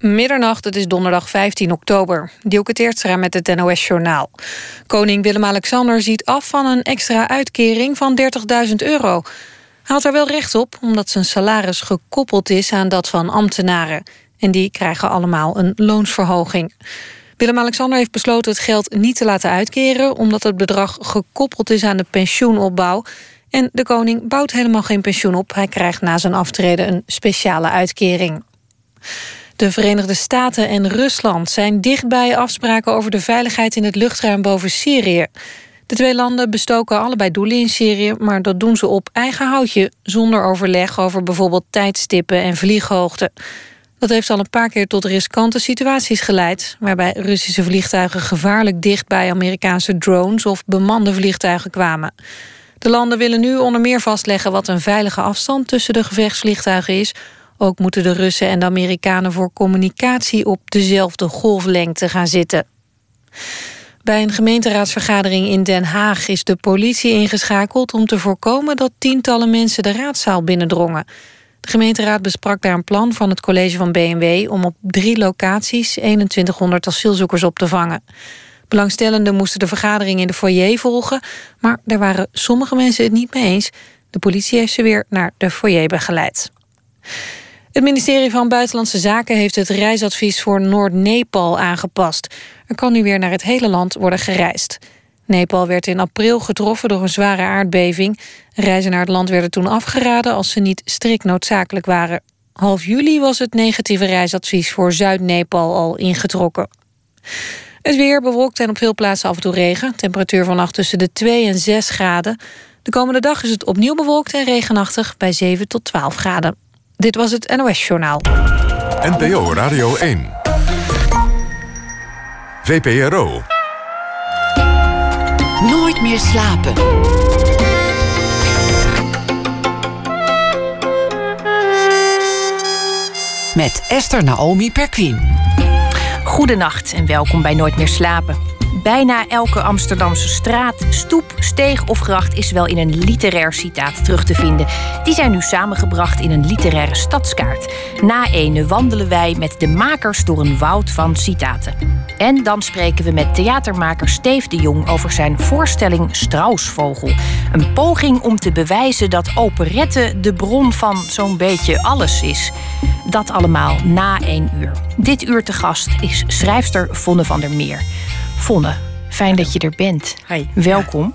Middernacht, het is donderdag 15 oktober. Dielke Teertstra met het NOS-journaal. Koning Willem-Alexander ziet af van een extra uitkering van 30.000 euro. Hij had er wel recht op, omdat zijn salaris gekoppeld is aan dat van ambtenaren. En die krijgen allemaal een loonsverhoging. Willem-Alexander heeft besloten het geld niet te laten uitkeren... omdat het bedrag gekoppeld is aan de pensioenopbouw... En de koning bouwt helemaal geen pensioen op. Hij krijgt na zijn aftreden een speciale uitkering. De Verenigde Staten en Rusland zijn dichtbij afspraken over de veiligheid in het luchtruim boven Syrië. De twee landen bestoken allebei doelen in Syrië, maar dat doen ze op eigen houtje, zonder overleg over bijvoorbeeld tijdstippen en vlieghoogte. Dat heeft al een paar keer tot riskante situaties geleid, waarbij Russische vliegtuigen gevaarlijk dicht bij Amerikaanse drones of bemande vliegtuigen kwamen. De landen willen nu onder meer vastleggen wat een veilige afstand tussen de gevechtsvliegtuigen is, ook moeten de Russen en de Amerikanen voor communicatie op dezelfde golflengte gaan zitten. Bij een gemeenteraadsvergadering in Den Haag is de politie ingeschakeld om te voorkomen dat tientallen mensen de raadzaal binnendrongen. De gemeenteraad besprak daar een plan van het college van BMW om op drie locaties 2100 asielzoekers op te vangen. Belangstellenden moesten de vergadering in de foyer volgen, maar daar waren sommige mensen het niet mee eens. De politie heeft ze weer naar de foyer begeleid. Het ministerie van Buitenlandse Zaken heeft het reisadvies voor Noord-Nepal aangepast. Er kan nu weer naar het hele land worden gereisd. Nepal werd in april getroffen door een zware aardbeving. Reizen naar het land werden toen afgeraden als ze niet strikt noodzakelijk waren. Half juli was het negatieve reisadvies voor Zuid-Nepal al ingetrokken. Het weer bewolkt en op veel plaatsen af en toe regen. Temperatuur vannacht tussen de 2 en 6 graden. De komende dag is het opnieuw bewolkt en regenachtig bij 7 tot 12 graden. Dit was het NOS Journaal. NPO Radio 1. VPRO. Nooit meer slapen. Met Esther Naomi Perquin. Goedenacht en welkom bij Nooit meer slapen. Bijna elke Amsterdamse straat, stoep, steeg of gracht is wel in een literair citaat terug te vinden. Die zijn nu samengebracht in een literaire stadskaart. Na ene wandelen wij met de makers door een woud van citaten. En dan spreken we met theatermaker Steef de Jong over zijn voorstelling Strausvogel. Een poging om te bewijzen dat operette de bron van zo'n beetje alles is. Dat allemaal na één uur. Dit uur te gast is schrijfster Vonne van der Meer. Vonne, fijn dat je er bent. Hi. Welkom.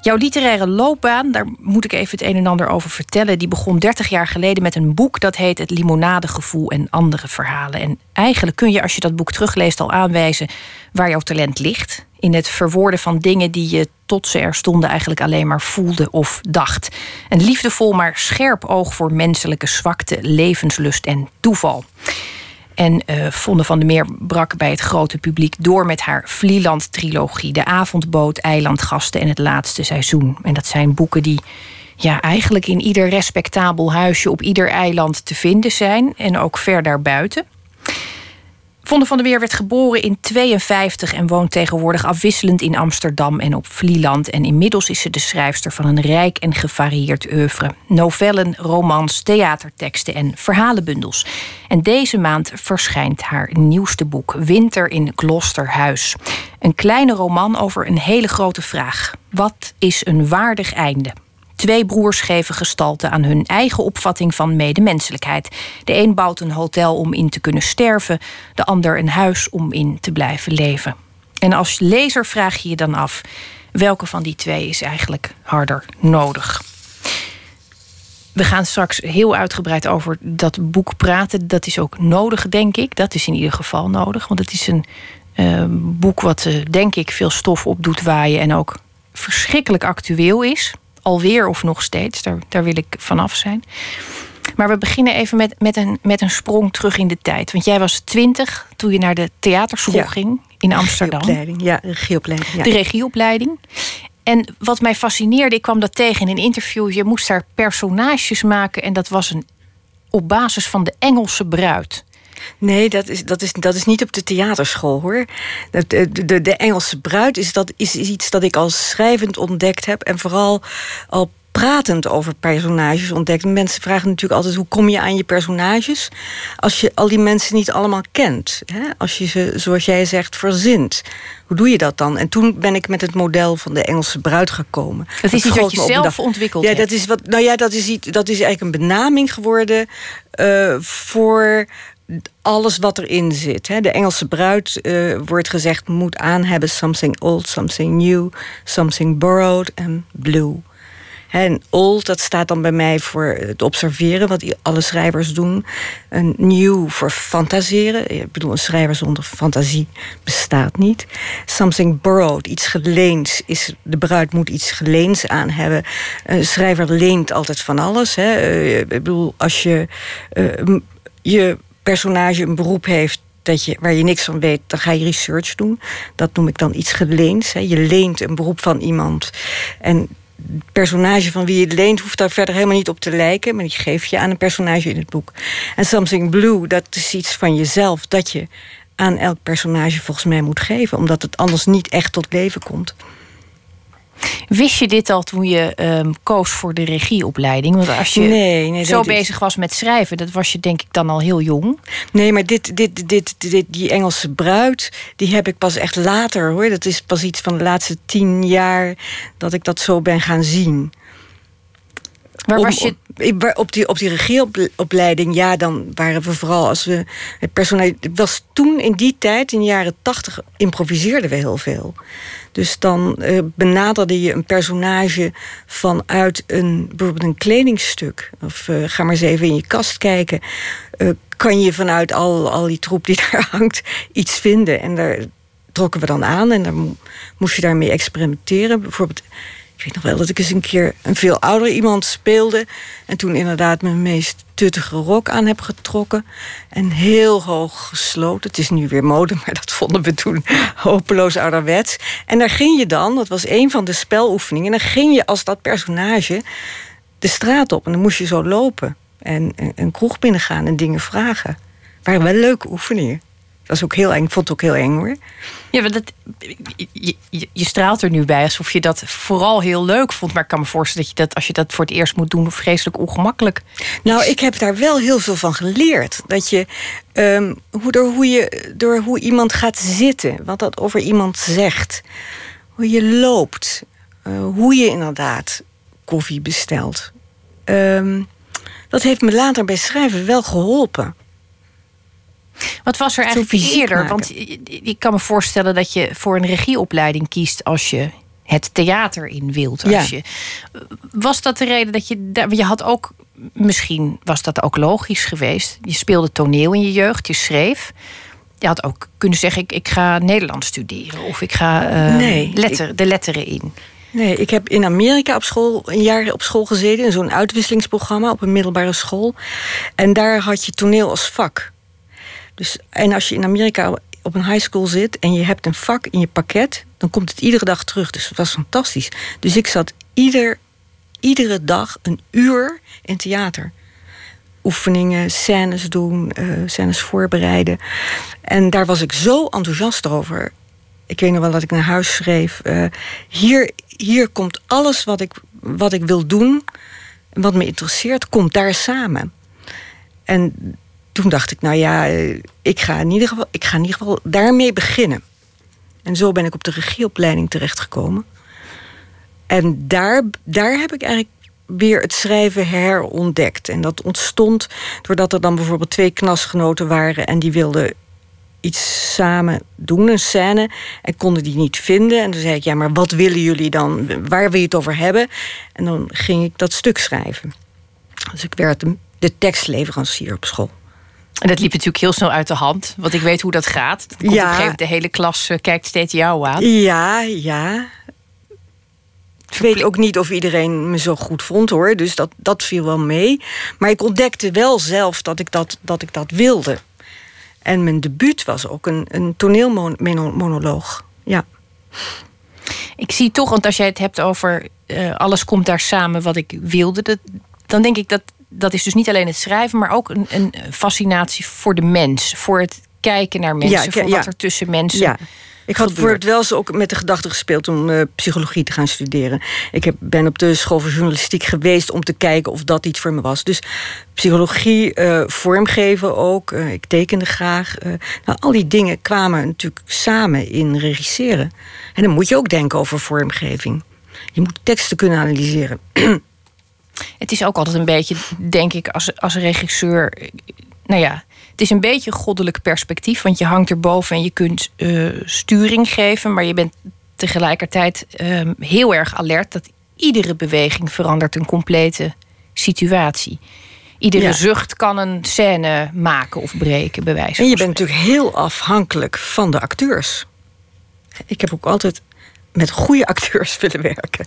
Jouw literaire loopbaan, daar moet ik even het een en ander over vertellen. Die begon 30 jaar geleden met een boek dat heet Het Limonadegevoel en andere verhalen. En eigenlijk kun je, als je dat boek terugleest, al aanwijzen waar jouw talent ligt. In het verwoorden van dingen die je tot ze er stonden eigenlijk alleen maar voelde of dacht. Een liefdevol maar scherp oog voor menselijke zwakte, levenslust en toeval. En uh, van der Meer brak bij het grote publiek door met haar Vlieland-trilogie. De Avondboot, Eilandgasten en het laatste seizoen. En dat zijn boeken die ja, eigenlijk in ieder respectabel huisje op ieder eiland te vinden zijn. En ook ver daarbuiten. Vonde van der Weer werd geboren in 52 en woont tegenwoordig afwisselend in Amsterdam en op Vlieland. En inmiddels is ze de schrijfster van een rijk en gevarieerd oeuvre. Novellen, romans, theaterteksten en verhalenbundels. En deze maand verschijnt haar nieuwste boek, Winter in Glosterhuis. Een kleine roman over een hele grote vraag. Wat is een waardig einde? Twee broers geven gestalte aan hun eigen opvatting van medemenselijkheid. De een bouwt een hotel om in te kunnen sterven, de ander een huis om in te blijven leven. En als lezer vraag je je dan af: welke van die twee is eigenlijk harder nodig? We gaan straks heel uitgebreid over dat boek praten. Dat is ook nodig, denk ik. Dat is in ieder geval nodig. Want het is een uh, boek wat, uh, denk ik, veel stof op doet waaien. En ook verschrikkelijk actueel is alweer of nog steeds. Daar, daar wil ik vanaf zijn. Maar we beginnen even met, met, een, met een sprong terug in de tijd. Want jij was twintig toen je naar de theaterschool ging in Amsterdam. Regieopleiding, ja, regieopleiding. Ja. De regieopleiding. En wat mij fascineerde, ik kwam dat tegen in een interview. Je moest daar personages maken en dat was een, op basis van de Engelse bruid. Nee, dat is, dat, is, dat is niet op de theaterschool hoor. De, de, de Engelse bruid is, dat, is iets dat ik al schrijvend ontdekt heb. En vooral al pratend over personages ontdekt. Mensen vragen natuurlijk altijd hoe kom je aan je personages als je al die mensen niet allemaal kent. Hè? Als je ze, zoals jij zegt, verzint. Hoe doe je dat dan? En toen ben ik met het model van de Engelse bruid gekomen. Dat is iets wat je zelf ontwikkeld ja, Dat is wat, nou ja, dat is, iets, dat is eigenlijk een benaming geworden uh, voor alles wat erin zit. De Engelse bruid, uh, wordt gezegd, moet aan hebben something old, something new, something borrowed en blue. En old, dat staat dan bij mij voor het observeren, wat alle schrijvers doen. Een new voor fantaseren. Ik bedoel, een schrijver zonder fantasie bestaat niet. Something borrowed, iets geleens. Is, de bruid moet iets geleens aan hebben. Een schrijver leent altijd van alles. Hè. Eh, ik bedoel, als je uh, je personage een beroep heeft dat je, waar je niks van weet, dan ga je research doen. Dat noem ik dan iets geleens. Hè. Je leent een beroep van iemand. En het personage van wie je het leent hoeft daar verder helemaal niet op te lijken. Maar die geef je aan een personage in het boek. En Something Blue, dat is iets van jezelf dat je aan elk personage volgens mij moet geven. Omdat het anders niet echt tot leven komt. Wist je dit al toen je um, koos voor de regieopleiding? Want als je nee, nee, zo bezig was met schrijven, dat was je denk ik dan al heel jong. Nee, maar dit, dit, dit, dit, die Engelse bruid, die heb ik pas echt later hoor. Dat is pas iets van de laatste tien jaar dat ik dat zo ben gaan zien. Waar was je? Op, die, op die regieopleiding, ja, dan waren we vooral als we het personeel. Het was toen in die tijd, in de jaren tachtig, improviseerden we heel veel. Dus dan uh, benaderde je een personage vanuit een, bijvoorbeeld een kledingstuk. Of uh, ga maar eens even in je kast kijken. Uh, kan je vanuit al, al die troep die daar hangt iets vinden. En daar trokken we dan aan en dan moest je daarmee experimenteren. Bijvoorbeeld weet nog wel dat ik eens een keer een veel ouder iemand speelde. En toen inderdaad mijn meest tuttige rok aan heb getrokken. En heel hoog gesloten. Het is nu weer mode, maar dat vonden we toen hopeloos ouderwets. En daar ging je dan, dat was een van de speloefeningen. En dan ging je als dat personage de straat op. En dan moest je zo lopen. En een kroeg binnengaan en dingen vragen. waren wel leuke oefeningen. Dat is ook heel eng. Ik vond het ook heel eng hoor. Ja, maar dat, je, straalt er nu bij alsof je dat vooral heel leuk vond. Maar ik kan me voorstellen dat je dat als je dat voor het eerst moet doen, vreselijk ongemakkelijk. Nou, ik heb daar wel heel veel van geleerd. Dat je um, hoe, door, hoe je door hoe iemand gaat zitten, wat dat over iemand zegt, hoe je loopt, uh, hoe je inderdaad koffie bestelt. Um, dat heeft me later bij schrijven wel geholpen. Wat was er eigenlijk eerder? Want ik kan me voorstellen dat je voor een regieopleiding kiest als je het theater in wilt. Als je, was dat de reden dat je. Je had ook. Misschien was dat ook logisch geweest. Je speelde toneel in je jeugd, je schreef. Je had ook kunnen zeggen: ik, ik ga Nederlands studeren. Of ik ga uh, nee, letter, de letteren in. Nee, ik heb in Amerika op school een jaar op school gezeten in zo'n uitwisselingsprogramma op een middelbare school. En daar had je toneel als vak. Dus, en als je in Amerika op een high school zit en je hebt een vak in je pakket, dan komt het iedere dag terug. Dus dat was fantastisch. Dus ik zat ieder, iedere dag een uur in theater. Oefeningen, scènes doen, uh, scènes voorbereiden. En daar was ik zo enthousiast over. Ik weet nog wel dat ik naar huis schreef. Uh, hier, hier komt alles wat ik, wat ik wil doen, wat me interesseert, komt daar samen. En toen dacht ik, nou ja, eh, ik ga, in ieder geval, ik ga in ieder geval daarmee beginnen. En zo ben ik op de regieopleiding terechtgekomen. En daar, daar heb ik eigenlijk weer het schrijven herontdekt. En dat ontstond doordat er dan bijvoorbeeld twee klasgenoten waren... en die wilden iets samen doen, een scène, en konden die niet vinden. En toen zei ik, ja, maar wat willen jullie dan? Waar wil je het over hebben? En dan ging ik dat stuk schrijven. Dus ik werd de tekstleverancier op school. En dat liep natuurlijk heel snel uit de hand. Want ik weet hoe dat gaat. Dat komt ja. op de hele klas uh, kijkt steeds jou aan. Ja, ja. Ik weet ook niet of iedereen me zo goed vond hoor. Dus dat, dat viel wel mee. Maar ik ontdekte wel zelf dat ik dat, dat, ik dat wilde. En mijn debuut was ook een, een toneelmonoloog. Ja. Ik zie toch, want als jij het hebt over uh, alles komt daar samen wat ik wilde, dat, dan denk ik dat dat is dus niet alleen het schrijven, maar ook een, een fascinatie voor de mens. Voor het kijken naar mensen, voor wat er tussen mensen. Ja. Ik had bijvoorbeeld wel eens ook met de gedachte gespeeld om uh, psychologie te gaan studeren. Ik heb, ben op de school voor journalistiek geweest om te kijken of dat iets voor me was. Dus psychologie, uh, vormgeven ook. Uh, ik tekende graag. nou, al die dingen kwamen natuurlijk samen in regisseren. En dan moet je ook denken over vormgeving. Je moet teksten kunnen analyseren. Het is ook altijd een beetje, denk ik, als, als regisseur. Nou ja, het is een beetje goddelijk perspectief, want je hangt erboven en je kunt uh, sturing geven, maar je bent tegelijkertijd uh, heel erg alert dat iedere beweging verandert een complete situatie. Iedere zucht kan een scène maken of breken, bij wijze van En je bent natuurlijk heel afhankelijk van de acteurs. Ik heb ook altijd met goede acteurs willen werken.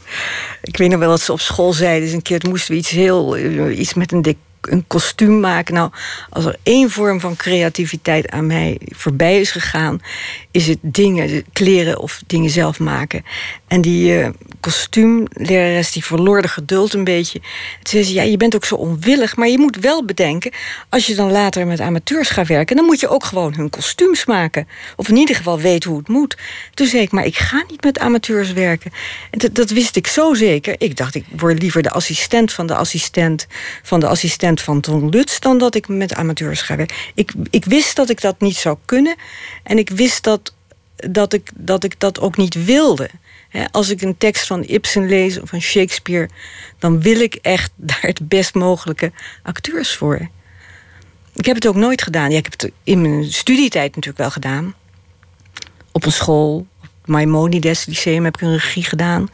Ik weet nog wel dat ze op school zeiden... Dus een keer moesten we iets heel... Eh, iets met een dik een kostuum maken. Nou, als er één vorm van creativiteit aan mij voorbij is gegaan, is het dingen, kleren of dingen zelf maken. En die uh, kostuumlerares die verloor de geduld een beetje. Toen zei ze, ja, je bent ook zo onwillig, maar je moet wel bedenken, als je dan later met amateurs gaat werken, dan moet je ook gewoon hun kostuums maken. Of in ieder geval weten hoe het moet. Toen zei ik, maar ik ga niet met amateurs werken. En dat, dat wist ik zo zeker. Ik dacht, ik word liever de assistent van de assistent van de assistent van Ton Lutz dan dat ik met amateurs ga werken. Ik, ik wist dat ik dat niet zou kunnen. En ik wist dat, dat, ik, dat ik dat ook niet wilde. als ik een tekst van Ibsen lees of van Shakespeare, dan wil ik echt daar het best mogelijke acteurs voor. Ik heb het ook nooit gedaan. Ja, ik heb het in mijn studietijd natuurlijk wel gedaan. Op een school, op het Maimonides Lyceum heb ik een regie gedaan.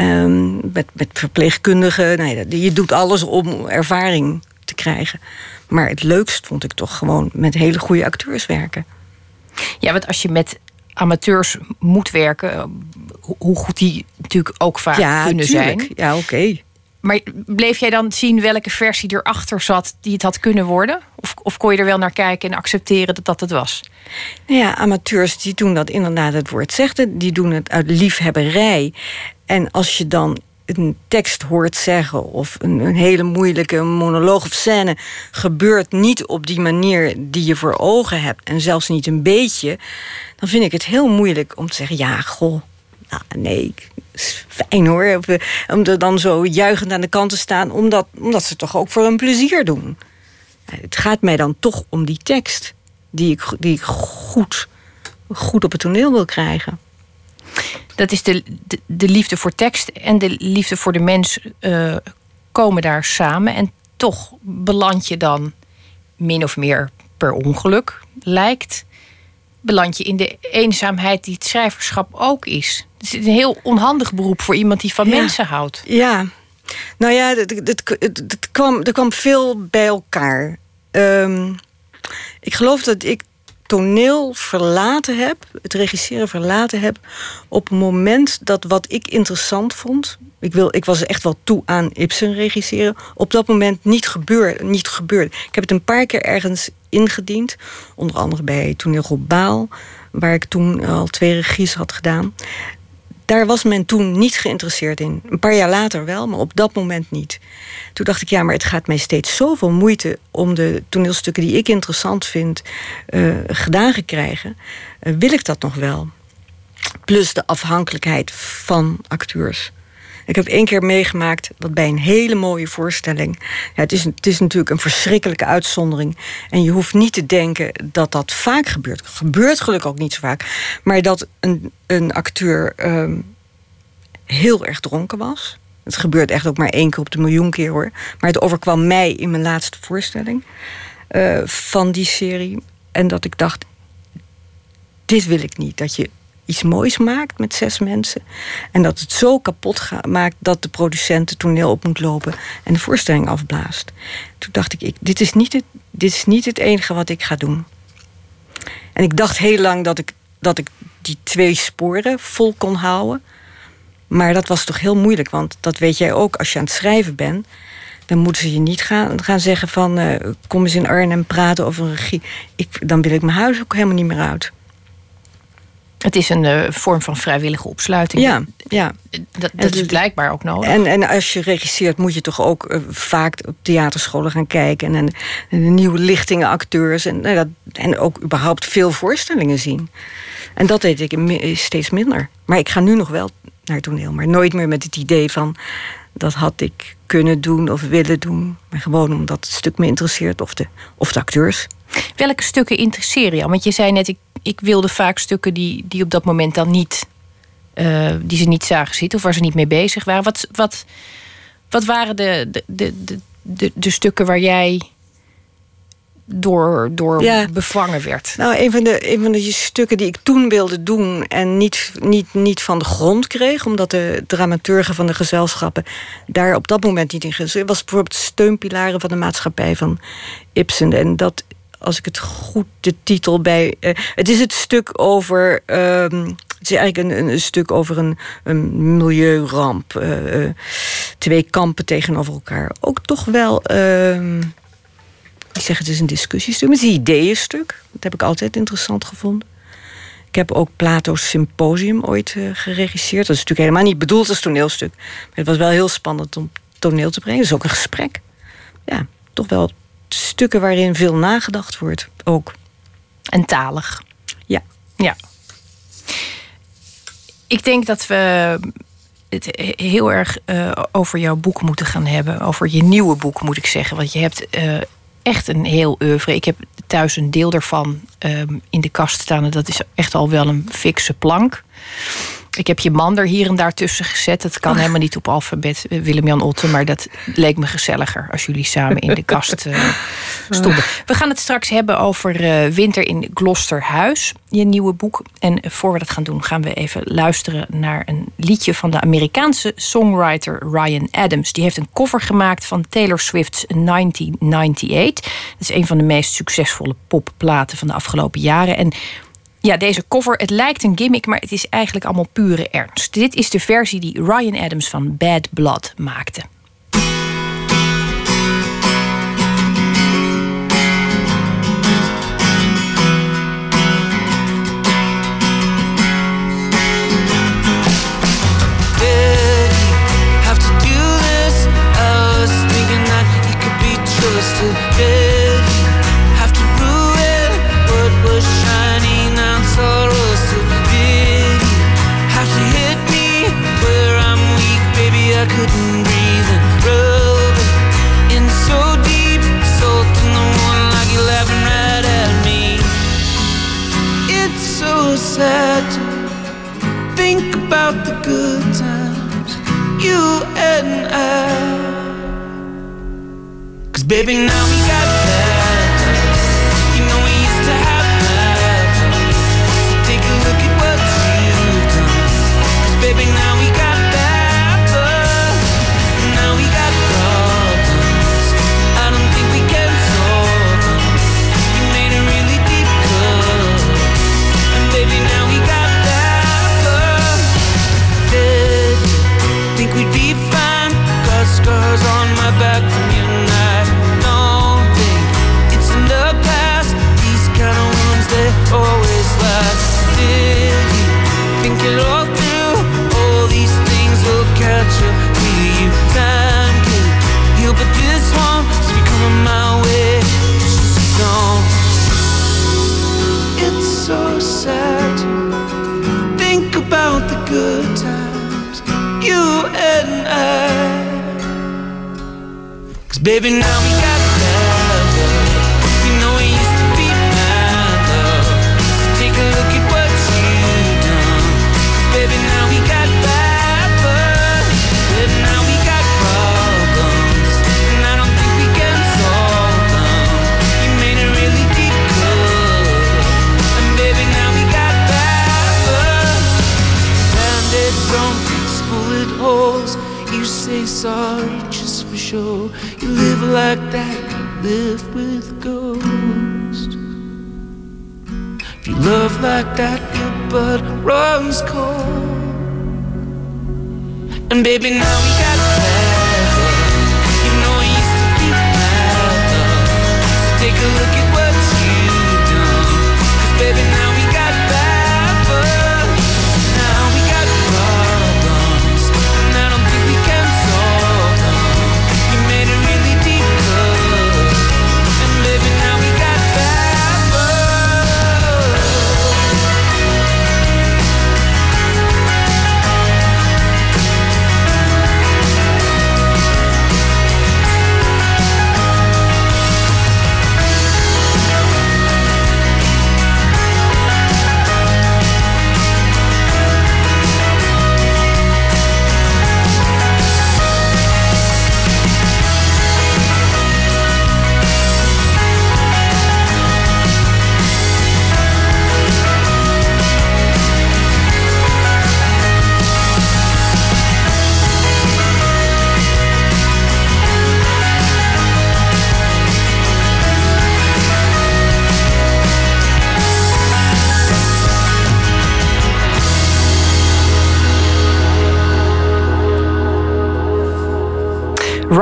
Um, met, met verpleegkundigen. Nee, je doet alles om ervaring te krijgen. Maar het leukst vond ik toch gewoon met hele goede acteurs werken. Ja, want als je met amateurs moet werken, eh, hoe goed die natuurlijk ook vaak ja, kunnen tuurlijk. zijn. Ja, oké. Maar bleef jij dan zien welke versie erachter zat die het had kunnen worden? Of, of kon je er wel naar kijken en accepteren dat dat het was? Nou ja, amateurs die doen dat inderdaad het woord zegt. Die doen het uit liefhebberij. En als je dan een tekst hoort zeggen of een, een, hele moeilijke monoloog of scène gebeurt niet op die manier die je voor ogen hebt en zelfs niet een beetje, dan vind ik het heel moeilijk om te zeggen: ja, goh, nou, nee, fijn hoor. Om er dan zo juichend aan de kant te staan, omdat, omdat ze toch ook voor een plezier doen. Het gaat mij dan toch om die tekst die ik, die ik goed, goed op het toneel wil krijgen. Dat is de, de, liefde voor tekst en de liefde voor de mens uh, komen daar samen. En toch beland je dan min of meer per ongeluk, lijkt. Beland je in de eenzaamheid die het schrijverschap ook is. Het is een heel onhandig beroep voor iemand die van mensen houdt. Ja, nou ja, het, kwam, er kwam veel bij elkaar. Um, ik geloof dat ik toneel verlaten heb, het regisseren verlaten heb, op het moment dat wat ik interessant vond, ik, wil, ik was echt wel toe aan Ibsen regisseren, op dat moment niet, gebeur, niet gebeurde. Ik heb het een paar keer ergens ingediend, onder andere bij Toneelgroep Baal, waar ik toen al twee regies had gedaan daar was men toen niet geïnteresseerd in. Een paar jaar later wel, maar op dat moment niet. Toen dacht ik, ja, maar het gaat mij steeds zoveel moeite om de toneelstukken die ik interessant vind uh, gedaan te krijgen. Uh, wil ik dat nog wel? Plus de afhankelijkheid van acteurs. Ik heb één keer meegemaakt dat bij een hele mooie voorstelling. Ja, het, is, het is natuurlijk een verschrikkelijke uitzondering. En je hoeft niet te denken dat dat vaak gebeurt. Het gebeurt gelukkig ook niet zo vaak. Maar dat een, een acteur um, heel erg dronken was. Het gebeurt echt ook maar één keer op de miljoen keer hoor. Maar het overkwam mij in mijn laatste voorstelling uh, van die serie. En dat ik dacht: dit wil ik niet. Dat je iets moois maakt met zes mensen. En dat het zo kapot maakt dat de producent het toneel op moet lopen en de voorstelling afblaast. Toen dacht ik, ik dit, is niet het, dit is niet het enige wat ik ga doen. En ik dacht heel lang dat ik, dat ik die twee sporen vol kon houden. Maar dat was toch heel moeilijk, want dat weet jij ook als je aan het schrijven bent. Dan moeten ze je niet gaan, gaan zeggen van uh, kom eens in Arnhem praten over een regie. Ik, dan wil ik mijn huis ook helemaal niet meer uit. Het is een uh, vorm van vrijwillige opsluiting. Ja, ja. Dat, dat is blijkbaar ook nodig. En, en als je regisseert, moet je toch ook uh, vaak op theaterscholen gaan kijken. En, en, nieuwe lichtingen acteurs. En nou, dat, en ook überhaupt veel voorstellingen zien. En dat deed ik steeds minder. Maar ik ga nu nog wel naar toneel, maar nooit meer met het idee van dat had ik kunnen doen of willen doen. Maar gewoon omdat het stuk me interesseert of de, of de acteurs. Welke stukken interesseren je? Want je zei net, ik, ik wilde vaak stukken die, die op dat moment dan niet, uh, die ze niet zagen zitten of waar ze niet mee bezig waren. Wat, wat, wat waren de, de, de, de, de stukken waar jij door, door bevangen werd? Nou, een van, de, een van de stukken die ik toen wilde doen en niet, niet, niet van de grond kreeg, omdat de dramaturgen van de gezelschappen daar op dat moment niet in gezien was bijvoorbeeld steunpilaren van de maatschappij van Ibsen. En dat, als ik het goed de titel bij. Uh, het is het stuk over. Um, het is eigenlijk een, een, stuk over een, een milieuramp. Uh, twee kampen tegenover elkaar. Ook toch wel. Uh, ik zeg het is een discussiestuk, maar het is een ideeënstuk. Dat heb ik altijd interessant gevonden. Ik heb ook Plato's Symposium ooit geregisseerd. Dat is natuurlijk helemaal niet bedoeld als toneelstuk. Maar het was wel heel spannend om toneel te brengen. Dat is ook een gesprek. Ja, toch wel stukken waarin veel nagedacht wordt ook. En talig. Ja. Ja. Ik denk dat we het heel erg uh, over jouw boek moeten gaan hebben. Over je nieuwe boek, moet ik zeggen. Want je hebt uh, echt een heel oeuvre. Ik heb thuis een deel daarvan um, in de kast staan. En dat is echt al wel een fikse plank. Ik heb je man er hier en daar tussen gezet. Dat kan helemaal niet op alfabet eh, Willem-Jan Otten. Maar dat leek me gezelliger als jullie samen in de kast uh, stonden. We gaan het straks hebben over uh, Winter in Gloucesterhuis. Je nieuwe boek. En voor we dat gaan doen gaan we even luisteren naar een liedje van de Amerikaanse songwriter Ryan Adams. Die heeft een cover gemaakt van Taylor Swift's 1998. Dat is een van de meest succesvolle popplaten van de afgelopen jaren. En ja, deze cover, het lijkt een gimmick, maar het is eigenlijk allemaal pure ernst. Dit is de versie die Ryan Adams van Bad Blood maakte. Sad to think about the good times you and I. Cause baby, now we got bad Baby, now we got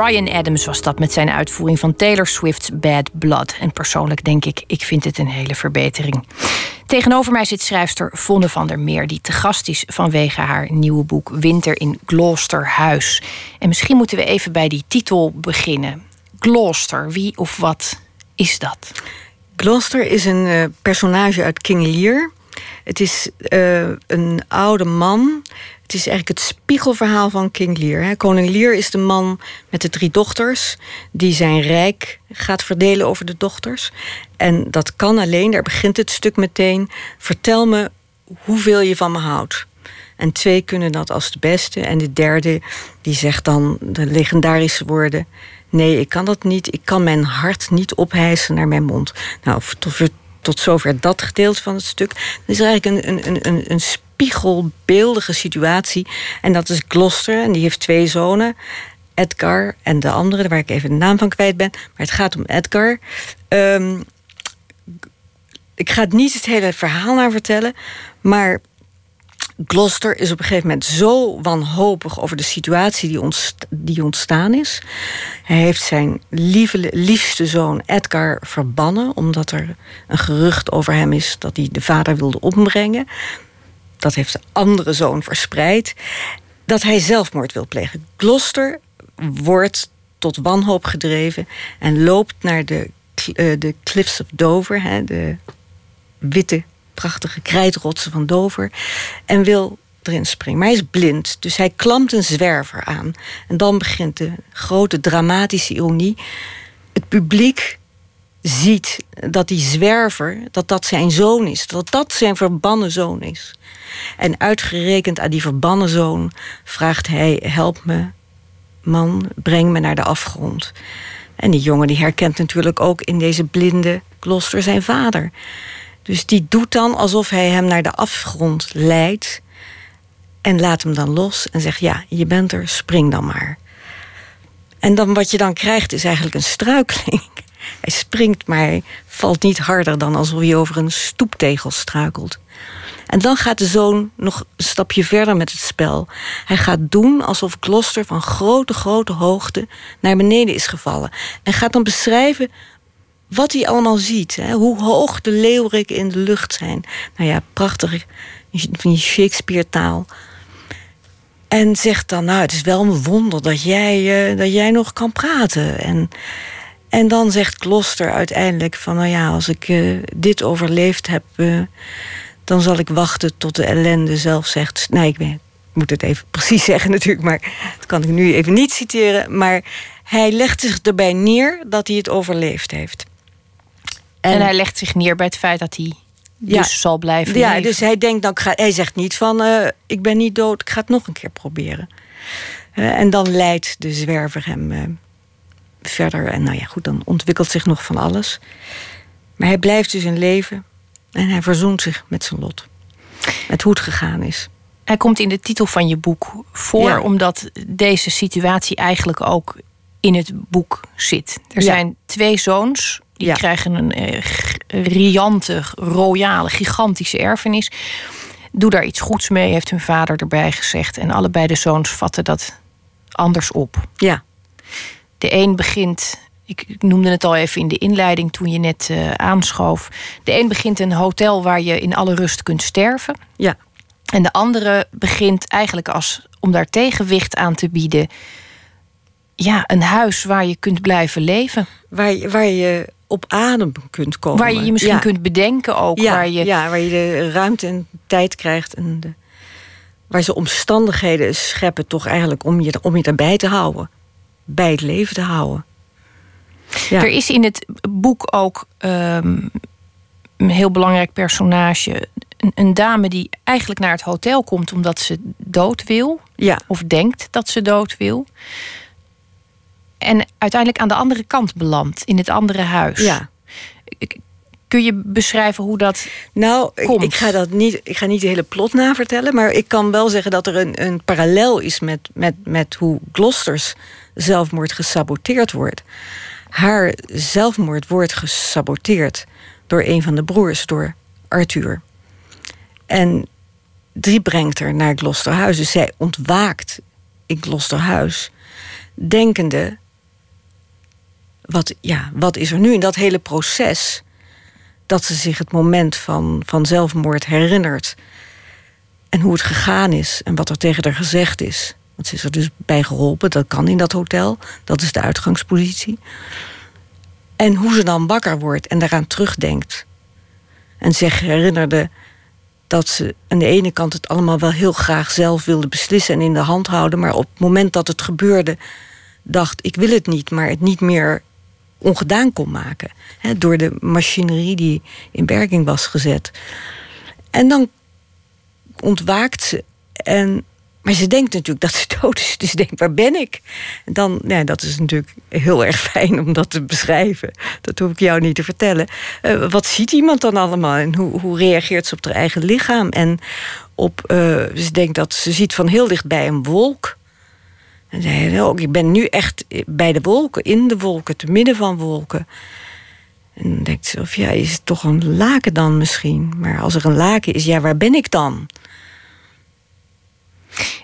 Ryan Adams was dat met zijn uitvoering van Taylor Swift's Bad Blood. En persoonlijk denk ik, ik vind het een hele verbetering. Tegenover mij zit schrijfster Vonne van der Meer, die te gast is vanwege haar nieuwe boek Winter in Gloucesterhuis. En misschien moeten we even bij die titel beginnen. Gloucester, wie of wat is dat? Gloucester is een uh, personage uit King Lear. Het is uh, een oude man het is eigenlijk het spiegelverhaal van King Lear. Koning Lear is de man met de drie dochters... die zijn rijk gaat verdelen over de dochters. En dat kan alleen, daar begint het stuk meteen... vertel me hoeveel je van me houdt. En twee kunnen dat als de beste. En de derde, die zegt dan de legendarische woorden... nee, ik kan dat niet. Ik kan mijn hart niet ophijsen naar mijn mond. Nou, tot, tot zover dat gedeelte van het stuk. Dat is eigenlijk een, een, een, een spiegelbeeldige situatie. En dat is Gloucester, en die heeft twee zonen. Edgar en de andere, waar ik even de naam van kwijt ben. Maar het gaat om Edgar. Um, ik ga het niet het hele verhaal naar vertellen. Maar Gloucester is op een gegeven moment zo wanhopig over de situatie die, die ontstaan is. Hij heeft zijn lieve, liefste zoon Edgar verbannen, omdat er een gerucht over hem is dat hij de vader wilde ombrengen dat heeft de andere zoon verspreid, dat hij zelfmoord wil plegen. Gloucester wordt tot wanhoop gedreven en loopt naar de, uh, de Cliffs of Dover, hè, de witte, prachtige krijtrotsen van Dover, en wil erin springen. Maar hij is blind, dus hij klampt een zwerver aan. En dan begint de grote dramatische ironie. Het publiek ziet dat die zwerver, dat dat zijn zoon is. Dat dat zijn verbannen zoon is. En uitgerekend aan die verbannen zoon vraagt hij: Help me, man, breng me naar de afgrond. En die jongen die herkent natuurlijk ook in deze blinde kloster zijn vader. Dus die doet dan alsof hij hem naar de afgrond leidt. En laat hem dan los en zegt: Ja, je bent er, spring dan maar. En dan wat je dan krijgt is eigenlijk een struikeling. Hij springt, maar hij valt niet harder dan alsof hij over een stoeptegel struikelt. En dan gaat de zoon nog een stapje verder met het spel. Hij gaat doen alsof Gloucester van grote, grote hoogte naar beneden is gevallen. En gaat dan beschrijven wat hij allemaal ziet. Hè? Hoe hoog de leeuwrikken in de lucht zijn. Nou ja, prachtig van die Shakespeare-taal. En zegt dan, nou, het is wel een wonder dat jij, uh, dat jij nog kan praten. En, en dan zegt Gloucester uiteindelijk van, nou ja, als ik uh, dit overleefd heb... Uh, dan zal ik wachten tot de ellende zelf zegt. Nee, ik, moet het even precies zeggen natuurlijk, maar dat kan ik nu even niet citeren. Maar hij legt zich erbij neer dat hij het overleefd heeft. En, hij legt zich neer bij het feit dat hij dus zal blijven ja, leven. dus hij denkt dan, hij zegt niet van, uh, ik ben niet dood, ik ga het nog een keer proberen. En dan leidt de zwerver hem verder. En nou ja, goed, dan ontwikkelt zich nog van alles. Maar hij blijft dus in leven. En hij verzoent zich met zijn lot. Met hoe het gegaan is. Hij komt in de titel van je boek voor, omdat deze situatie eigenlijk ook in het boek zit. Er zijn twee zoons, die krijgen een eh, riante, royale, gigantische erfenis. Doe daar iets goeds mee, heeft hun vader erbij gezegd. En allebei de zoons vatten dat anders op. Ja. De een begint ik noemde het al even in de inleiding toen je net uh, aanschoof. De een begint een hotel waar je in alle rust kunt sterven. Ja. En de andere begint eigenlijk als om daar tegenwicht aan te bieden. Ja, een huis waar je kunt blijven leven. Waar je, waar je op adem kunt komen. Waar je je misschien kunt bedenken ook. Ja, waar je... ja, waar je de ruimte en tijd krijgt. En de, waar ze omstandigheden scheppen, toch eigenlijk om je, om je erbij te houden. Bij het leven te houden. Er is in het boek ook um, een heel belangrijk personage. Een, een, dame die eigenlijk naar het hotel komt omdat ze dood wil. Ja. Of denkt dat ze dood wil. En uiteindelijk aan de andere kant belandt, in het andere huis. Ja. Kun je beschrijven hoe dat nou, ik, ik, ga dat niet, ik ga niet de hele plot navertellen, maar ik kan wel zeggen dat er een, een parallel is met, met, met hoe Gloucesters zelfmoord gesaboteerd wordt haar zelfmoord wordt gesaboteerd door een van de broers, door Arthur. En die brengt haar naar Gloucesterhuis. Dus zij ontwaakt in Gloucesterhuis, denkende wat, ja, wat is er nu? in dat hele proces, dat ze zich het moment van, van zelfmoord herinnert. En hoe het gegaan is en wat er tegen haar gezegd is. Want ze is er dus bij geholpen, dat kan in dat hotel. Dat is de uitgangspositie. En hoe ze dan wakker wordt en daaraan terugdenkt. En zich herinnerde dat ze aan de ene kant het allemaal wel heel graag zelf wilde beslissen en in de hand houden. Maar op het moment dat het gebeurde, dacht ik wil het niet, maar het niet meer ongedaan kon maken. Door de machinerie die in werking was gezet. En dan ontwaakt ze en maar ze denkt natuurlijk dat ze dood is. Dus ze denkt, waar ben ik? Dan, nou, dat is natuurlijk heel erg fijn om dat te beschrijven. Dat hoef ik jou niet te vertellen. Uh, wat ziet iemand dan allemaal? En hoe, hoe reageert ze op haar eigen lichaam? En op, uh, ze denkt dat ze ziet van heel dichtbij een wolk. En zei ook, ik ben nu echt bij de wolken, in de wolken, te midden van wolken. En dan denkt ze, of ja, is het toch een laken dan misschien? Maar als er een laken is, ja, waar ben ik dan?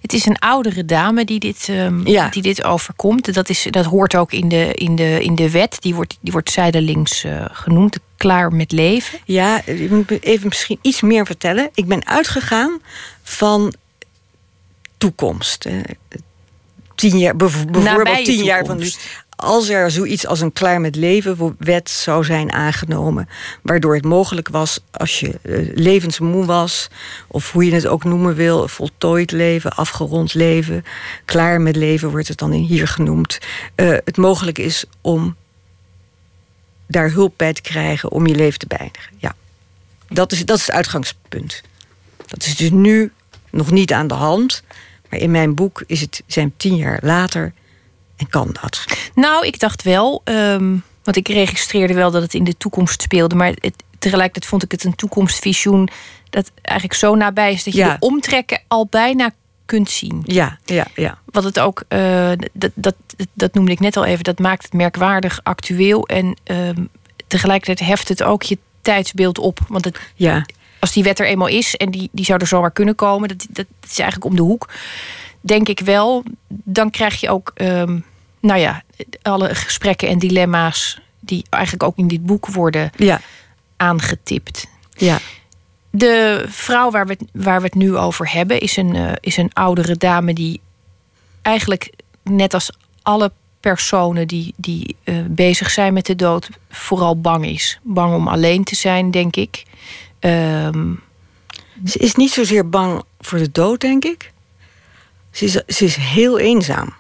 Het is een oudere dame die dit, um, ja. die dit overkomt. Dat, is, dat hoort ook in de, in de, in de wet. Die wordt, die wordt zijdelings uh, genoemd. Klaar met leven. Ja, ik moet even misschien iets meer vertellen. Ik ben uitgegaan van toekomst. Tien jaar, bijvoorbeeld tien jaar van nu als er zoiets als een klaar met leven wet zou zijn aangenomen, waardoor het mogelijk was als je uh, levensmoe was, of hoe je het ook noemen wil, voltooid leven, afgerond leven, klaar met leven wordt het dan hier genoemd, uh, het mogelijk is om daar hulp bij te krijgen om je leven te beëindigen. Ja, dat is, dat is het uitgangspunt. Dat is dus nu nog niet aan de hand, maar in mijn boek is het, zijn tien jaar later en kan dat? Nou, ik dacht wel, um, want ik registreerde wel dat het in de toekomst speelde, maar het, tegelijkertijd vond ik het een toekomstvisioen dat eigenlijk zo nabij is dat je de omtrekken al bijna kunt zien. Ja, ja, ja. Wat het ook, uh, dat, dat, dat noemde ik net al even, dat maakt het merkwaardig actueel en um, tegelijkertijd heft het ook je tijdsbeeld op. Want het, ja. als die wet er eenmaal is en die, die zou er zomaar kunnen komen, dat, dat is eigenlijk om de hoek denk ik wel, dan krijg je ook, um, nou ja, alle gesprekken en dilemma's die eigenlijk ook in dit boek worden ja. aangetipt. Ja. De vrouw waar we, het, waar we het nu over hebben is een, uh, is een oudere dame die eigenlijk net als alle personen die, die uh, bezig zijn met de dood vooral bang is. Bang om alleen te zijn, denk ik. Um, ze is niet zozeer bang voor de dood, denk ik. Ze is, ze is heel eenzaam.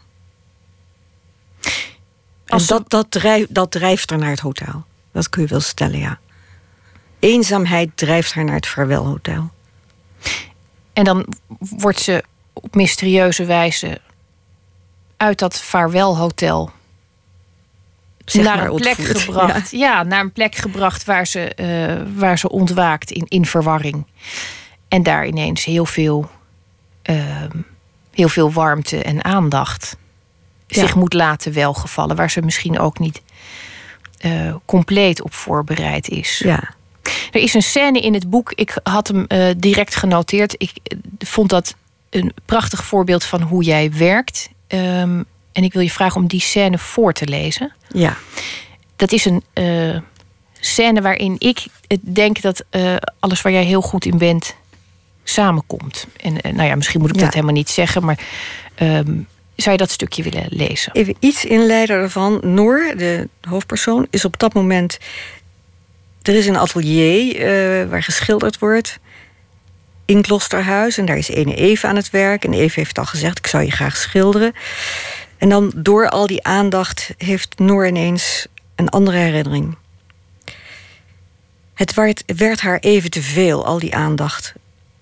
En dat, dat, drijft, dat drijft haar naar het hotel. Dat kun je wel stellen, ja. Eenzaamheid drijft haar naar het vaarwelhotel. En dan wordt ze op mysterieuze wijze uit dat vaarwelhotel naar een plek gebracht. Ja. naar een plek gebracht waar ze, uh, waar ze ontwaakt in, in verwarring. En daar ineens heel veel uh, heel veel warmte en aandacht zich moet laten welgevallen, waar ze misschien ook niet uh, compleet op voorbereid is. Ja. Er is een scène in het boek, ik had hem uh, direct genoteerd. Ik uh, vond dat een prachtig voorbeeld van hoe jij werkt. Um, en ik wil je vragen om die scène voor te lezen. Ja. Dat is een scène waarin ik denk dat alles waar jij heel goed in bent samenkomt. En eh, nou ja, misschien moet ik dat helemaal niet zeggen, maar um, zou je dat stukje willen lezen? Even iets inleiden ervan. Noor, de hoofdpersoon, is op dat moment. Er is een atelier uh, waar geschilderd wordt in Klosterhuis. En daar is ene Eve aan het werk. En Eve heeft al gezegd: Ik zou je graag schilderen. En dan door al die aandacht heeft Noor ineens een andere herinnering. Het werd, werd haar even te veel, al die aandacht.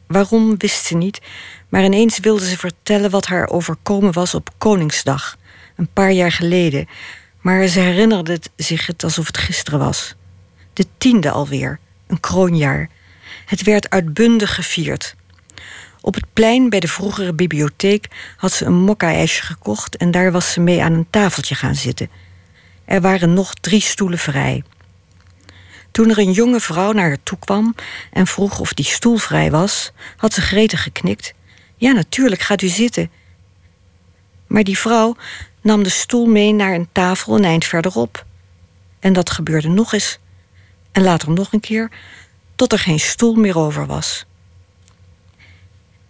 Waarom wist ze niet, maar ineens wilde ze vertellen wat haar overkomen was op Koningsdag, een paar jaar geleden. Maar ze herinnerde zich het alsof het gisteren was. De tiende alweer, een kroonjaar. Het werd uitbundig gevierd. Op het plein bij de vroegere bibliotheek had ze een mokka-ijsje gekocht en daar was ze mee aan een tafeltje gaan zitten. Er waren nog drie stoelen vrij. Toen er een jonge vrouw naar haar toe kwam en vroeg of die stoel vrij was, had ze gretig geknikt. Ja, natuurlijk, gaat u zitten. Maar die vrouw nam de stoel mee naar een tafel een eind verderop. En dat gebeurde nog eens. En later nog een keer, tot er geen stoel meer over was.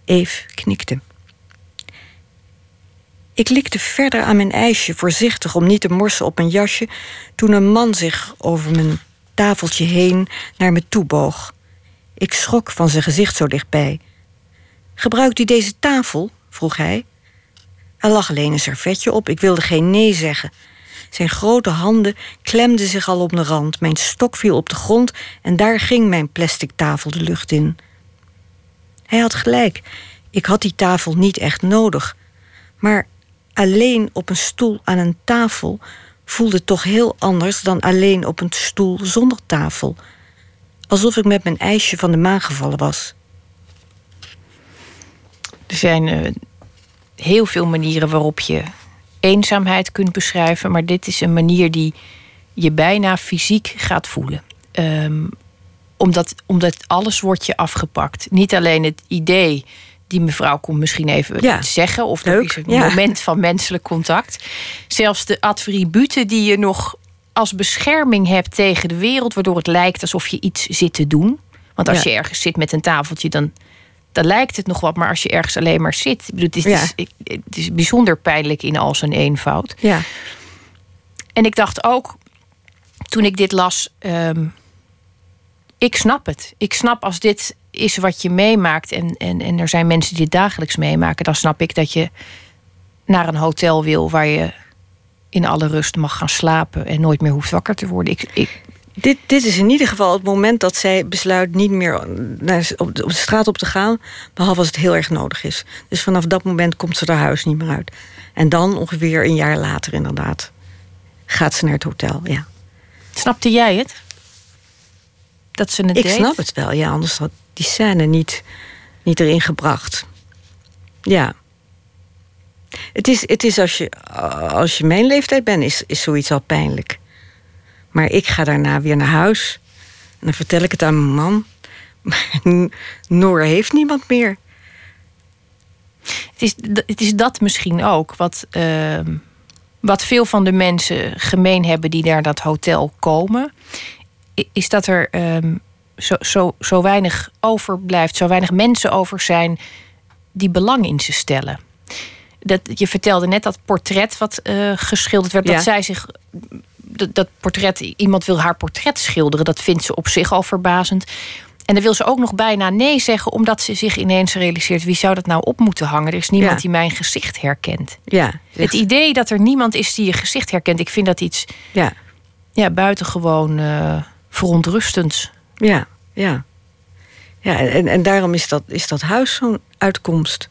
Eve knikte. Ik likte verder aan mijn ijsje, voorzichtig om niet te morsen op mijn jasje, toen een man zich over mijn tafeltje heen naar me toe boog. Ik schrok van zijn gezicht zo dichtbij. Gebruikt u deze tafel? vroeg hij. Er lag alleen een servetje op, ik wilde geen nee zeggen. Zijn grote handen klemden zich al op de rand. Mijn stok viel op de grond en daar ging mijn plastic tafel de lucht in. Hij had gelijk. Ik had die tafel niet echt nodig. Maar alleen op een stoel aan een tafel voelde toch heel anders dan alleen op een stoel zonder tafel. Alsof ik met mijn ijsje van de maan gevallen was. Er zijn uh, heel veel manieren waarop je eenzaamheid kunt beschrijven, maar dit is een manier die je bijna fysiek gaat voelen. Um, omdat, omdat alles wordt je afgepakt. Niet alleen het idee, die mevrouw komt misschien even Ja. zeggen, of Leuk, is een ja. moment van menselijk contact. Zelfs de attributen die je nog als bescherming hebt tegen de wereld, waardoor het lijkt alsof je iets zit te doen. Want als Ja. je ergens zit met een tafeltje, dan, dan lijkt het nog wat. Maar als je ergens alleen maar zit, ik bedoel, het, is, Ja. het, is, het is bijzonder pijnlijk in al zijn eenvoud. Ja, En ik dacht ook, toen ik dit las, ehm, ik snap het. Ik snap als dit is wat je meemaakt en, en, en er zijn mensen die dit dagelijks meemaken, dan snap ik dat je naar een hotel wil waar je in alle rust mag gaan slapen en nooit meer hoeft wakker te worden. Ik, ik, dit, dit is in ieder geval het moment dat zij besluit niet meer naar, op, de, op de straat op te gaan, behalve als het heel erg nodig is. Dus vanaf dat moment komt ze haar huis niet meer uit. En dan ongeveer een jaar later inderdaad gaat ze naar het hotel. Ja. snapte jij het? Dat ze het Ik deed? snap het wel, ja, anders had die scène niet, niet erin gebracht. Ja. Het is, het is als, je, als je mijn leeftijd bent, is, is zoiets al pijnlijk. Maar ik ga daarna weer naar huis. En dan vertel ik het aan mijn man. Maar Noor heeft niemand meer. Het is, het is dat misschien ook wat, ehm, wat veel van de mensen gemeen hebben die naar dat hotel komen. Is dat er ehm, zo, zo, zo weinig overblijft, zo weinig mensen over zijn die belang in ze stellen. Dat, je vertelde net dat portret wat eh, geschilderd werd, Ja. dat zij zich. Dat, dat portret, iemand wil haar portret schilderen, dat vindt ze op zich al verbazend. En dan wil ze ook nog bijna nee zeggen, omdat ze zich ineens realiseert: wie zou dat nou op moeten hangen? Er is niemand Ja. die mijn gezicht herkent. Ja, Het idee dat er niemand is die je gezicht herkent, ik vind dat iets ja, ja, buitengewoon eh verontrustends. Ja, ja. ja en, en daarom is dat, is dat huis zo'n uitkomst.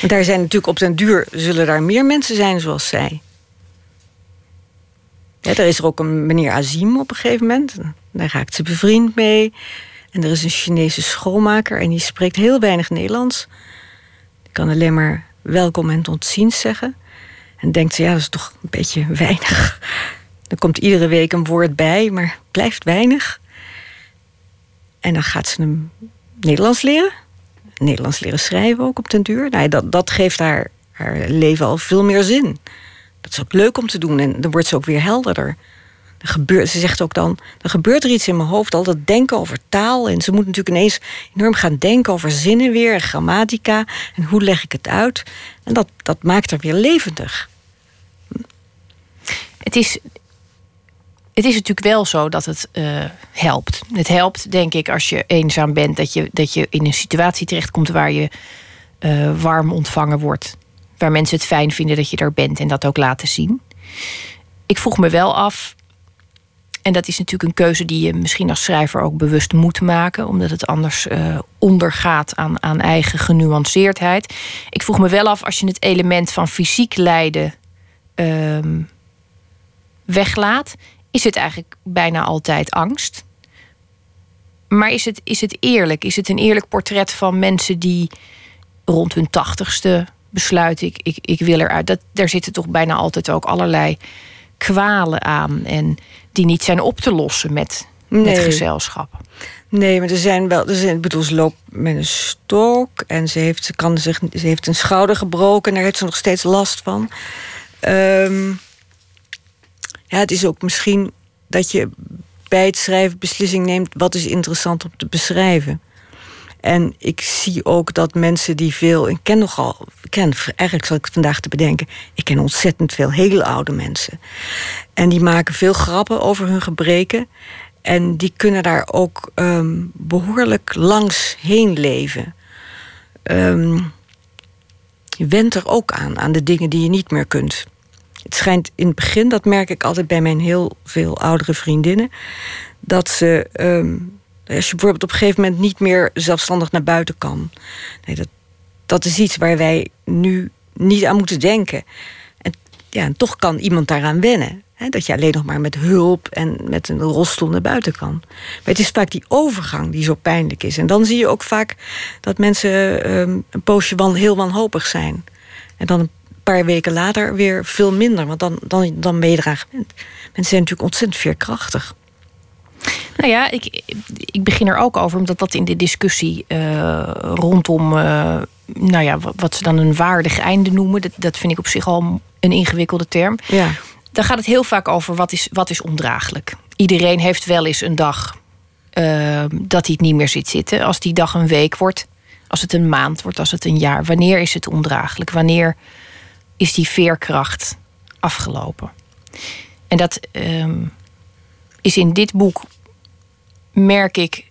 Want daar zijn natuurlijk op den duur zullen daar meer mensen zijn zoals zij. Ja, er is er ook een meneer Azim op een gegeven moment. Daar raakt ze bevriend mee. En er is een Chinese schoonmaker en die spreekt heel weinig Nederlands. Die kan alleen maar welkom en tot zeggen. En denkt ze, ja, dat is toch een beetje weinig. Er komt iedere week een woord bij, maar blijft weinig. En dan gaat ze hem Nederlands leren. Nederlands leren schrijven ook op den duur. Nou, dat, dat geeft haar, haar leven al veel meer zin. Dat is ook leuk om te doen en dan wordt ze ook weer helderder. Er gebeurt, ze zegt ook dan, er gebeurt er iets in mijn hoofd, al dat denken over taal. En ze moet natuurlijk ineens enorm gaan denken over zinnen weer, en grammatica. En hoe leg ik het uit? En dat, dat maakt haar weer levendig. Het is, het is natuurlijk wel zo dat het eh, helpt. Het helpt, denk ik, als je eenzaam bent, dat je, dat je in een situatie terechtkomt waar je eh, warm ontvangen wordt. Waar mensen het fijn vinden dat je er bent en dat ook laten zien. Ik vroeg me wel af, en dat is natuurlijk een keuze die je misschien als schrijver ook bewust moet maken, omdat het anders eh, ondergaat aan, aan eigen genuanceerdheid. Ik vroeg me wel af, als je het element van fysiek lijden ehm, weglaat, is het eigenlijk bijna altijd angst. Maar is het, is het eerlijk? Is het een eerlijk portret van mensen die rond hun tachtigste besluiten: ik, ik, ik wil eruit? Dat, daar zitten toch bijna altijd ook allerlei kwalen aan. En die niet zijn op te lossen met, met gezelschap. Nee, maar er zijn wel. Er zijn, ik bedoel, ze loopt met een stok en ze heeft, ze kan zich, ze heeft een schouder gebroken en daar heeft ze nog steeds last van. Ehm, ja, het is ook misschien dat je bij het schrijven beslissing neemt wat is interessant om te beschrijven. En ik zie ook dat mensen die veel. Ik ken nogal. Ik ken, eigenlijk zal ik vandaag te bedenken. Ik ken ontzettend veel hele oude mensen. En die maken veel grappen over hun gebreken. En die kunnen daar ook ehm, behoorlijk langs heen leven. Ehm, je went er ook aan, aan de dingen die je niet meer kunt. Het schijnt in het begin, dat merk ik altijd bij mijn heel veel oudere vriendinnen, dat ze, um, als je bijvoorbeeld op een gegeven moment niet meer zelfstandig naar buiten kan, nee, dat, dat is iets waar wij nu niet aan moeten denken. En, ja, en toch kan iemand daaraan wennen. Hè, dat je alleen nog maar met hulp en met een rolstoel naar buiten kan. Maar het is vaak die overgang die zo pijnlijk is. En dan zie je ook vaak dat mensen um, een poosje heel wanhopig zijn. En dan een paar weken later weer veel minder. Want dan, dan, dan ben je. Mensen zijn natuurlijk ontzettend veerkrachtig. Nou ja, ik, ik begin er ook over, omdat dat in de discussie uh, rondom, uh, nou ja, wat ze dan een waardig einde noemen, dat, dat vind ik op zich al een ingewikkelde term. Ja. Dan gaat het heel vaak over wat is, wat is ondraaglijk. Iedereen heeft wel eens een dag uh, dat hij het niet meer ziet zitten. Als die dag een week wordt, als het een maand wordt, als het een jaar. Wanneer is het ondraaglijk? Wanneer is die veerkracht afgelopen? En dat um, is in dit boek, merk ik.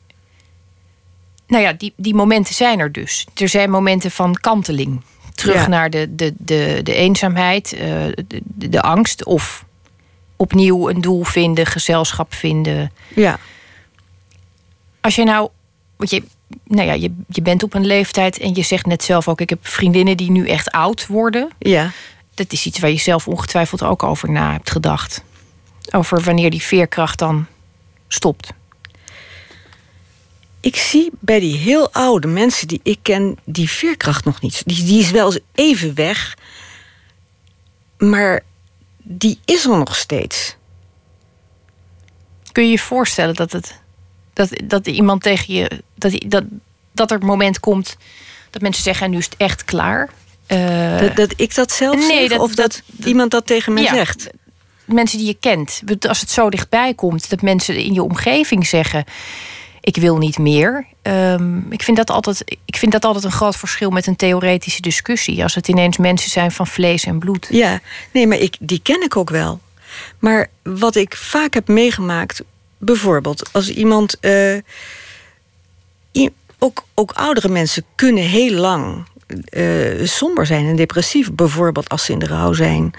Nou ja, die, die momenten zijn er dus. Er zijn momenten van kanteling. Terug ja. naar de, de, de, de eenzaamheid, uh, de, de, de, angst. Of opnieuw een doel vinden, gezelschap vinden. Ja. Als je nou. Want je, nou ja, je, je bent op een leeftijd en je zegt net zelf ook: ik heb vriendinnen die nu echt oud worden. Ja. Dat is iets waar je zelf ongetwijfeld ook over na hebt gedacht. Over wanneer die veerkracht dan stopt. Ik zie bij die heel oude mensen die ik ken, die veerkracht nog niet. Die, die is wel eens even weg, maar die is er nog steeds. Kun je je voorstellen dat, het, dat, dat iemand tegen je. Dat, dat, dat er een moment komt dat mensen zeggen: nu is het echt klaar? Uh, dat, dat, ik dat zelf nee, zeg, dat, of dat, dat, iemand dat tegen me ja, zegt? Mensen die je kent. Als het zo dichtbij komt, dat mensen in je omgeving zeggen: Ik wil niet meer. Um, ik, vind dat altijd, ik vind dat altijd een groot verschil met een theoretische discussie. Als het ineens mensen zijn van vlees en bloed. Ja, nee, maar ik, die ken ik ook wel. Maar wat ik vaak heb meegemaakt, bijvoorbeeld als iemand. Uh, ook, ook oudere mensen kunnen heel lang uh, somber zijn en depressief. Bijvoorbeeld als ze in de rouw zijn.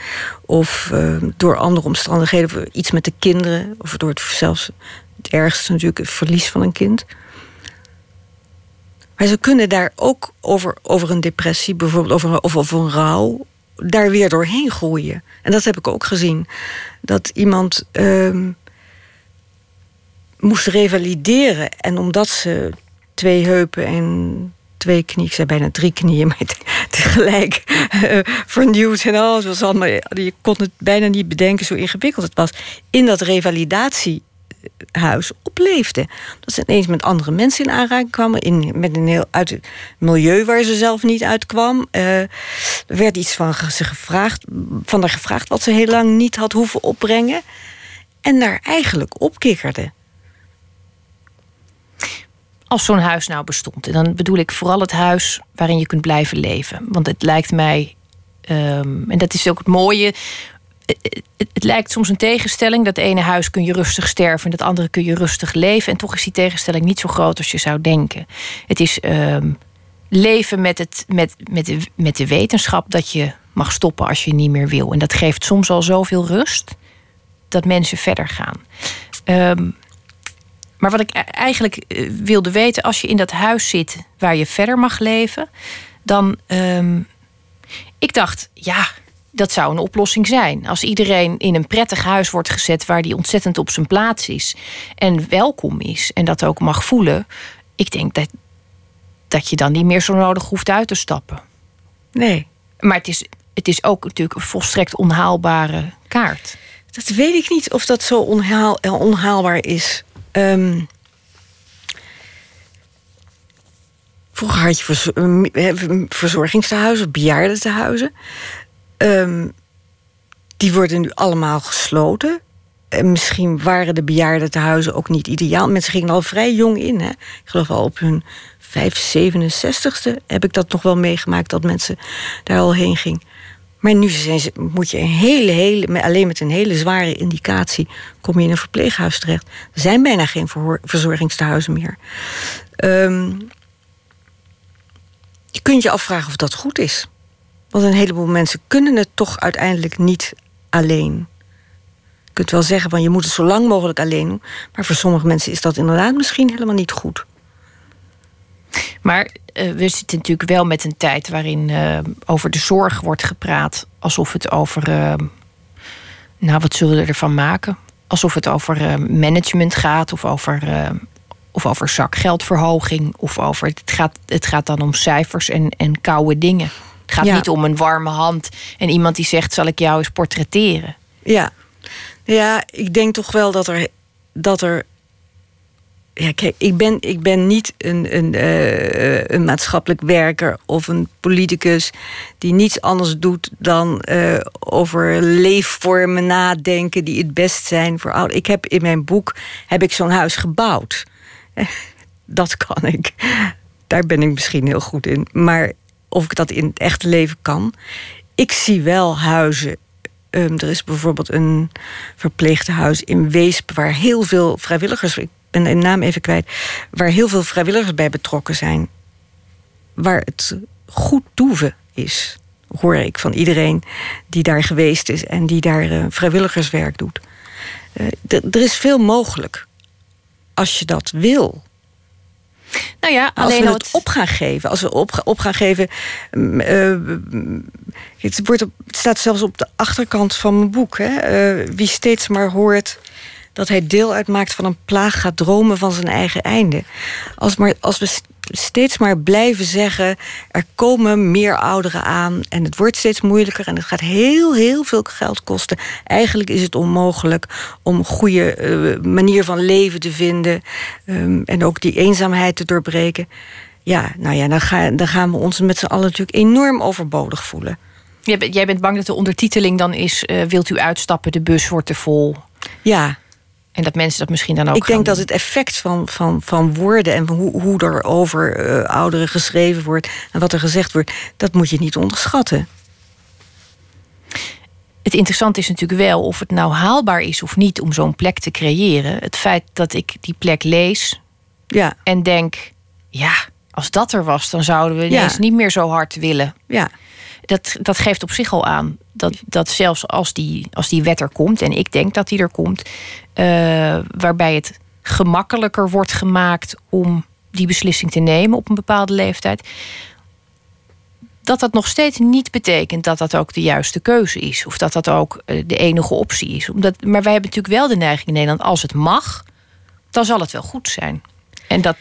Of uh, door andere omstandigheden. Of iets met de kinderen. Of door het zelfs het ergste natuurlijk het verlies van een kind. Maar ze kunnen daar ook over, over een depressie, bijvoorbeeld over, of over een rouw, daar weer doorheen groeien. En dat heb ik ook gezien. Dat iemand uh, moest revalideren. En omdat ze twee heupen en twee knieën, ik zei bijna drie knieën, maar tegelijk uh, vernieuwd en alles was allemaal. Je kon het bijna niet bedenken, zo ingewikkeld het was. In dat revalidatiehuis opleefde. Dat ze ineens met andere mensen in aanraking kwamen, in, met een heel uit milieu waar ze zelf niet uitkwam. Er werd iets van ze gevraagd, van haar gevraagd wat ze heel lang niet had hoeven opbrengen. En daar eigenlijk opkikkerde als zo'n huis nou bestond. En dan bedoel ik vooral het huis waarin je kunt blijven leven. Want het lijkt mij, um, en dat is ook het mooie. Het, het, het, lijkt soms een tegenstelling. Dat ene huis kun je rustig sterven en dat andere kun je rustig leven. En toch is die tegenstelling niet zo groot als je zou denken. Het is um, leven met, het, met, met, de, met de wetenschap dat je mag stoppen als je niet meer wil. En dat geeft soms al zoveel rust dat mensen verder gaan. Um, maar wat ik eigenlijk eh, wilde weten, als je in dat huis zit waar je verder mag leven, dan. Um, ik dacht, ja, dat zou een oplossing zijn. Als iedereen in een prettig huis wordt gezet waar die ontzettend op zijn plaats is en welkom is en dat ook mag voelen. Ik denk dat, dat je dan niet meer zo nodig hoeft uit te stappen. Nee. Maar het is, het is ook natuurlijk een volstrekt onhaalbare kaart. Dat weet ik niet of dat zo onhaal, onhaalbaar is. Um, vroeger had je vers verzorgingstehuizen, bejaardentehuizen. Um, die worden nu allemaal gesloten. En misschien waren de bejaardentehuizen ook niet ideaal. Mensen gingen al vrij jong in. Hè? Ik geloof al op hun 5, 67ste heb ik dat nog wel meegemaakt... dat mensen daar al heen gingen. Maar nu zijn ze, moet je een hele, hele, alleen met een hele zware indicatie kom je in een verpleeghuis terecht. Er zijn bijna geen verzorgingstehuizen meer. Um, je kunt je afvragen of dat goed is. Want een heleboel mensen kunnen het toch uiteindelijk niet alleen. Je kunt wel zeggen van je moet het zo lang mogelijk alleen doen. Maar voor sommige mensen is dat inderdaad misschien helemaal niet goed. Maar uh, we zitten natuurlijk wel met een tijd waarin uh, over de zorg wordt gepraat. Alsof het over. Uh, nou, wat zullen we ervan maken? Alsof het over management gaat of over, of over zakgeldverhoging. Of over. Het gaat, het gaat dan om cijfers en, en koude dingen. Het gaat niet om een warme hand en iemand die zegt: zal ik jou eens portretteren? Ja, ja ik denk toch wel dat er. Dat er ja, kijk, ik ben, ik ben niet een, een, uh, een maatschappelijk werker of een politicus die niets anders doet dan uh, over leefvormen nadenken die het best zijn voor ouderen. Ik heb in mijn boek heb ik zo'n huis gebouwd. Dat kan ik. Daar ben ik misschien heel goed in. Maar of ik dat in het echte leven kan. Ik zie wel huizen. Um, er is bijvoorbeeld een verpleegtehuis in Weesp waar heel veel vrijwilligers ben de naam even kwijt, waar heel veel vrijwilligers bij betrokken zijn. Waar het goed toeven is, hoor ik van iedereen die daar geweest is en die daar uh, vrijwilligerswerk doet. Uh, er is veel mogelijk als je dat wil. Nou ja, als we het op gaan geven, als we op, op gaan geven. Uh, het, wordt op, het staat zelfs op de achterkant van mijn boek. Hè, wie steeds maar hoort dat hij deel uitmaakt van een plaag gaat dromen van zijn eigen einde. Als, maar, als we steeds maar blijven zeggen: er komen meer ouderen aan en het wordt steeds moeilijker en het gaat heel, heel veel geld kosten. Eigenlijk is het onmogelijk om een goede uh, manier van leven te vinden um, en ook die eenzaamheid te doorbreken. Ja, nou ja, dan, ga, dan gaan we ons met z'n allen natuurlijk enorm overbodig voelen. Jij bent bang dat de ondertiteling dan is: uh, wilt u uitstappen, de bus wordt te vol. Ja, en dat mensen dat misschien dan ook. Ik denk dat het effect van, van, van woorden en hoe, hoe er over uh, ouderen geschreven wordt en wat er gezegd wordt, dat moet je niet onderschatten. Het interessante is natuurlijk wel of het nou haalbaar is of niet om zo'n plek te creëren. Het feit dat ik die plek lees ja. en denk: ja, als dat er was, dan zouden we ineens niet meer zo hard willen. Ja. Dat, dat geeft op zich al aan dat, dat zelfs als die, als die wet er komt, en ik denk dat die er komt, uh, waarbij het gemakkelijker wordt gemaakt om die beslissing te nemen op een bepaalde leeftijd, dat dat nog steeds niet betekent dat dat ook de juiste keuze is. Of dat dat ook uh, de enige optie is. Omdat, maar wij hebben natuurlijk wel de neiging in Nederland, als het mag, dan zal het wel goed zijn. En dat,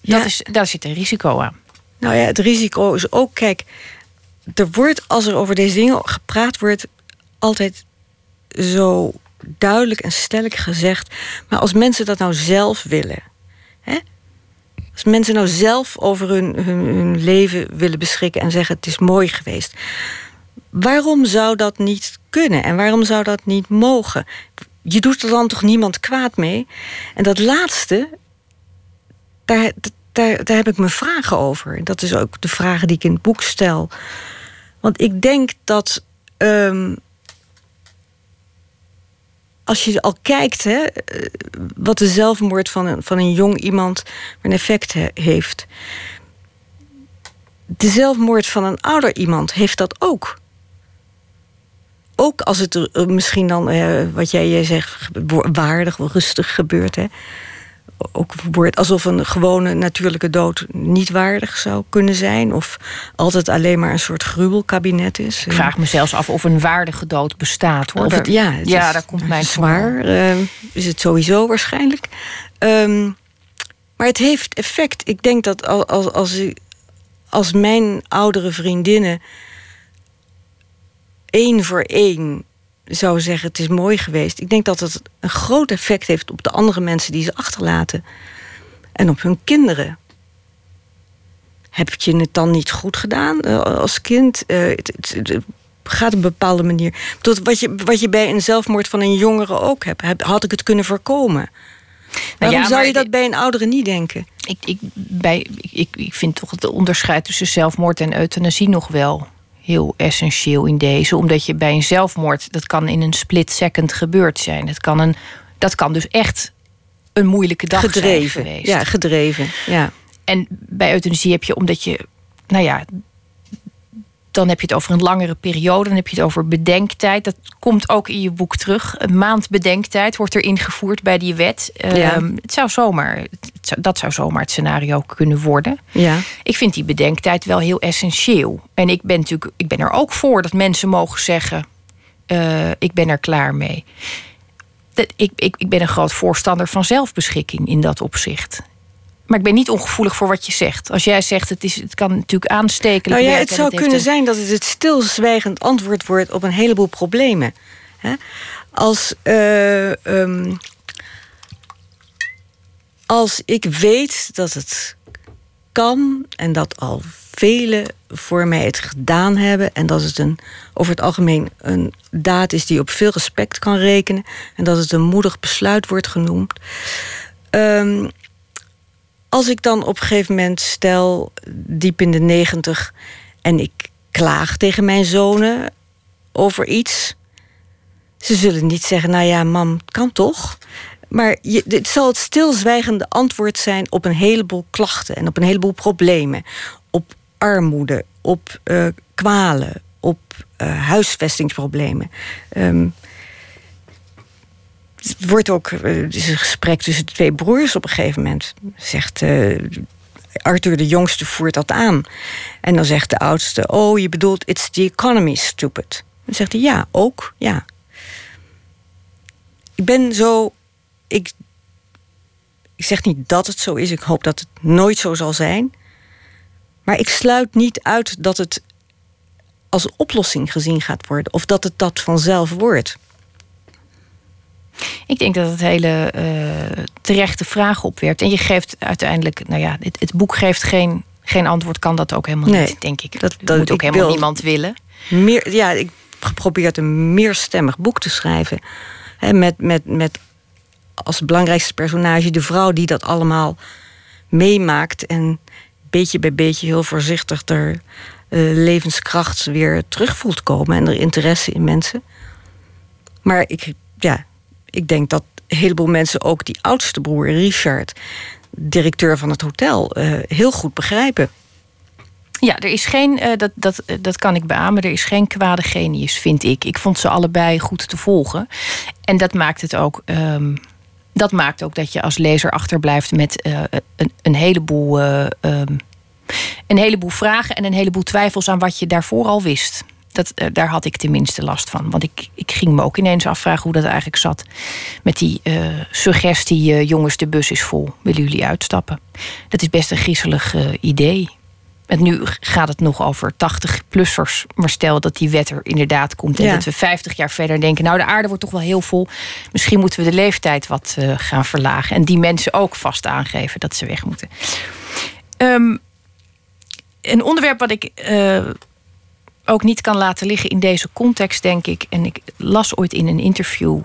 ja. dat is, daar zit een risico aan. Nou ja, het risico is ook, kijk, er wordt, als er over deze dingen gepraat wordt, altijd zo duidelijk en stellig gezegd. Maar als mensen dat nou zelf willen. Hè? Als mensen nou zelf over hun, hun, hun leven willen beschikken en zeggen: Het is mooi geweest. Waarom zou dat niet kunnen en waarom zou dat niet mogen? Je doet er dan toch niemand kwaad mee? En dat laatste, daar, daar, daar heb ik mijn vragen over. Dat is ook de vragen die ik in het boek stel. Want ik denk dat. Um, als je al kijkt hè, eh, wat de zelfmoord van een, van een jong iemand een effect heeft. De zelfmoord van een ouder iemand heeft dat ook. Ook als het misschien dan, eh, wat jij zegt, waardig, rustig gebeurt. Hè ook wordt alsof een gewone natuurlijke dood niet waardig zou kunnen zijn. Of altijd alleen maar een soort gruwelkabinet is. Ik vraag me zelfs af of een waardige dood bestaat. Hoor. Of het, ja, het ja is, daar komt mijn zwaar. Uh, is het sowieso waarschijnlijk. Um, maar het heeft effect. Ik denk dat als, als, als, als mijn oudere vriendinnen één voor één zou zeggen: het is mooi geweest. Ik denk dat het een groot effect heeft op de andere mensen die ze achterlaten en op hun kinderen. Heb je het dan niet goed gedaan uh, als kind? Uh, het, het, gaat op een bepaalde manier. Tot wat je, wat je bij een zelfmoord van een jongere ook hebt. Had ik het kunnen voorkomen? Nou Waarom ja, zou je dat bij een oudere niet denken? Ik, ik, bij, ik, ik vind toch het onderscheid tussen zelfmoord en euthanasie nog wel heel essentieel in deze. Omdat je bij een zelfmoord, dat kan in een split second gebeurd zijn. Dat kan, een, dat kan dus echt een moeilijke dag zijn gedreven. geweest. Ja, gedreven. Ja. En bij euthanasie heb je, omdat je, nou ja, dan heb je het over een langere periode. Dan heb je het over bedenktijd. Dat komt ook in je boek terug. Een maand bedenktijd wordt er ingevoerd bij die wet. Ja. Ehm, het zou zomaar, het zou- dat zou zomaar het scenario kunnen worden. ja. Ik vind die bedenktijd wel heel essentieel. En ik ben natuurlijk, ik ben er ook voor dat mensen mogen zeggen: eh, ik ben er klaar mee. Dat, ik, ik, ik ben een groot voorstander van zelfbeschikking in dat opzicht. Maar ik ben niet ongevoelig voor wat je zegt. Als jij zegt, het, is, het kan natuurlijk aanstekelijk Nou ja, het zou kunnen een- zijn dat het het stilzwijgend antwoord wordt op een heleboel problemen. Als, eh, ehm, als ik weet dat het kan en dat al velen voor mij het gedaan hebben en dat het een, over het algemeen een daad is die op veel respect kan rekenen en dat het een moedig besluit wordt genoemd. Ehm, als ik dan op een gegeven moment stel, diep in de negentig, en ik klaag tegen mijn zonen over iets. Ze zullen niet zeggen, nou ja, mam, kan toch? Maar je, het zal het stilzwijgende antwoord zijn op een heleboel klachten en op een heleboel problemen. Op armoede, op eh, kwalen, op eh, huisvestingsproblemen. Ehm, het wordt ook eh, is een gesprek tussen twee broers op een gegeven moment. Zegt eh, Arthur de jongste voert dat aan. En dan zegt de oudste: Oh, je bedoelt, it's the economy, stupid. Dan zegt hij: Ja, ook, ja. Ik ben zo. Ik, ik zeg niet dat het zo is. Ik hoop dat het nooit zo zal zijn. Maar ik sluit niet uit dat het als oplossing gezien gaat worden. Of dat het dat vanzelf wordt. Ik denk dat het hele eh, terechte vragen opwerpt. En je geeft uiteindelijk, nou ja, het, het boek geeft geen, geen antwoord, kan dat ook helemaal Nee, niet, denk ik. dat- Dat, moet ook helemaal wil- niemand willen. meer, ja, ik geprobeerd een meerstemmig boek te schrijven. Hè, met, met, met als belangrijkste personage de vrouw die dat allemaal meemaakt. En beetje bij beetje heel voorzichtig er eh, levenskracht weer terug voelt komen. En er interesse in mensen. Maar ik, ja, ik denk dat een heleboel mensen ook die oudste broer, Richard, directeur van het hotel, eh, heel goed begrijpen. Ja, er is geen, eh, dat, dat, eh, dat kan ik beamen, er is geen kwade genius, vind ik. Ik vond ze allebei goed te volgen. En dat maakt het ook. ehm, dat maakt ook dat je als lezer achterblijft met een, heleboel, eh, ehm, een heleboel vragen en een heleboel twijfels aan wat je daarvoor al wist. Dat, eh, daar had ik tenminste last van. Want ik, ik ging me ook ineens afvragen hoe dat eigenlijk zat. Met die eh, suggestie: eh, jongens, de bus is vol. Willen jullie uitstappen? Dat is best een griezelig idee. En nu gaat het nog over 80-plussers. Maar stel dat die wet er inderdaad komt. En Ja. dat we 50 jaar verder denken. Nou, de aarde wordt toch wel heel vol. Misschien moeten we de leeftijd wat gaan verlagen. En die mensen ook vast aangeven dat ze weg moeten. Ehm, een onderwerp wat ik ook niet kan laten liggen in deze context, denk ik. En ik las ooit in een interview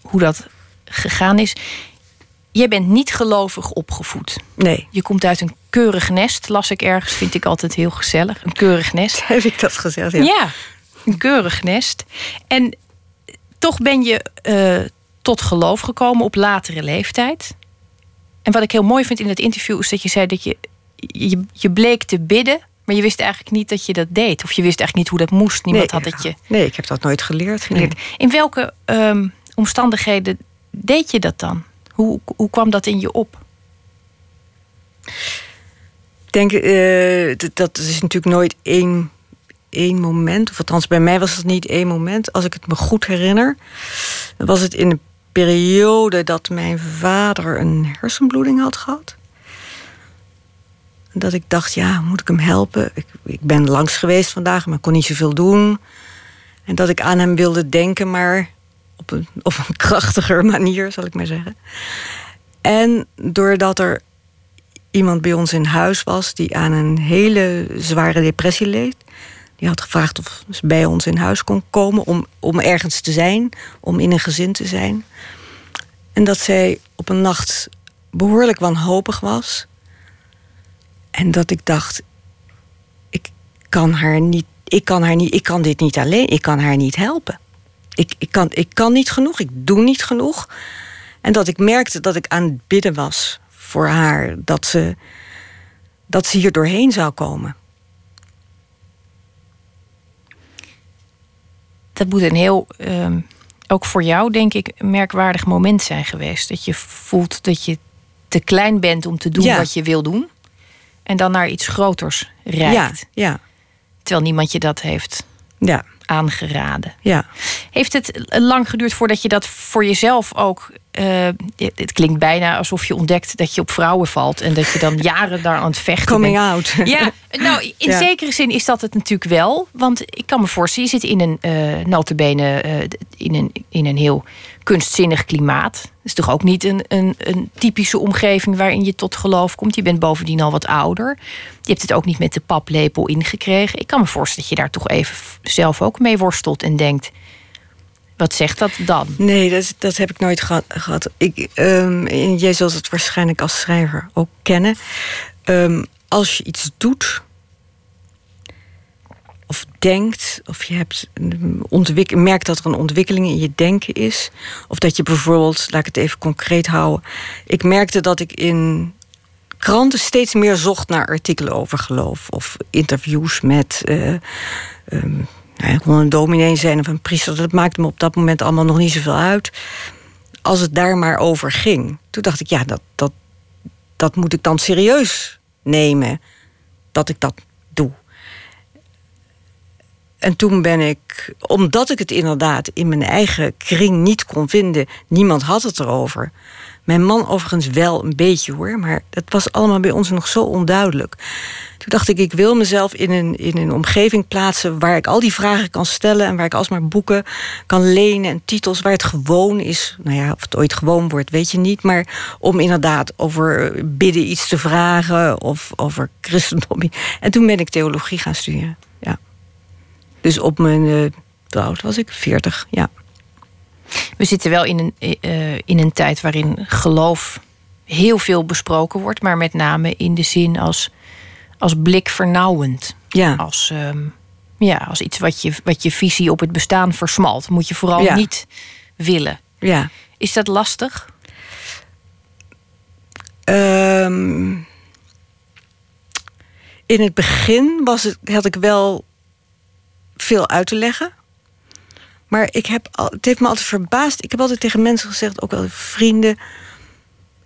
hoe dat gegaan is. Jij bent niet gelovig opgevoed. Nee, Je komt uit een keurig nest, las ik ergens. Vind ik altijd heel gezellig. Een keurig nest. heb ik dat gezegd? Ja. Ja, een keurig nest. En toch ben je eh, tot geloof gekomen op latere leeftijd. En wat ik heel mooi vind in het interview is dat je zei dat je, je, je bleek te bidden, maar je wist eigenlijk niet dat je dat deed. Of je wist eigenlijk niet hoe dat moest. Niemand had het je Nee, ik heb dat nooit geleerd. geleerd. In welke ehm, omstandigheden deed je dat dan? Hoe, hoe kwam dat in je op? Ik denk, eh, dat- is natuurlijk nooit één, één moment. Of althans, bij mij was het niet één moment. Als ik het me goed herinner, was het in een periode dat mijn vader een hersenbloeding had gehad. Dat ik dacht, ja, moet ik hem helpen? Ik, ik ben langs geweest vandaag, maar kon niet zoveel doen. En dat ik aan hem wilde denken, maar op een, op een krachtiger manier, zal ik maar zeggen. En doordat er iemand bij ons in huis was die aan een hele zware depressie leed, Die had gevraagd of ze bij ons in huis kon komen om, om ergens te zijn, om in een gezin te zijn. En dat zij op een nacht behoorlijk wanhopig was. En dat ik dacht, ik kan haar niet, ik kan haar niet, ik kan dit niet alleen, ik kan haar niet helpen. Ik, ik, kan, ik kan niet genoeg, ik doe niet genoeg. En dat ik merkte dat ik aan het bidden was voor haar, dat ze, dat ze hier doorheen zou komen. Dat moet een heel, ehm, ook voor jou denk ik, een merkwaardig moment zijn geweest. Dat je voelt dat je te klein bent om te doen Ja. wat je wil doen. En dan naar iets groters reikt. ja, Terwijl niemand je dat heeft ja, aangeraden. ja. Heeft het lang geduurd voordat je dat voor jezelf ook. eh, het het klinkt bijna alsof je ontdekt dat je op vrouwen valt. En dat je dan jaren daar aan het vechten Coming bent. out. Ja, nou, in Ja. zekere zin is dat het natuurlijk wel. Want ik kan me voorstellen, je zit in een uh, notabene uh, in, een, in een heel kunstzinnig klimaat. Is toch ook niet een, een, een typische omgeving waarin je tot geloof komt. Je bent bovendien al wat ouder. Je hebt het ook niet met de paplepel ingekregen. Ik kan me voorstellen dat je daar toch even zelf ook mee worstelt en denkt... Wat zegt dat dan? Nee, dat, dat heb ik nooit gehad. Ik, um, jij zult het waarschijnlijk als schrijver ook kennen. Um, als je iets doet of denkt, of je hebt merkt dat er een ontwikkeling in je denken is, of dat je bijvoorbeeld, laat ik het even concreet houden, ik merkte dat ik in kranten steeds meer zocht naar artikelen over geloof of interviews met. Uh, um, nou, kon een dominee zijn of een priester, dat maakte me op dat moment allemaal nog niet zoveel uit. Als het daar maar over ging. Toen dacht ik, ja, dat, dat, dat moet ik dan serieus nemen. Dat ik dat. En toen ben ik, omdat ik het inderdaad in mijn eigen kring niet kon vinden, niemand had het erover. Mijn man overigens wel een beetje hoor, maar dat was allemaal bij ons nog zo onduidelijk. Toen dacht ik, ik wil mezelf in een, in een omgeving plaatsen waar ik al die vragen kan stellen en waar ik alsmaar boeken kan lenen en titels waar het gewoon is. Nou ja, of het ooit gewoon wordt, weet je niet. Maar om inderdaad over bidden iets te vragen of over christendom. En toen ben ik theologie gaan studeren. Ja. Dus op mijn, uh, hoe oud was ik? 40, ja. We zitten wel in een, uh, in een tijd waarin geloof heel veel besproken wordt, maar met name in de zin als, als blikvernauwend. Ja. Als, um, ja, als iets wat je, wat je visie op het bestaan versmalt. Moet je vooral ja. niet willen. Ja. Is dat lastig? Um, in het begin was het, had ik wel veel uit te leggen. Maar ik heb, het heeft me altijd verbaasd. Ik heb altijd tegen mensen gezegd, ook wel vrienden.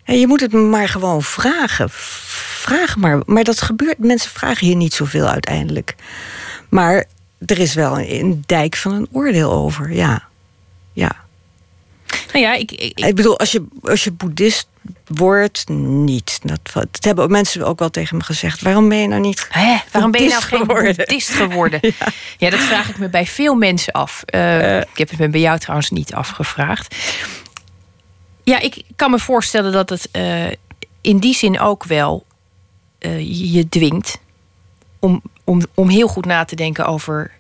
Je moet het maar gewoon vragen. Vraag maar. Maar dat gebeurt. Mensen vragen hier niet zoveel uiteindelijk. Maar er is wel een dijk van een oordeel over. Ja. Ja. Nou ja, ik, ik, ik bedoel, als je, als je boeddhist wordt, niet. Dat, dat hebben ook mensen ook wel tegen me gezegd. Waarom ben je nou niet Hè, Waarom ben je nou geen geworden? boeddhist geworden? ja. ja. dat vraag ik me bij veel mensen af. Uh, uh, ik heb het me bij jou trouwens niet afgevraagd. Ja, ik kan me voorstellen dat het uh, in die zin ook wel je dwingt... Om, om, om heel goed na te denken over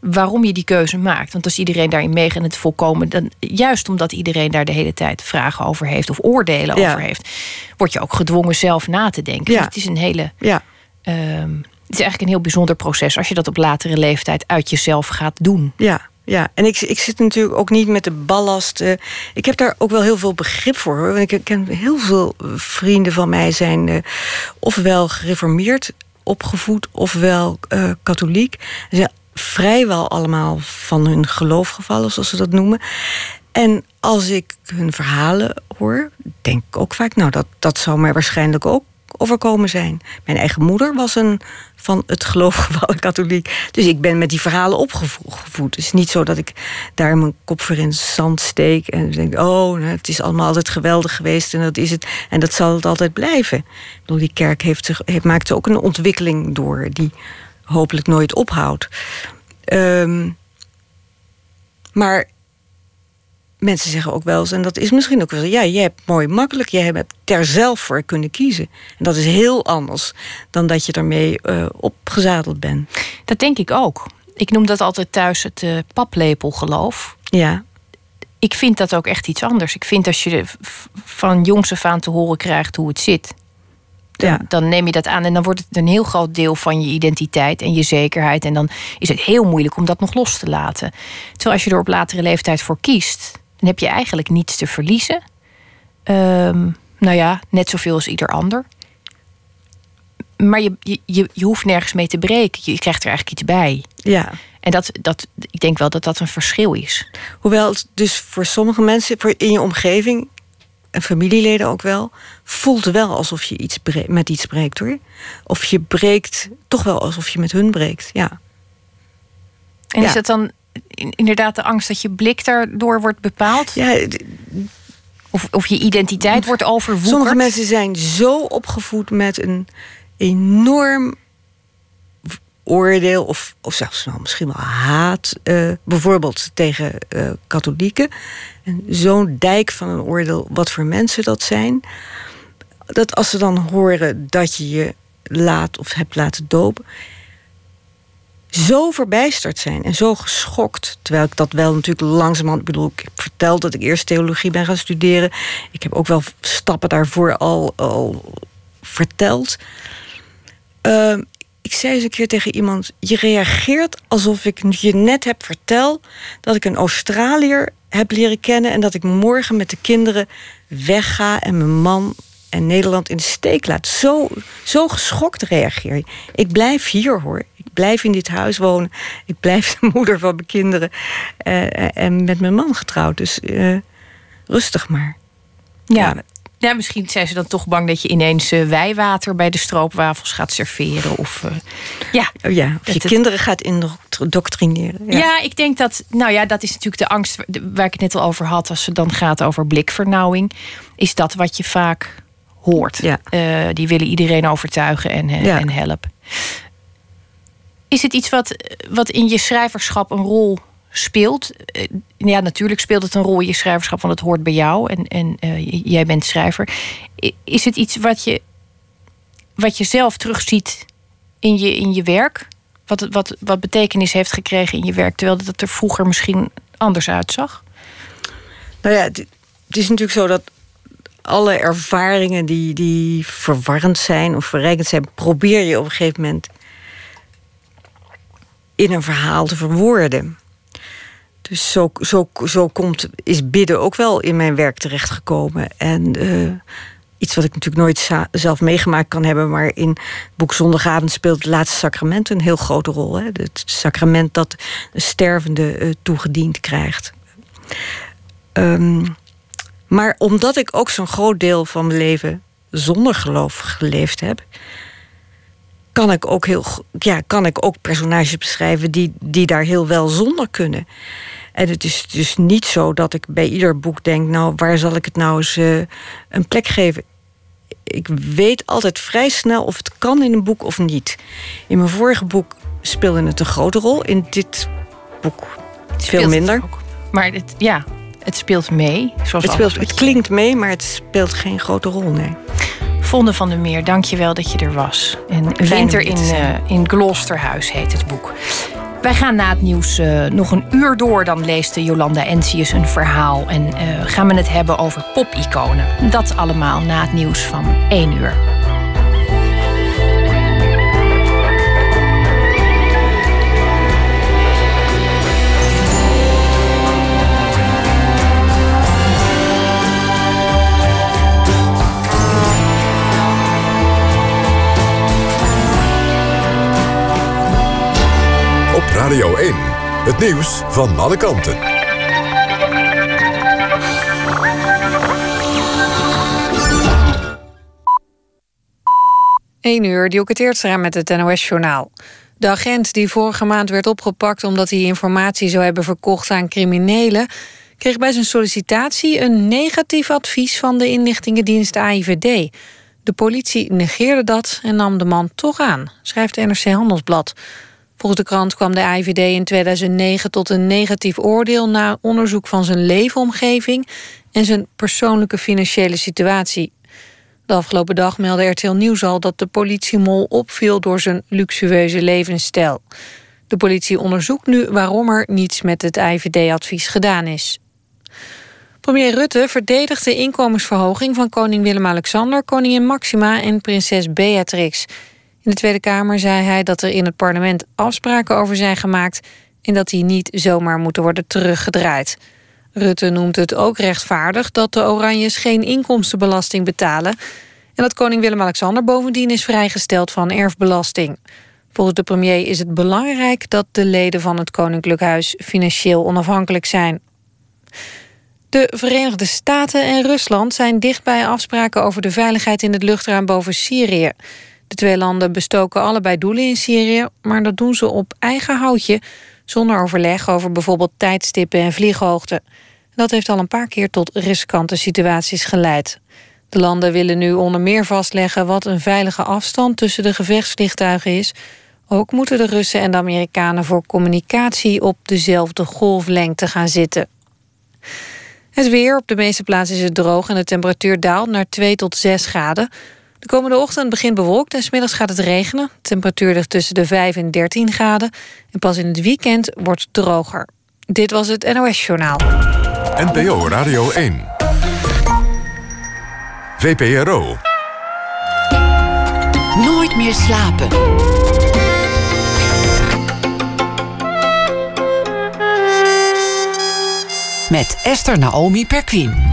waarom je die keuze maakt. Want als iedereen daarin meegaat en het volkomen... Dan, juist omdat iedereen daar de hele tijd vragen over heeft... of oordelen ja. over heeft... word je ook gedwongen zelf na te denken. Ja. Dus het is een hele... Ja. Um, het is eigenlijk een heel bijzonder proces... als je dat op latere leeftijd uit jezelf gaat doen. Ja, ja. en ik, ik zit natuurlijk ook niet met de ballast. Uh, ik heb daar ook wel heel veel begrip voor. Hoor. Want ik ken heel veel vrienden van mij zijn... Uh, ofwel gereformeerd opgevoed, ofwel uh, katholiek. Ze zijn vrijwel allemaal van hun geloof gevallen, zoals ze dat noemen. En als ik hun verhalen hoor, denk ik ook vaak... nou, dat, dat zou mij waarschijnlijk ook overkomen zijn. Mijn eigen moeder was een van het geloof gevallen katholiek. Dus ik ben met die verhalen opgevoed. Het is niet zo dat ik daar mijn kop voor in zand steek... en denk, oh, nou, het is allemaal altijd geweldig geweest... en dat is het, en dat zal het altijd blijven. Die kerk heeft, heeft, maakte ook een ontwikkeling door... die hopelijk nooit ophoudt. Um, maar mensen zeggen ook wel eens, en dat is misschien ook wel ja, jij hebt mooi makkelijk, jij hebt er zelf voor kunnen kiezen. En dat is heel anders dan dat je ermee uh, opgezadeld bent. Dat denk ik ook. Ik noem dat altijd thuis het uh, paplepelgeloof. Ja. Ik vind dat ook echt iets anders. Ik vind als je van jongs af aan te horen krijgt hoe het zit, dan, ja. dan, neem je dat aan en dan wordt het een heel groot deel van je identiteit en je zekerheid. En dan is het heel moeilijk om dat nog los te laten. Terwijl als je er op latere leeftijd voor kiest, dan heb je eigenlijk niets te verliezen. Um, nou ja, net zoveel als ieder ander. Maar je, je, je hoeft nergens mee te breken. Je krijgt er eigenlijk iets bij. Ja. En dat, dat, ik denk wel dat dat een verschil is. Hoewel het dus voor sommige mensen voor in je omgeving en familieleden ook wel, voelt wel alsof je iets met iets breekt hoor. Of je breekt toch wel alsof je met hun breekt. Ja. En is het dan inderdaad de angst dat je blik daardoor wordt bepaald? Ja, of, of je identiteit wordt overwoekerd? Sommige mensen zijn zo opgevoed met een enorm oordeel, of, of zelfs wel misschien wel haat, uh, bijvoorbeeld tegen uh, katholieken. Zo'n dijk van een oordeel, wat voor mensen dat zijn. Dat als ze dan horen dat je je laat of hebt laten dopen, zo verbijsterd zijn en zo geschokt. Terwijl ik dat wel natuurlijk langzamerhand... Bedoel, ik heb verteld dat ik eerst theologie ben gaan studeren. Ik heb ook wel stappen daarvoor al, al verteld. Uh, ik zei eens een keer tegen iemand: Je reageert alsof ik je net heb verteld dat ik een Australiër heb leren kennen en dat ik morgen met de kinderen wegga en mijn man en Nederland in de steek laat. Zo, zo geschokt reageer je. Ik blijf hier hoor. Ik blijf in dit huis wonen. Ik blijf de moeder van mijn kinderen uh, en met mijn man getrouwd. Dus uh, rustig maar. Ja, ja, misschien zijn ze dan toch bang dat je ineens uh, wijwater bij de stroopwafels gaat serveren. Of, uh, ja, oh ja, of je kinderen gaat indoctrineren. Ja. ja, ik denk dat, nou ja, dat is natuurlijk de angst waar ik het net al over had. Als het dan gaat over blikvernauwing, is dat wat je vaak hoort. Ja. Uh, die willen iedereen overtuigen en, en helpen. Is het iets wat, wat in je schrijverschap een rol speelt. Eh, ja, natuurlijk speelt het een rol in je schrijverschap, want het hoort bij jou en, en uh, jij bent schrijver. Is het iets wat je, wat je zelf terugziet in je, in je werk? Wat, wat, wat betekenis heeft gekregen in je werk, terwijl het er vroeger misschien anders uitzag? Nou ja, het, het is natuurlijk zo dat alle ervaringen die, die verwarrend zijn of verrijkend zijn, probeer je op een gegeven moment in een verhaal te verwoorden. Dus zo, zo, zo komt, is bidden ook wel in mijn werk terechtgekomen. En uh, iets wat ik natuurlijk nooit zelf meegemaakt kan hebben, maar in het boek Zondagavond speelt het laatste sacrament een heel grote rol. Hè? Het sacrament dat een stervende uh, toegediend krijgt. Um, maar omdat ik ook zo'n groot deel van mijn leven zonder geloof geleefd heb, kan ik ook, heel, ja, kan ik ook personages beschrijven die, die daar heel wel zonder kunnen. En het is dus niet zo dat ik bij ieder boek denk: nou, waar zal ik het nou eens uh, een plek geven? Ik weet altijd vrij snel of het kan in een boek of niet. In mijn vorige boek speelde het een grote rol. In dit boek veel minder. Maar het, ja, het speelt mee. Zoals het, speelt, het klinkt mee, maar het speelt geen grote rol, nee. Vonde van der Meer, dank je wel dat je er was. En Winter in, uh, in Gloucesterhuis heet het boek. Wij gaan na het nieuws uh, nog een uur door. Dan leest Jolanda Entius een verhaal. En uh, gaan we het hebben over popiconen. Dat allemaal na het nieuws van 1 uur. Radio 1. Het nieuws van alle kanten. 1 uur, Dielke Teertstra met het NOS-journaal. De agent die vorige maand werd opgepakt omdat hij informatie zou hebben verkocht aan criminelen, kreeg bij zijn sollicitatie een negatief advies van de inlichtingendienst AIVD. De politie negeerde dat en nam de man toch aan, schrijft NRC Handelsblad. Volgens de krant kwam de IVD in 2009 tot een negatief oordeel na onderzoek van zijn leefomgeving en zijn persoonlijke financiële situatie. De afgelopen dag meldde RTL Nieuws al dat de politiemol opviel door zijn luxueuze levensstijl. De politie onderzoekt nu waarom er niets met het IVD-advies gedaan is. Premier Rutte verdedigt de inkomensverhoging van koning Willem-Alexander, koningin Maxima en prinses Beatrix. In de Tweede Kamer zei hij dat er in het parlement afspraken over zijn gemaakt en dat die niet zomaar moeten worden teruggedraaid. Rutte noemt het ook rechtvaardig dat de Oranjes geen inkomstenbelasting betalen en dat koning Willem-Alexander bovendien is vrijgesteld van erfbelasting. Volgens de premier is het belangrijk dat de leden van het Koninklijk Huis financieel onafhankelijk zijn. De Verenigde Staten en Rusland zijn dicht bij afspraken over de veiligheid in het luchtruim boven Syrië. De twee landen bestoken allebei doelen in Syrië, maar dat doen ze op eigen houtje, zonder overleg over bijvoorbeeld tijdstippen en vlieghoogte. Dat heeft al een paar keer tot riskante situaties geleid. De landen willen nu onder meer vastleggen wat een veilige afstand tussen de gevechtsvliegtuigen is. Ook moeten de Russen en de Amerikanen voor communicatie op dezelfde golflengte gaan zitten. Het weer. Op de meeste plaatsen is het droog en de temperatuur daalt naar 2 tot 6 graden. De komende ochtend begint bewolkt en smiddags gaat het regenen. De temperatuur ligt tussen de 5 en 13 graden. En pas in het weekend wordt het droger. Dit was het NOS Journaal. NPO Radio 1. VPRO. Nooit meer slapen. Met Esther Naomi Perquin.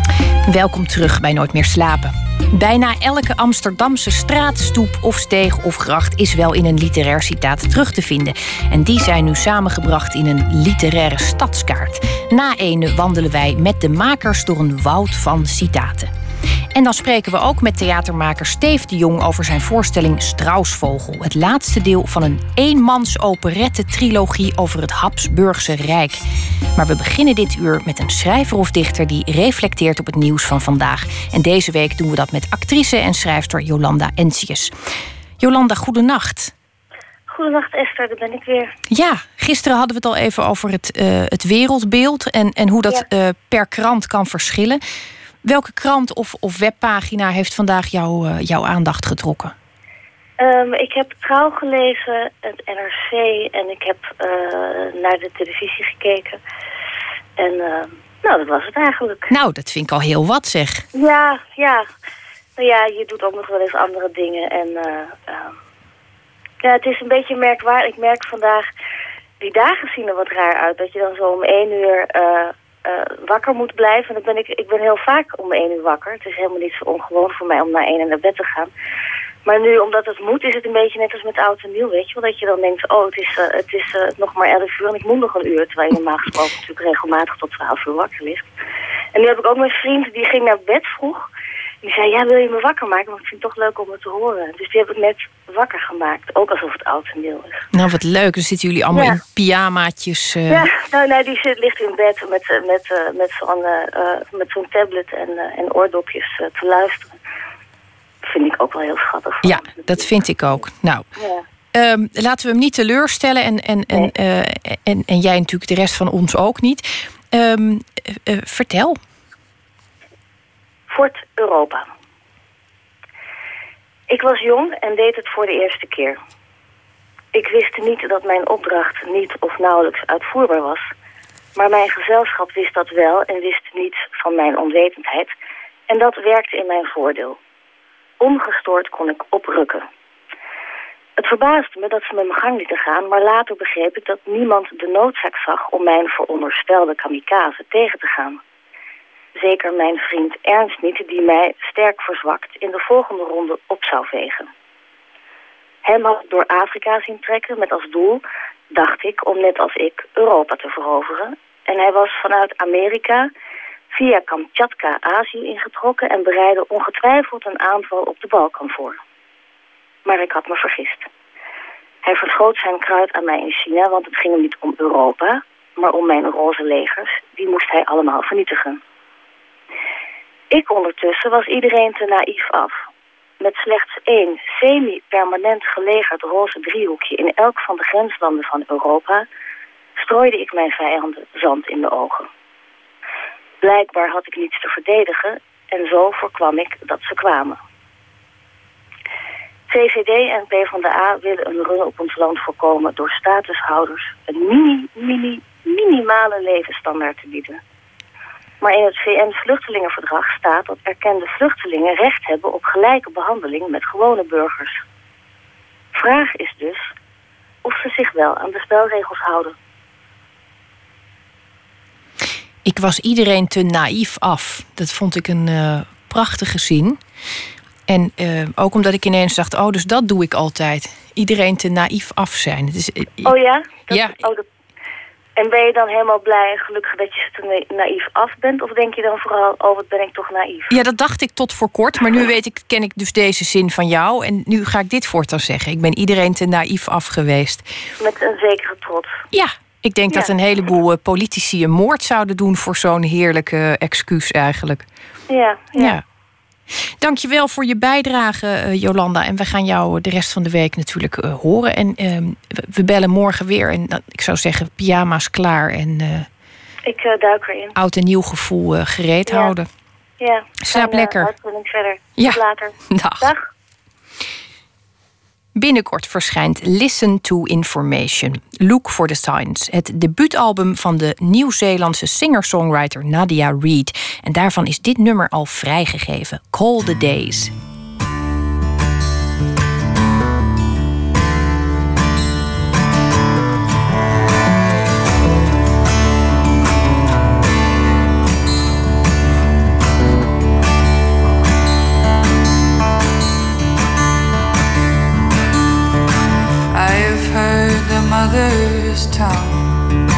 Welkom terug bij Nooit meer slapen. Bijna elke Amsterdamse straat, stoep of steeg of gracht is wel in een literair citaat terug te vinden. En die zijn nu samengebracht in een literaire stadskaart. Na ene wandelen wij met de makers door een woud van citaten. En dan spreken we ook met theatermaker Steef de Jong over zijn voorstelling Strausvogel. Het laatste deel van een eenmans operette-trilogie over het Habsburgse Rijk. Maar we beginnen dit uur met een schrijver of dichter die reflecteert op het nieuws van vandaag. En deze week doen we dat met actrice en schrijfster Jolanda Entius. Jolanda, goedenacht. Goedenacht Esther, daar ben ik weer. Ja, gisteren hadden we het al even over het, uh, het wereldbeeld en, en hoe dat ja. uh, per krant kan verschillen. Welke krant of, of webpagina heeft vandaag jou, uh, jouw aandacht getrokken? Um, ik heb Trouw gelezen, het NRC en ik heb uh, naar de televisie gekeken. En uh, nou, dat was het eigenlijk. Nou, dat vind ik al heel wat zeg. Ja, ja. Nou ja, je doet ook nog wel eens andere dingen. En ja, het is een beetje merkwaardig. Ik merk vandaag, die dagen zien er wat raar uit. Dat je dan zo om één uur uh, wakker moet blijven. En dan ben ik, ik ben heel vaak om één uur wakker. Het is helemaal niet zo ongewoon voor mij om na één uur naar bed te gaan. Maar nu, omdat het moet, is het een beetje net als met oud en nieuw, weet je wel. Dat je dan denkt, oh, het is, uh, het is uh, nog maar elf uur en ik moet nog een uur. Terwijl je normaal gesproken natuurlijk regelmatig tot twaalf uur wakker ligt. En nu heb ik ook mijn vriend, die ging naar bed vroeg. Die zei, ja, wil je me wakker maken? Want ik vind het toch leuk om het te horen. Dus die heb ik net wakker gemaakt. Ook alsof het oud en nieuw is. Nou, wat leuk. Dan zitten jullie allemaal ja. in pyjamaatjes. Uh... Ja, nou, nou, die zit, ligt in bed met, met, uh, met zo'n uh, met zo'n tablet en, en oordopjes te luisteren. Vind ik ook wel heel schattig. Ja, dat vind ik ook. Nou, ja. um, laten we hem niet teleurstellen. En, en, nee. en, en, en jij natuurlijk de rest van ons ook niet. Um, vertel. Fort Europa. Ik was jong en deed het voor de eerste keer. Ik wist niet dat mijn opdracht niet of nauwelijks uitvoerbaar was. Maar mijn gezelschap wist dat wel en wist niets van mijn onwetendheid. En dat werkte in mijn voordeel. Ongestoord kon ik oprukken. Het verbaasde me dat ze met mijn gang lieten gaan, maar later begreep ik dat niemand de noodzaak zag om mijn veronderstelde kamikaze tegen te gaan. Zeker mijn vriend Ernst niet, die mij sterk verzwakt in de volgende ronde op zou vegen. Hem had door Afrika zien trekken met als doel, dacht ik, om net als ik Europa te veroveren. En hij was vanuit Amerika via Kamchatka Azië ingetrokken en bereidde ongetwijfeld een aanval op de Balkan voor. Maar ik had me vergist. Hij verschoot zijn kruid aan mij in China, want het ging hem niet om Europa, maar om mijn roze legers. Die moest hij allemaal vernietigen. Ik ondertussen was iedereen te naïef af. met slechts één semi-permanent gelegerd roze driehoekje in elk van de grenslanden van Europa, strooide ik mijn vijanden zand in de ogen. Blijkbaar had ik niets te verdedigen en zo voorkwam ik dat ze kwamen. VVD en PvdA willen een run op ons land voorkomen door statushouders een mini, mini, minimale levensstandaard te bieden. Maar in het VN-vluchtelingenverdrag staat dat erkende vluchtelingen recht hebben op gelijke behandeling met gewone burgers. Vraag is dus of ze zich wel aan de spelregels houden. Ik was iedereen te naïef af. Dat vond ik een uh, prachtige zin. En uh, ook omdat ik ineens dacht, oh, dus dat doe ik altijd. Iedereen te naïef af zijn. Uh, oh ja? Dat, ja. Oh, dat... En ben je dan helemaal blij en gelukkig dat je te naïef af bent? Of denk je dan vooral, oh, wat ben ik toch naïef? Ja, dat dacht ik tot voor kort. Maar nu weet ik, ken ik dus deze zin van jou. En nu ga ik dit voortaan zeggen. Ik ben iedereen te naïef af geweest. Met een zekere trots. Ja, ik denk ja. dat een heleboel uh, politici een moord zouden doen... voor zo'n heerlijke excuus eigenlijk. Ja, ja. ja. Dankjewel voor je bijdrage, uh, Jolanda. En we gaan jou de rest van de week natuurlijk uh, horen. En uh, we bellen morgen weer. En ik zou zeggen, pyjama's klaar. En, ik duik erin. Oud en nieuw gevoel gereed ja. houden. Ja. Slaap en, lekker. verder. Ja. Tot later. Dag. Dag. Binnenkort verschijnt Listen to Information, Look for the Signs. Het debuutalbum van de Nieuw-Zeelandse singer-songwriter Nadia Reid. En daarvan is dit nummer al vrijgegeven, Call the Days. Tongue.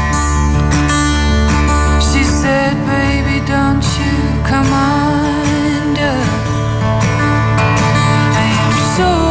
She said, Baby, don't you come under. I am so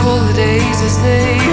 call the days as they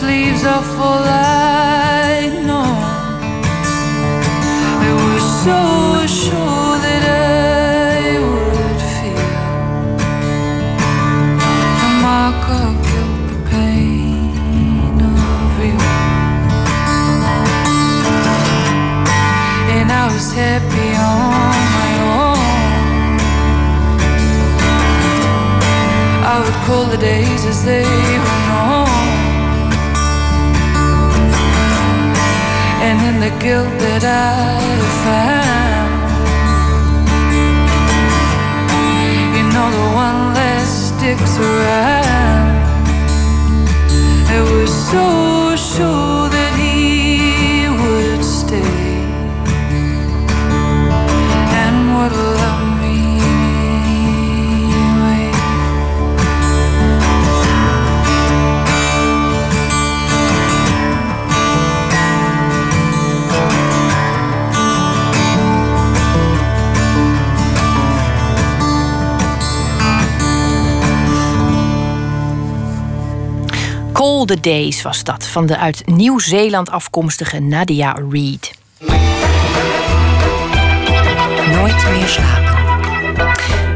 sleeves off all I know. I was so sure that I would feel the mark of guilt, the pain of you. And I was happy on my own. I would call the days as they The guilt that I found, you know the one that sticks around. I was so sure Wilde Days was dat, van de uit Nieuw-Zeeland afkomstige Nadia Reid. Nooit meer slapen.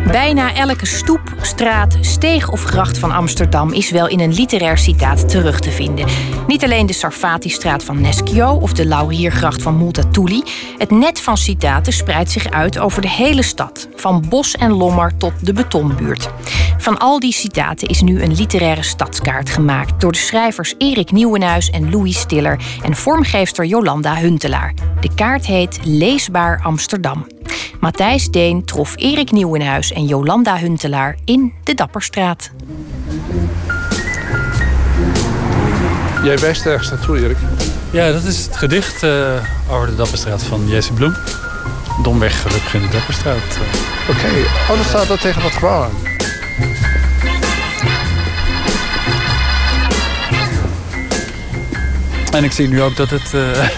Bijna elke stoep, straat, steeg of gracht van Amsterdam is wel in een literair citaat terug te vinden. Niet alleen de Sarfati-straat van Neschio of de Lauriergracht van Multatuli. Het net van citaten spreidt zich uit over de hele stad, van Bos en Lommer tot de Betonbuurt. Van al die citaten is nu een literaire stadskaart gemaakt door de schrijvers Erik Nieuwenhuis en Louis Stiller en vormgeefster Jolanda Huntelaar. De kaart heet Leesbaar Amsterdam. Matthijs Deen trof Erik Nieuwenhuis en Jolanda Huntelaar in de Dapperstraat. Jij wijst ergens naartoe, Erik. Ja, dat is het gedicht eh, over de Dapperstraat van Jesse Bloem. Domweg gelukkig in de Dapperstraat. eh. Oké, oh, dan staat dat tegen dat gebouw aan. En ik zie nu ook dat het eh,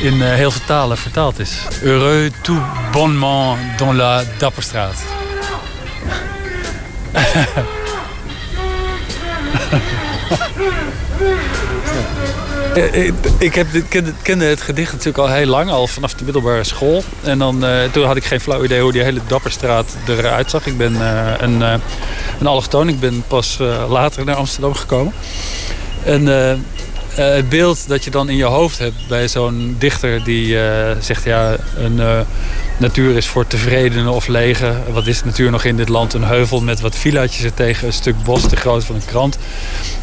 in eh, heel veel talen vertaald is. Heureux tout bonnement dans la Dapperstraat. Eh, Ik, ik heb, dit- kende, het gedicht natuurlijk al heel lang, al vanaf de middelbare school. En dan, eh, toen had ik geen flauw idee hoe die hele Dapperstraat eruit zag. Ik ben eh, een, eh, een allochtoon, ik ben pas eh, later naar Amsterdam gekomen. En eh, eh, het beeld dat je dan in je hoofd hebt bij zo'n dichter die eh, zegt... ja, een eh, natuur is voor tevredenen of lege. Wat is natuur nog in dit land? Een heuvel met wat villaatjes ertegen, een stuk bos te groot van een krant.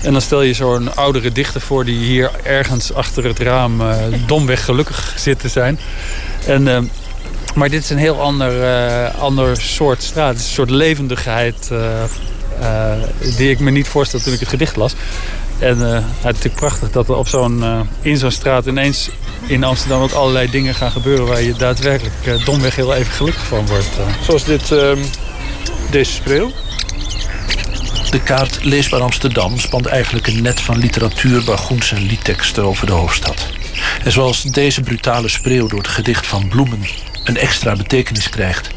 En dan stel je zo'n oudere dichter voor die hier ergens achter het raam eh, domweg gelukkig zit te zijn. En, eh, maar dit is een heel ander, eh, ander soort straat. Het is een soort levendigheid eh, eh, die ik me niet voorstel toen ik het gedicht las. En eh, het is natuurlijk prachtig dat er op zo'n, eh, in zo'n straat ineens in Amsterdam ook allerlei dingen gaan gebeuren waar je daadwerkelijk eh, domweg heel even gelukkig van wordt. Zoals dit, ehm, deze spreeuw. De kaart Leesbaar Amsterdam spant eigenlijk een net van literatuur, bargoens en liedteksten over de hoofdstad. En zoals deze brutale spreeuw door het gedicht van Bloemen een extra betekenis krijgt,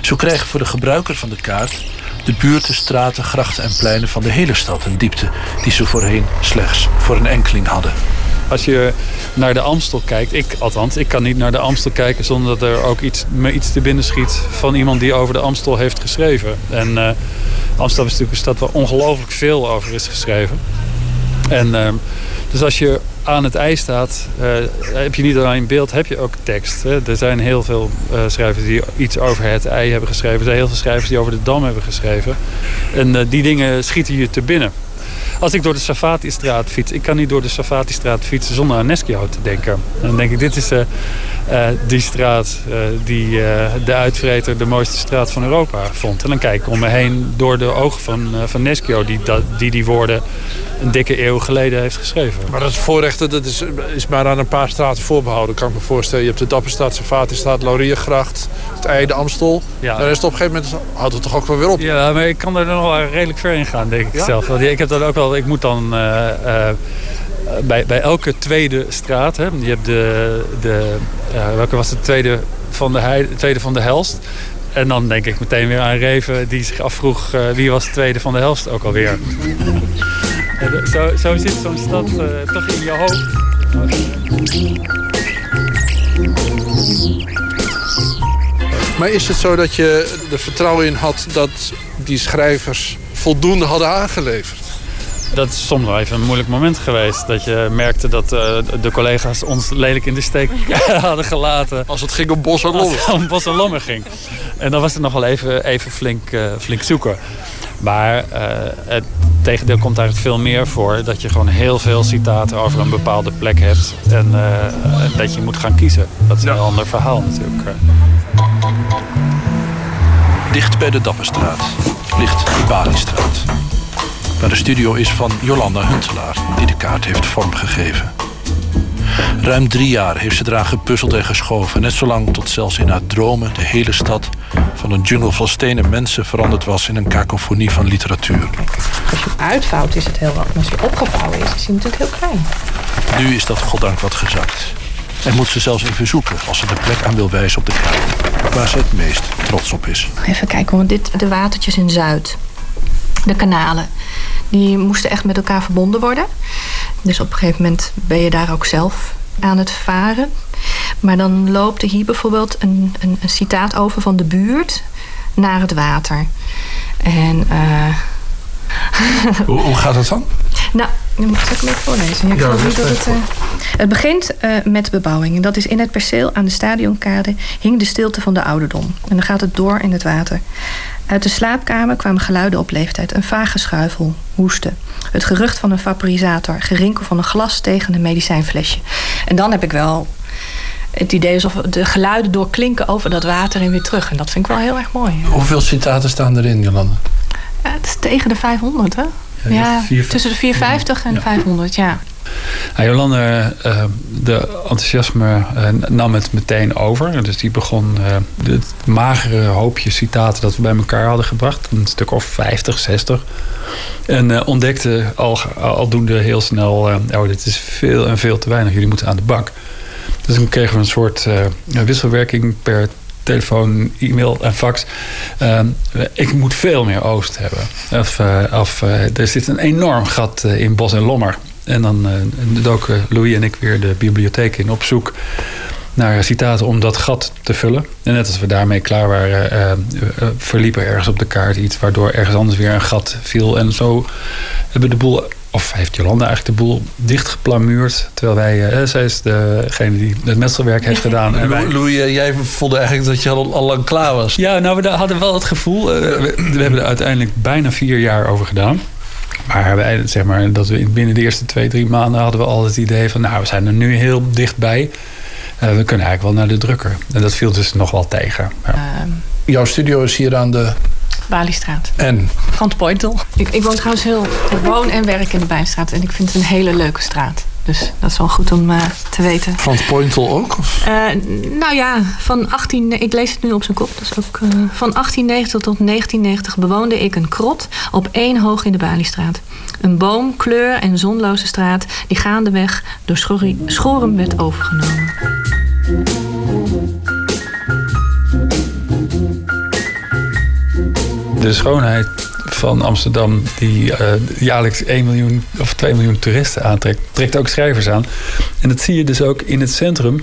zo krijgen voor de gebruiker van de kaart de buurten, straten, grachten en pleinen van de hele stad een diepte die ze voorheen slechts voor een enkeling hadden. Als je naar de Amstel kijkt, ik althans, ik kan niet naar de Amstel kijken zonder dat er ook iets, me iets te binnen schiet van iemand die over de Amstel heeft geschreven. En eh, Amsterdam is natuurlijk een stad waar ongelooflijk veel over is geschreven. En ehm, dus als je aan het ijs staat, eh, heb je niet alleen beeld, heb je ook tekst. Hè? Er zijn heel veel eh, schrijvers die iets over het ei hebben geschreven. Er zijn heel veel schrijvers die over de dam hebben geschreven. En eh, die dingen schieten je te binnen. Als ik door de Safati-straat fiets, ik kan niet door de Safati-straat fietsen zonder aan Neskio te denken. En dan denk ik, dit is eh, die straat eh, die de uitvreter de mooiste straat van Europa vond. En dan kijk ik om me heen door de ogen van, van Neskio, die, dat, die die woorden een dikke eeuw geleden heeft geschreven. Maar dat voorrechten dat is, is maar aan een paar straten voorbehouden. Kan ik me voorstellen. Je hebt de Dapperstraat, Safatistraat, Lauriergracht, het IJ, de Amstel. Ja. Dan is het op een gegeven moment, houdt het toch ook wel weer op. Ja, maar ik kan er nog wel redelijk ver in gaan, denk ik Ja? zelf. Want ik heb dan ook wel, ik moet dan eh, eh, bij, bij elke tweede straat, hè, je hebt de, de eh, welke was de tweede van de, tweede van de Helst. En dan denk ik meteen weer aan Reven die zich afvroeg wie was de tweede van de Helst ook alweer. Zo, zo zit zo'n stad toch in je hoofd. Maar is het zo dat je er vertrouwen in had dat die schrijvers voldoende hadden aangeleverd? Dat is soms wel even een moeilijk moment geweest. Dat je merkte dat eh, de collega's ons lelijk in de steek hadden gelaten. Als het ging om Bos en Lommer. Als het om Bos en Lommer ging. En dan was het nog wel even, even flink, eh, flink zoeken. Maar eh, het tegendeel komt eigenlijk veel meer voor. Dat je gewoon heel veel citaten over een bepaalde plek hebt. En eh, dat je moet gaan kiezen. Dat is een heel ander verhaal natuurlijk. Dicht bij de Dapperstraat ligt de Baliestraat. Waar de studio is van Jolanda Huntelaar, die de kaart heeft vormgegeven. Ruim drie jaar heeft ze eraan gepuzzeld en geschoven. Net zolang tot zelfs in haar dromen de hele stad van een jungle van stenen mensen veranderd was in een kakofonie van literatuur. Als je uitvouwt is het heel wat. Maar als hij opgevouwen is, is hij natuurlijk heel klein. Nu is dat goddank wat gezakt. En moet ze zelfs even zoeken als ze de plek aan wil wijzen op de kaart. Waar ze het meest trots op is. Even kijken hoor, dit, de watertjes in Zuid. De kanalen. Die moesten echt met elkaar verbonden worden. Dus op een gegeven moment ben je daar ook zelf aan het varen. Maar dan loopt er hier bijvoorbeeld een, een, een citaat over van de buurt naar het water. En uh, hoe, hoe, gaat dat dan? Nou, dan moet ik even voorlezen. Ja, ik ja, niet dat het, uh, het begint uh, met bebouwing. En dat is in het perceel aan de stadionkade hing de stilte van de ouderdom. En dan gaat het door in het water. Uit de slaapkamer kwamen geluiden op leeftijd. Een vage schuifel, hoesten. Het gerucht van een vaporisator. Gerinkel van een glas tegen een medicijnflesje. En dan heb ik wel het idee alsof de geluiden doorklinken over dat water en weer terug. En dat vind ik wel heel erg mooi. Hoeveel citaten staan erin, Jolande? Ja, het is tegen de 500, hè? Ja, tussen de 450 en ja. 500, ja. Nou, Jolande, uh, de enthousiasme uh, nam het meteen over. Dus die begon uh, het magere hoopje citaten dat we bij elkaar hadden gebracht. Een stuk of 50, 60. En ontdekte al, aldoende heel snel... oh, dit is veel en veel te weinig. Jullie moeten aan de bak. Dus dan kregen we een soort wisselwerking per telefoon, e-mail en fax. Uh, ik moet veel meer Oost hebben. Of, uh, of uh, er zit een enorm gat in Bos en Lommer. En dan doken Louis en ik weer de bibliotheek in op zoek naar citaten om dat gat te vullen. En net als we daarmee klaar waren, verliep er ergens op de kaart iets waardoor ergens anders weer een gat viel. En zo hebben we de boel of heeft Jolanda eigenlijk de boel dichtgeplamuurd. Terwijl wij, uh, zij is degene die het metselwerk heeft gedaan. En wij... Louis, jij vond eigenlijk dat je al, al lang klaar was. Ja, nou, we hadden wel het gevoel. Uh, we, we, hebben er uiteindelijk bijna vier jaar over gedaan. Maar wij, zeg maar, dat we binnen de eerste twee, drie maanden hadden we al het idee van, nou, we zijn er nu heel dichtbij. Uh, we kunnen eigenlijk wel naar de drukker. En dat viel dus nog wel tegen. Ja. Ehm. Jouw studio is hier aan de Baliestraat. En? Van Pointel. Ik, ik woon trouwens heel... Ik woon en werk in de Bijstraat. En ik vind het een hele leuke straat. Dus dat is wel goed om uh, te weten. Van Pointel ook? Uh, nou ja, van 18... Ik lees het nu op zijn kop. Dus ook, uh, van 1890 tot 1990 bewoonde ik een krot op één hoog in de Baliestraat. Een boom, kleur en zonloze straat die gaandeweg door schoren werd overgenomen. De schoonheid van Amsterdam, die uh, jaarlijks 1 miljoen of 2 miljoen toeristen aantrekt, trekt ook schrijvers aan. En dat zie je dus ook in het centrum.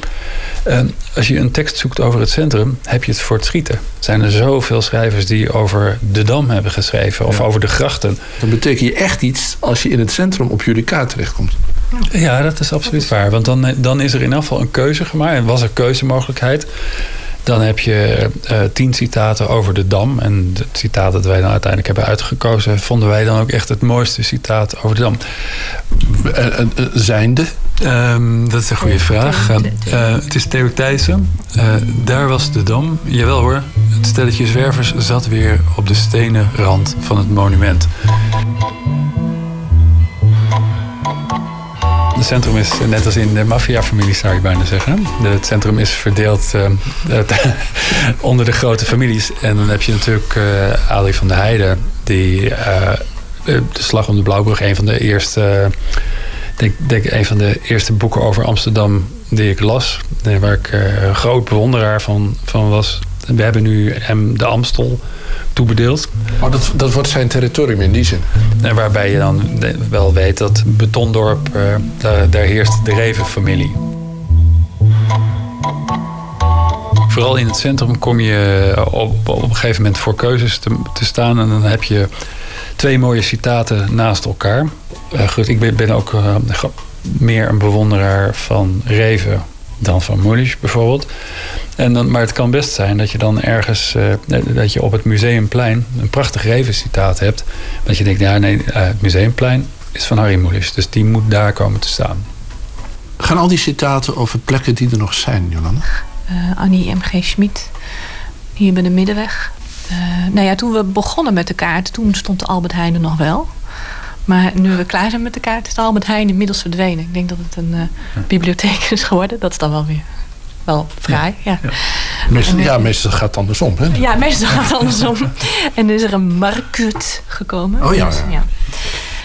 Uh, als je een tekst zoekt over het centrum, heb je het voor het schieten. Er zijn er zoveel schrijvers die over de Dam hebben geschreven of over de grachten. Dan betekent je echt iets als je in het centrum op jullie kaart terechtkomt. Ja, dat is absoluut waar. Want dan, dan is er in afval een keuze gemaakt en was er keuzemogelijkheid. Dan heb je uh, tien citaten over de Dam. En het citaat dat wij dan uiteindelijk hebben uitgekozen... vonden wij dan ook echt het mooiste citaat over de Dam. Uh, zijnde? Um, dat is een goede vraag. Uh, het is Theo Thijssen. daar was de Dam. Jawel hoor, het stelletje zwervers zat weer op de stenen rand van het monument. Het centrum is net als in de maffiafamilie, zou je bijna zeggen. Het centrum is verdeeld uh, onder de grote families. En dan heb je natuurlijk uh, Ali van der Heijden, die de Slag om de Blauwbrug, een van de eerste, denk, denk een van de eerste boeken over Amsterdam die ik las. Waar ik groot bewonderaar van, van was. We hebben nu hem de Amstel toebedeeld. Oh, dat, dat wordt zijn territorium in die zin. En waarbij je dan wel weet dat Betondorp, uh, daar, daar heerst de Revenfamilie. Vooral in het centrum kom je op, op een gegeven moment voor keuzes te, te staan. En dan heb je twee mooie citaten naast elkaar. Uh, goed, ik ben, ben ook uh, meer een bewonderaar van Reven dan van Moelisch bijvoorbeeld. En dan, maar het kan best zijn dat je dan ergens, uh, dat je op het museumplein een prachtig Reven-citaat hebt. Dat je denkt, ja nee, uh, het museumplein is van Harry Moelisch. Dus die moet daar komen te staan. Gaan al die citaten over plekken die er nog zijn, Jolanda? Uh, Annie M.G. Schmid, hier bij de Middenweg. nou ja, toen we begonnen met de kaart, toen stond de Albert Heijn er nog wel. Maar nu we klaar zijn met de kaart, is de Albert Heijn inmiddels verdwenen. Ik denk dat het een uh, bibliotheek is geworden. Dat is dan wel weer wel fraai. Ja, ja. Meestal, ja, meestal gaat het andersom. Hè? Ja, meestal gaat het andersom. en is er een market gekomen. Oh ja. Dus, ja.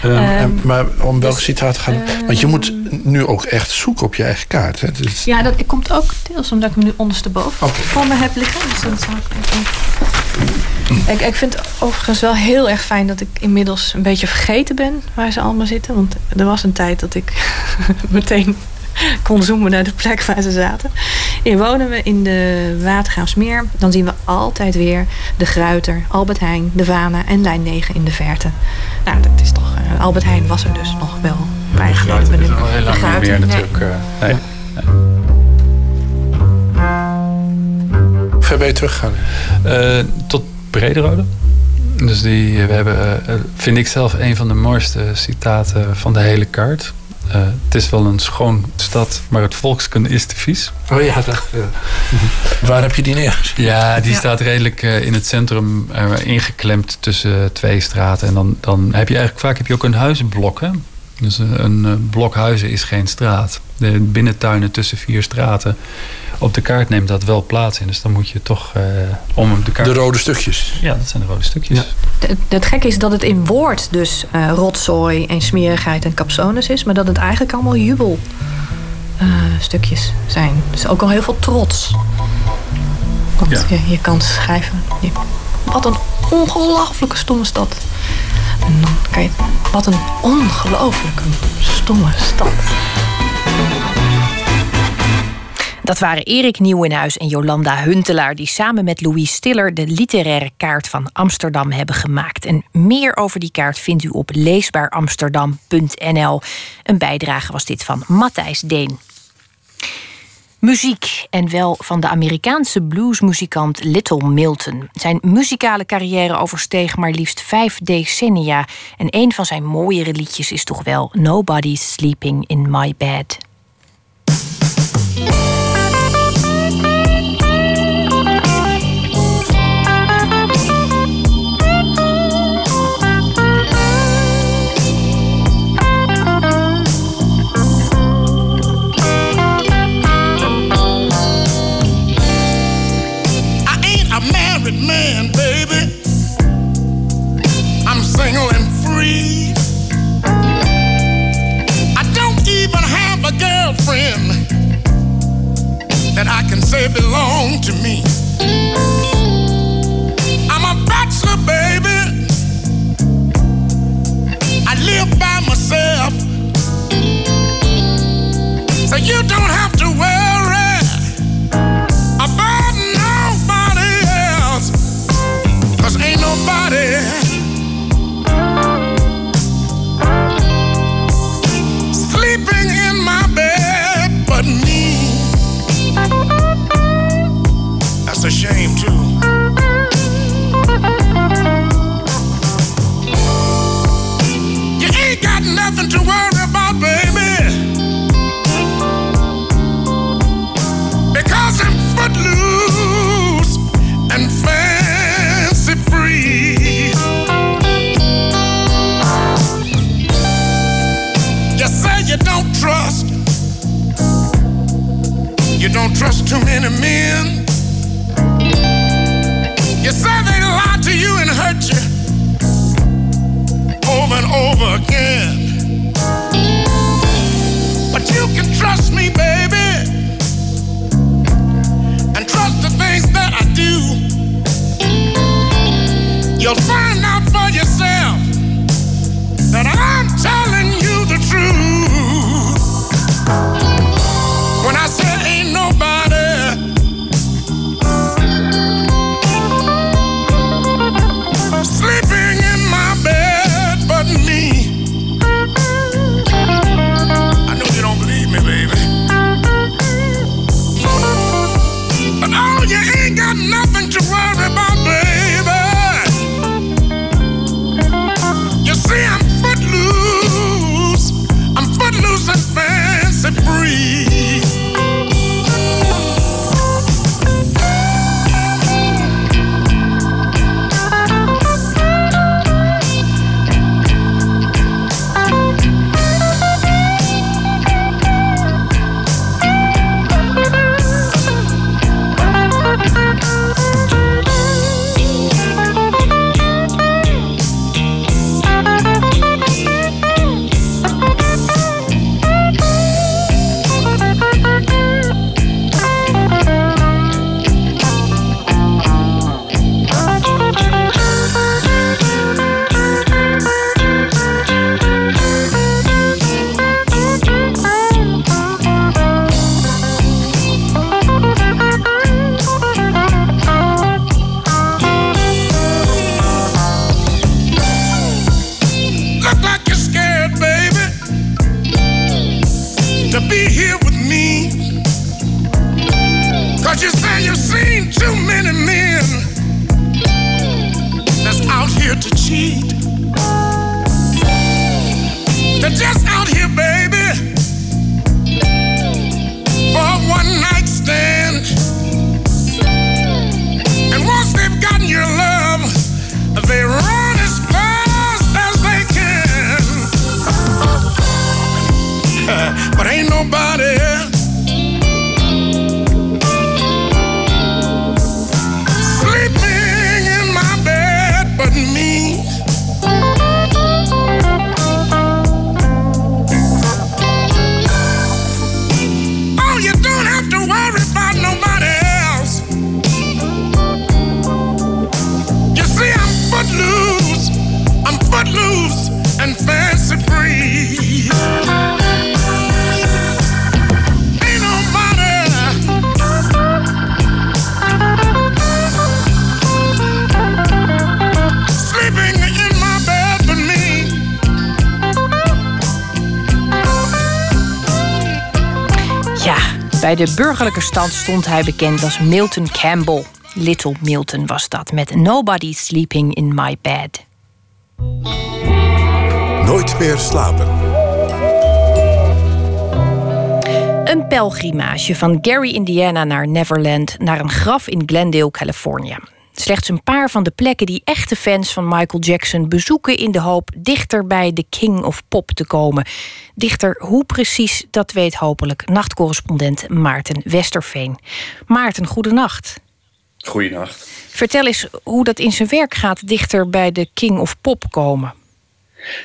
Um, um, maar om welk citaat gaat het? Want je moet bent nu ook echt zoek op je eigen kaart. Hè? Dus... Ja, dat komt ook deels omdat ik hem nu ondersteboven okay. voor me heb liggen. Dus dan zou ik even... ik, ik vind het overigens wel heel erg fijn dat ik inmiddels een beetje vergeten ben waar ze allemaal zitten. Want er was een tijd dat ik meteen kon zoomen naar de plek waar ze zaten. Hier wonen we in de Watergraafsmeer. Dan zien we altijd weer de Gruiter, Albert Heijn, de Vana en lijn 9 in de verte. Nou, dat is toch... Uh, Albert Heijn was er dus nog wel bij. De Gruiter is al heel lang niet meer natuurlijk. Uh, nee. nee. Ver ben je teruggegaan? Uh, tot Brederode. Dus die, we hebben, vind ik zelf, een van de mooiste citaten van de hele kaart. Uh, het is wel een schoon stad, maar het volkskunde is te vies. Oh ja, dat, ja. Waar heb je die neergezet? Ja, die ja. staat redelijk uh, in het centrum uh, ingeklemd tussen twee straten. En dan, dan heb je eigenlijk vaak heb je ook een huizenblok. Hè? Dus een, een blok huizen is geen straat. De binnentuinen tussen vier straten. Op de kaart neemt dat wel plaats in. Dus dan moet je toch uh, om de kaart... De rode stukjes. Ja, dat zijn de rode stukjes. Ja. Het, het gekke is dat het in woord dus uh, rotzooi en smerigheid en capsones is. Maar dat het eigenlijk allemaal jubel uh, stukjes zijn. Dus ook al heel veel trots. Want ja. je, je kan schrijven. Je, wat een ongelooflijke stomme stad. En dan. Wat een ongelooflijke stomme stad. Dat waren Erik Nieuwenhuis en Jolanda Huntelaar... die samen met Louis Stiller de literaire kaart van Amsterdam hebben gemaakt. En meer over die kaart vindt u op leesbaaramsterdam.nl. Een bijdrage was dit van Matthijs Deen. Muziek, en wel van de Amerikaanse bluesmuzikant Little Milton. Zijn muzikale carrière oversteeg maar liefst vijf decennia. En een van zijn mooiere liedjes is toch wel Nobody's Sleeping in My Bed. Bij de burgerlijke stand stond hij bekend als Milton Campbell. Little Milton was dat, met Nobody Sleeping in My Bed. Nooit meer slapen. Een pelgrimage van Gary, Indiana naar Neverland... naar een graf in Glendale, Californië. Slechts een paar van de plekken die echte fans van Michael Jackson bezoeken... in de hoop dichter bij de King of Pop te komen. Dichter hoe precies, dat weet hopelijk nachtcorrespondent Maarten Westerveen. Maarten, goedenacht. Goedenacht. Vertel eens hoe dat in zijn werk gaat dichter bij de King of Pop komen.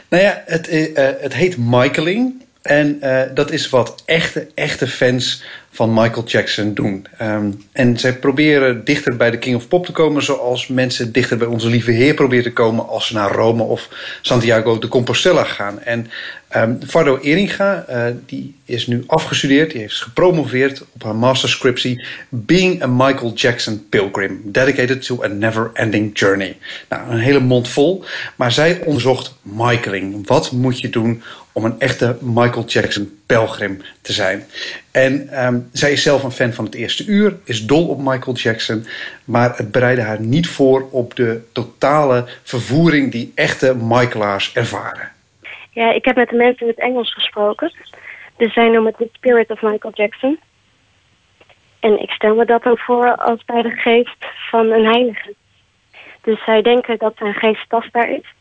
Nou ja, het, eh, eh, het heet Michaeling. En eh, dat is wat echte, echte fans van Michael Jackson doen. Ehm, en zij proberen dichter bij de King of Pop te komen... zoals mensen dichter bij onze lieve Heer proberen te komen... als ze naar Rome of Santiago de Compostela gaan. En ehm Fardo Eringa, eh, die is nu afgestudeerd... die heeft gepromoveerd op haar masterscriptie... Being a Michael Jackson Pilgrim... Dedicated to a Never-Ending Journey. Nou, een hele mond vol. Maar zij onderzocht Michaeling. Wat moet je doen om een echte Michael Jackson pelgrim te zijn. En ehm, zij is zelf een fan van het eerste uur, is dol op Michael Jackson, maar het bereidde haar niet voor op de totale vervoering die echte Michaelaars ervaren. Ja, ik heb met de mensen in het Engels gesproken. Dus zij noemen het The Spirit of Michael Jackson. En ik stel me dat dan voor als bij de geest van een heilige. Dus zij denken dat zijn geest tastbaar is.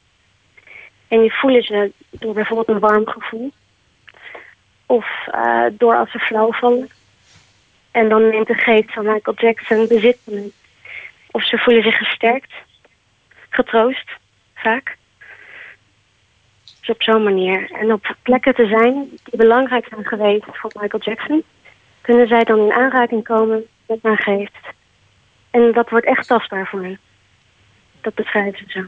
En die voelen ze door bijvoorbeeld een warm gevoel. Of eh, door als ze flauw vallen. En dan neemt de geest van Michael Jackson bezit van hen. Of ze voelen zich gesterkt. Getroost, vaak. Dus op zo'n manier. En op plekken te zijn die belangrijk zijn geweest voor Michael Jackson... kunnen zij dan in aanraking komen met mijn geest. En dat wordt echt tastbaar voor hen. Dat beschrijven ze zo.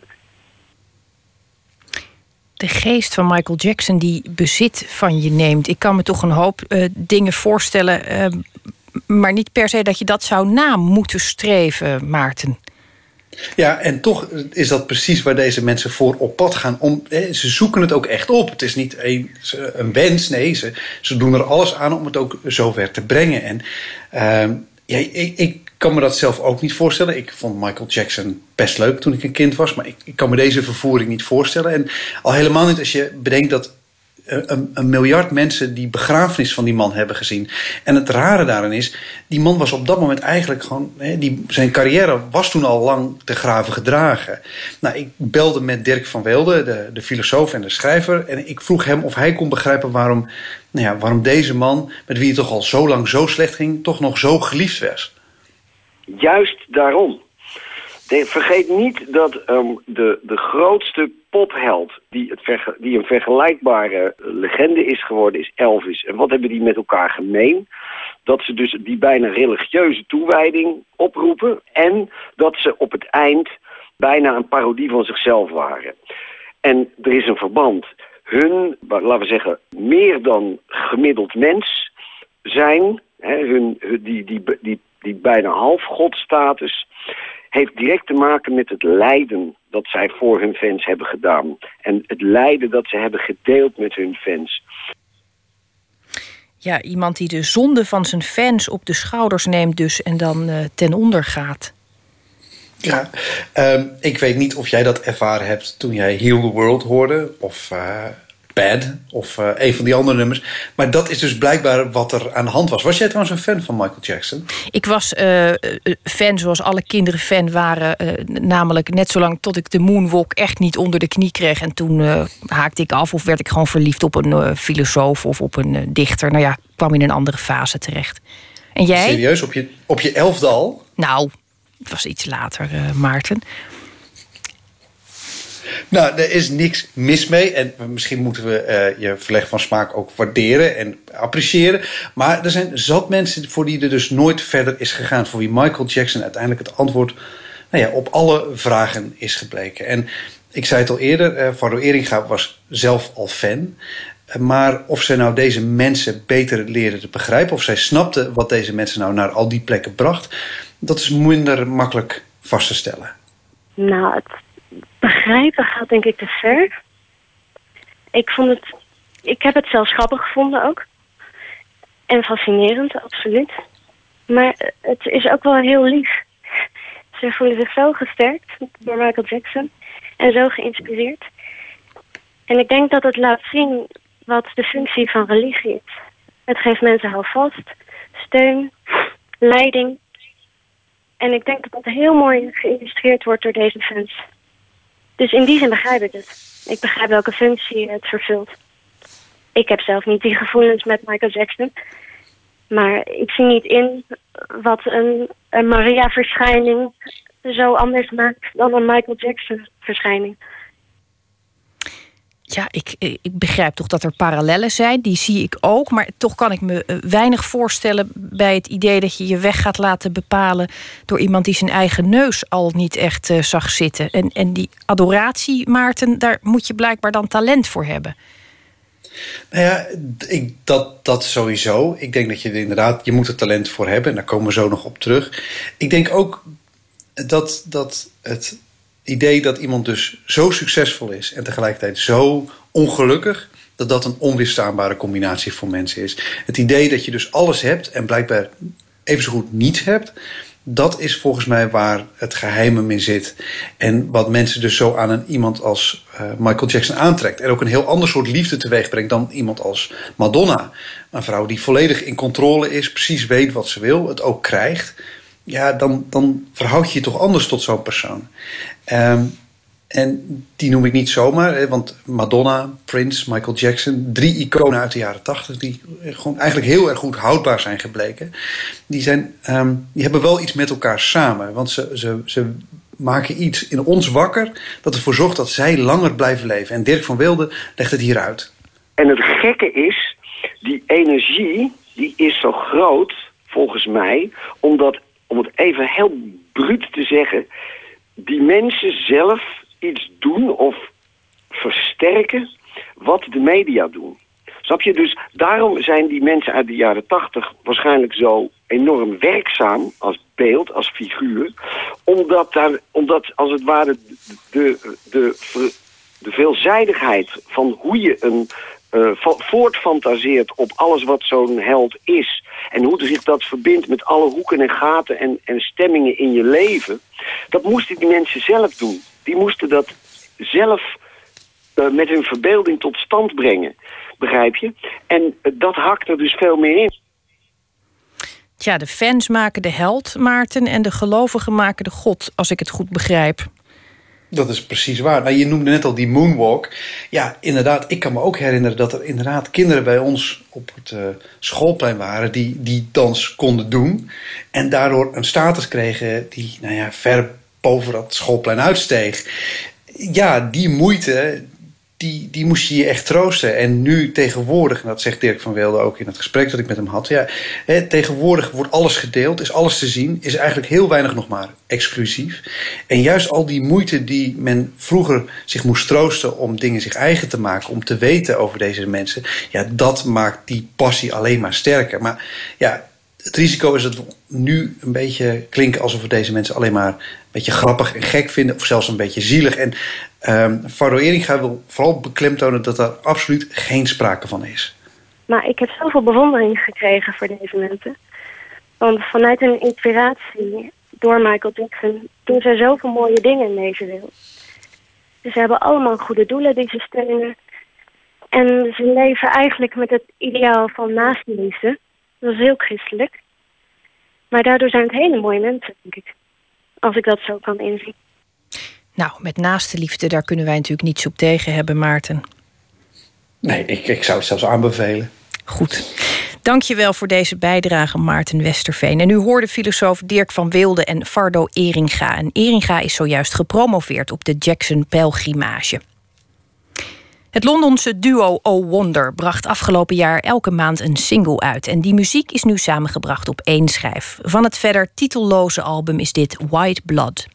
De geest van Michael Jackson die bezit van je neemt. Ik kan me toch een hoop eh, dingen voorstellen, eh, maar niet per se dat je dat zou na moeten streven, Maarten. Ja, en toch is dat precies waar deze mensen voor op pad gaan. Om, hè, ze zoeken het ook echt op. Het is niet een, een wens, nee, ze, ze doen er alles aan om het ook zover te brengen. En ehm, ja, ik, ik kan me dat zelf ook niet voorstellen. Ik vond Michael Jackson best leuk toen ik een kind was, maar ik, ik kan me deze vervoering niet voorstellen. En al helemaal niet als je bedenkt dat een, een, miljard mensen die begrafenis van die man hebben gezien. En het rare daarin is, die man was op dat moment eigenlijk gewoon... Die, zijn carrière was toen al lang te graven gedragen. Nou, ik belde met Dirk van Weelde, de, de filosoof en de schrijver... en ik vroeg hem of hij kon begrijpen waarom, nou ja, waarom deze man... met wie het toch al zo lang zo slecht ging, toch nog zo geliefd werd. Juist daarom. Vergeet niet dat um, de, de grootste popheld die, het die een vergelijkbare legende is geworden is Elvis. En wat hebben die met elkaar gemeen? Dat ze dus die bijna religieuze toewijding oproepen en dat ze op het eind bijna een parodie van zichzelf waren. En er is een verband. Hun, laten we zeggen, meer dan gemiddeld mens zijn, hun, die, die, die, die bijna halfgodstatus heeft direct te maken met het lijden dat zij voor hun fans hebben gedaan. En het lijden dat ze hebben gedeeld met hun fans. Ja, iemand die de zonde van zijn fans op de schouders neemt dus en dan uh, ten onder gaat. Ja, um, ik weet niet of jij dat ervaren hebt toen jij Heal the World hoorde. Of uh, Bad. Of uh, een van die andere nummers. Maar dat is dus blijkbaar wat er aan de hand was. Was jij trouwens een fan van Michael Jackson? Ik was uh, fan zoals alle kinderen fan waren. namelijk net zolang tot ik de moonwalk echt niet onder de knie kreeg. En toen haakte ik af of werd ik gewoon verliefd op een filosoof of op een dichter. Nou ja, kwam in een andere fase terecht. En jij? Serieus? Op je, op je elfde al? Nou, het was iets later, Maarten. Nou, er is niks mis mee. En misschien moeten we uh, je verleg van smaak ook waarderen en appreciëren. Maar er zijn zat mensen voor die er dus nooit verder is gegaan. Voor wie Michael Jackson uiteindelijk het antwoord nou ja, op alle vragen is gebleken. En ik zei het al eerder, uh, Eringa was zelf al fan. Maar of zij nou deze mensen beter leren te begrijpen... of zij snapte wat deze mensen nou naar al die plekken bracht... dat is minder makkelijk vast te stellen. Nou, het begrijpen gaat denk ik te ver. Ik vond het... Ik heb het zelfs grappig gevonden ook. En fascinerend, absoluut. Maar het is ook wel heel lief. Ze voelen zich zo gesterkt door Michael Jackson. En zo geïnspireerd. En ik denk dat het laat zien wat de functie van religie is. Het geeft mensen houvast, steun, leiding. En ik denk dat dat heel mooi geïllustreerd wordt door deze fans. Dus in die zin begrijp ik het. Ik begrijp welke functie het vervult. Ik heb zelf niet die gevoelens met Michael Jackson. Maar ik zie niet in wat een, een Maria-verschijning zo anders maakt dan een Michael Jackson-verschijning. Ja, ik, ik begrijp toch dat er parallellen zijn. Die zie ik ook. Maar toch kan ik me eh, weinig voorstellen bij het idee dat je je weg gaat laten bepalen door iemand die zijn eigen neus al niet echt uh, zag zitten. En, en die adoratie, Maarten, daar moet je blijkbaar dan talent voor hebben. Nou ja, ik, dat, dat sowieso. Ik denk dat je er inderdaad, je moet er talent voor hebben. En daar komen we zo nog op terug. Ik denk ook dat, dat het idee dat iemand dus zo succesvol is en tegelijkertijd zo ongelukkig, dat dat een onweerstaanbare combinatie voor mensen is. Het idee dat je dus alles hebt en blijkbaar even zo goed niets hebt, dat is volgens mij waar het geheim hem in zit. En wat mensen dus zo aan een, iemand als uh, Michael Jackson aantrekt. En ook een heel ander soort liefde teweeg brengt dan iemand als Madonna. Een vrouw die volledig in controle is, precies weet wat ze wil, het ook krijgt ja, dan, dan verhoud je je toch anders tot zo'n persoon. Um, en die noem ik niet zomaar, want Madonna, Prince, Michael Jackson, drie iconen uit de jaren tachtig, die gewoon eigenlijk heel erg goed houdbaar zijn gebleken. Die, zijn, um, die hebben wel iets met elkaar samen, want ze, ze, ze maken iets in ons wakker dat ervoor zorgt dat zij langer blijven leven. En Dirk van Wilde legt het hier uit. En het gekke is, die energie die is zo groot, volgens mij, omdat om het even heel bruut te zeggen, die mensen zelf iets doen of versterken wat de media doen. Snap je? Dus daarom zijn die mensen uit de jaren tachtig waarschijnlijk zo enorm werkzaam als beeld, als figuur. Omdat, daar, omdat als het ware de, de, de veelzijdigheid van hoe je een uh, voortfantaseert op alles wat zo'n held is. En hoe zich dat verbindt met alle hoeken en gaten en, en stemmingen in je leven. Dat moesten die mensen zelf doen. Die moesten dat zelf uh, met hun verbeelding tot stand brengen. Begrijp je? En uh, dat hakt er dus veel meer in. Tja, de fans maken de held, Maarten, en de gelovigen maken de god, als ik het goed begrijp. Dat is precies waar. Nou, je noemde net al die moonwalk. Ja, inderdaad. Ik kan me ook herinneren dat er inderdaad kinderen bij ons op het uh, schoolplein waren die die dans konden doen. En daardoor een status kregen die nou ja, ver boven dat schoolplein uitsteeg. Ja, die moeite, die, die moest je je echt troosten. En nu tegenwoordig, en dat zegt Dirk van Weelde ook in het gesprek dat ik met hem had. Ja, hè, tegenwoordig wordt alles gedeeld, is alles te zien, is eigenlijk heel weinig nog maar exclusief. En juist al die moeite die men vroeger zich moest troosten om dingen zich eigen te maken, om te weten over deze mensen, ja, dat maakt die passie alleen maar sterker. Maar ja, het risico is dat we nu een beetje klinken alsof we deze mensen alleen maar een beetje grappig en gek vinden, of zelfs een beetje zielig. En um, Faro Eringa wil vooral beklemtonen dat er absoluut geen sprake van is. Maar ik heb zoveel bewondering gekregen voor deze mensen. Want vanuit hun inspiratie door Michael Jackson doen ze zoveel mooie dingen in deze wereld. Dus ze hebben allemaal goede doelen die ze steunen. En ze leven eigenlijk met het ideaal van naastenliefde. Dat is heel christelijk. Maar daardoor zijn het hele mooie mensen, denk ik. Als ik dat zo kan inzien. Nou, met naaste liefde, daar kunnen wij natuurlijk niets op tegen hebben, Maarten. Nee, ik, ik zou het zelfs aanbevelen. Goed. Dankjewel voor deze bijdrage, Maarten Westerveen. En u hoorde filosoof Dirk van Wilde en Fardo Eringa. En Eringa is zojuist gepromoveerd op de Jackson Pelgrimage. Het Londense duo O Wonder bracht afgelopen jaar elke maand een single uit. En die muziek is nu samengebracht op één schijf. Van het verder titelloze album is dit White Blood.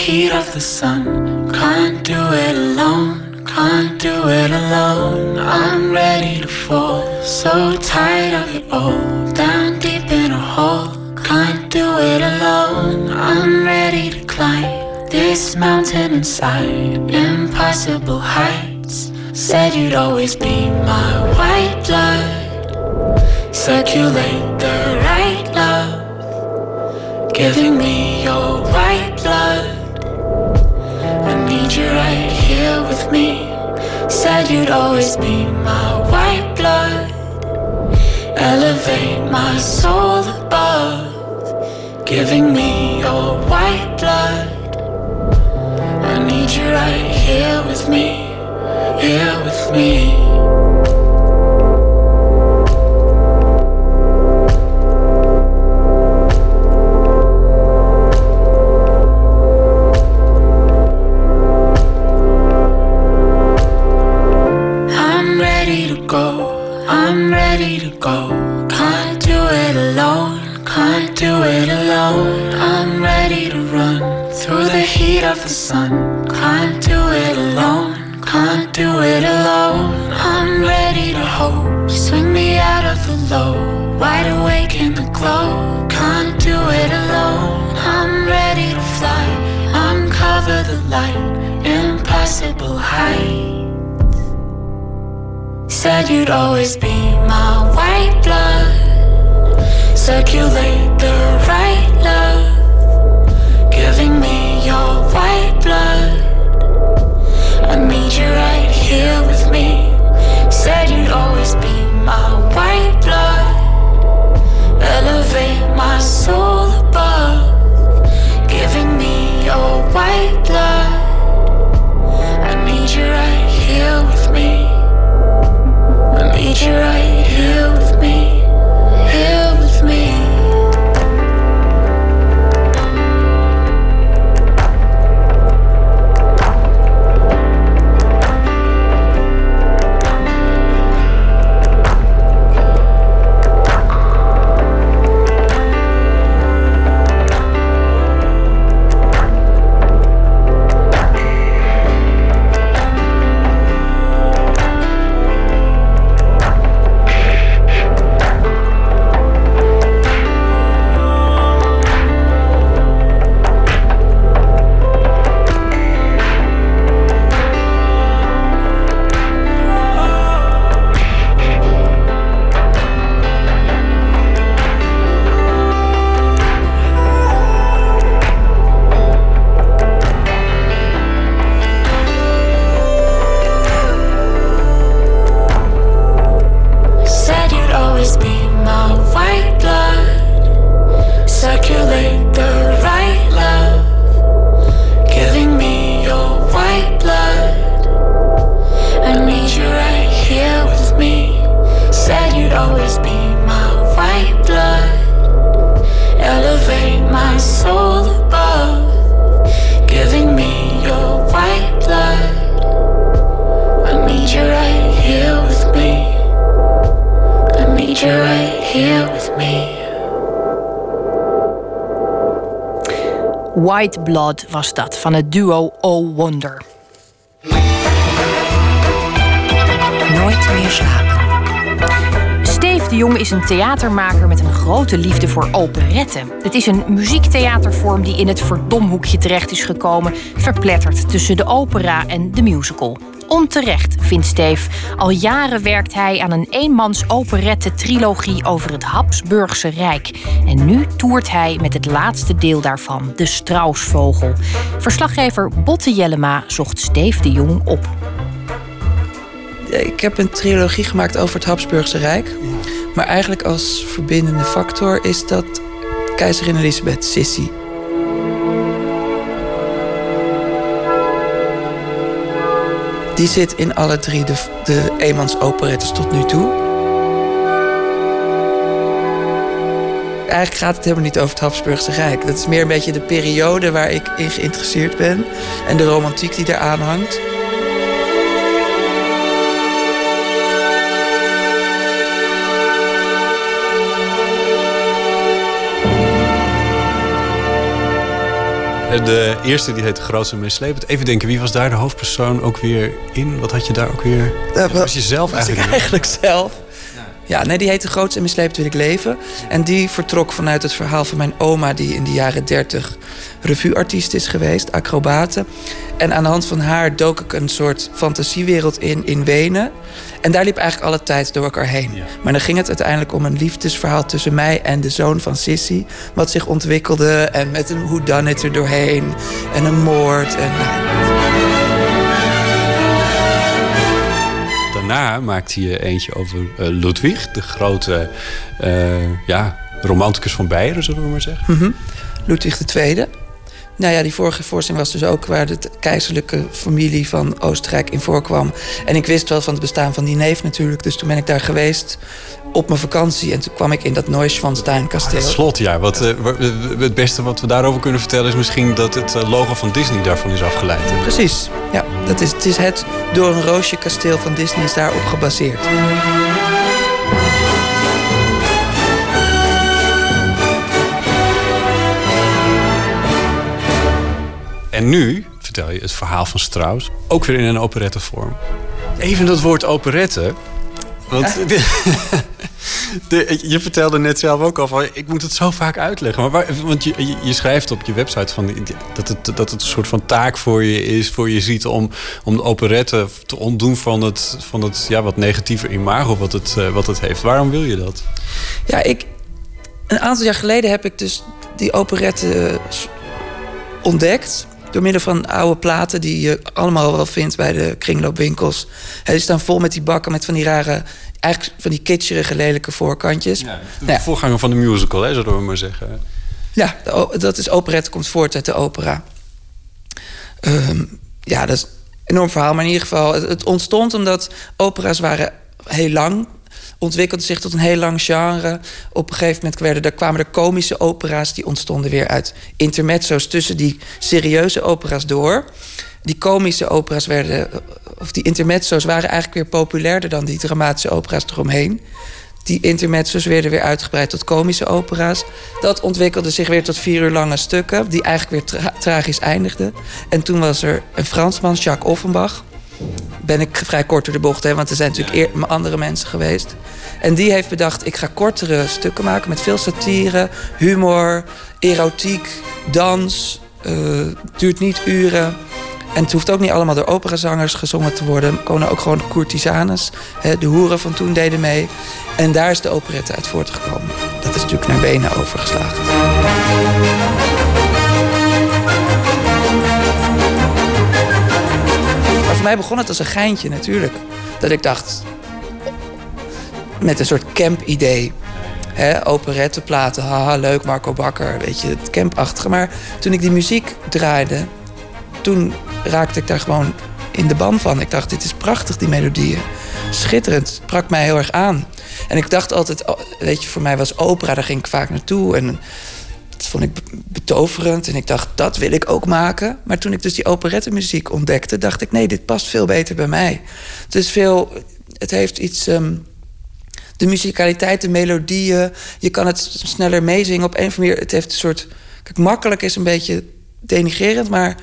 Heat of the sun. Can't do it alone. Can't do it alone. I'm ready to fall. So tired of it all. Down deep in a hole. Can't do it alone. I'm ready to climb this mountain inside. Impossible heights. Said you'd always be my white blood. Circulate the right love. Giving me your white blood. You'd always be my white blood. Elevate my soul above. Giving me your white blood. I need you right here with me here with me. Was dat, van het duo Oh Wonder. Nooit meer slapen. Steve de Jong is een theatermaker met een grote liefde voor operetten. Het is een muziektheatervorm die in het verdomhoekje terecht is gekomen, verpletterd tussen de opera en de musical. Onterecht, vindt Steve. Al jaren werkt hij aan een eenmans operette-trilogie over het Habsburgse Rijk. En nu toert hij met het laatste deel daarvan, de Strausvogel. Verslaggever Botte Jellema zocht Steve de Jong op. Ik heb een trilogie gemaakt over het Habsburgse Rijk. Maar eigenlijk als verbindende factor is dat keizerin Elisabeth, Sissi. Die zit in alle drie de, de eenmans-operettes tot nu toe. Eigenlijk gaat het helemaal niet over het Habsburgse Rijk. Dat is meer een beetje de periode waar ik in geïnteresseerd ben. En de romantiek die eraan hangt. De eerste die heet De Grootste en Meeslepend. Even denken, wie was daar de hoofdpersoon ook weer in? Wat had je daar ook weer... Dat was je zelf was ik eigenlijk? eigenlijk zelf. Ja, nee, die heet De Grootste en Misleept Wil Ik Leven. En die vertrok vanuit het verhaal van mijn oma... die in de jaren dertig revueartiest is geweest, acrobate. En aan de hand van haar dook ik een soort fantasiewereld in, in Wenen. En daar liep eigenlijk alle tijd door elkaar heen. Maar dan ging het uiteindelijk om een liefdesverhaal tussen mij en de zoon van Sissy. Wat zich ontwikkelde en met een whodunit er doorheen. En een moord. En, Daarna maakte je eentje over eh, Ludwig, de grote eh, ja, romanticus van Beieren, zullen we maar zeggen. Mhm. Ludwig II. Nou ja, die vorige voorstelling was dus ook waar de keizerlijke familie van Oostenrijk in voorkwam. En ik wist wel van het bestaan van die neef natuurlijk. Dus toen ben ik daar geweest op mijn vakantie. En toen kwam ik in dat Neuschwanstein kasteel. Het slot, ja. Wat, wa- het beste wat we daarover kunnen vertellen is misschien dat het eh, logo van Disney daarvan is afgeleid. Precies, ja. Dat is, het is het door een roosje kasteel van Disney is daarop gebaseerd. En nu vertel je het verhaal van Strauss, ook weer in een operettevorm. Even dat woord operette. Want de- de- je vertelde net zelf ook al van, ik moet het zo vaak uitleggen. Maar waar- want je, je, je schrijft op je website van, dat, het, dat het een soort van taak voor je is, voor je ziet om, om de operette te ontdoen van het, van het ja, wat negatieve imago wat het, eh, wat het heeft. Waarom wil je dat? Ja, ik, een aantal jaar geleden heb ik dus die operette eh, ontdekt. Door middel van oude platen die je allemaal wel vindt bij de kringloopwinkels. Hè, die staan vol met die bakken met van die rare, eigenlijk van die kitscherige, lelijke voorkantjes. Nou De ja, voorganger van de musical, hè, zullen we maar zeggen. Ja, dat is operette, komt voort uit de opera. Ehm, ja, dat is een enorm verhaal. Maar in ieder geval, het ontstond omdat opera's waren heel lang. Ontwikkelde zich tot een heel lang genre. Op een gegeven moment kwamen er komische opera's... die ontstonden weer uit intermezzo's tussen die serieuze opera's door. Die komische opera's werden... of die intermezzo's waren eigenlijk weer populairder... dan die dramatische opera's eromheen. Die intermezzo's werden weer uitgebreid tot komische opera's. Dat ontwikkelde zich weer tot vier uur lange stukken... die eigenlijk weer tra- tragisch eindigden. En toen was er een Fransman, Jacques Offenbach ben ik vrij kort door de bocht, hè, want er zijn natuurlijk andere mensen geweest. En die heeft bedacht, ik ga kortere stukken maken met veel satire, humor, erotiek, dans. Het duurt niet uren. En het hoeft ook niet allemaal door operazangers gezongen te worden. Er komen ook gewoon courtisanes. De hoeren van toen deden mee. En daar is de operette uit voortgekomen. Dat is natuurlijk naar Wenen overgeslagen. Voor mij begon het als een geintje natuurlijk. Dat ik dacht, met een soort camp-idee. Hè, operetteplaten, haha, leuk, Marco Bakker, weet je, het campachtige. Maar toen ik die muziek draaide, toen raakte ik daar gewoon in de ban van. Ik dacht, dit is prachtig, die melodieën. Schitterend, het sprak mij heel erg aan. En ik dacht altijd, oh, weet je, voor mij was opera, daar ging ik vaak naartoe. En dat vond ik be- betoverend. En ik dacht, dat wil ik ook maken. Maar toen ik dus die operettemuziek ontdekte, dacht ik, nee, dit past veel beter bij mij. Het is veel, het heeft iets. ehm, de muzikaliteit, de melodieën. Je kan het sneller meezingen op een of andere. Het heeft een soort. Kijk, makkelijk is een beetje denigrerend, maar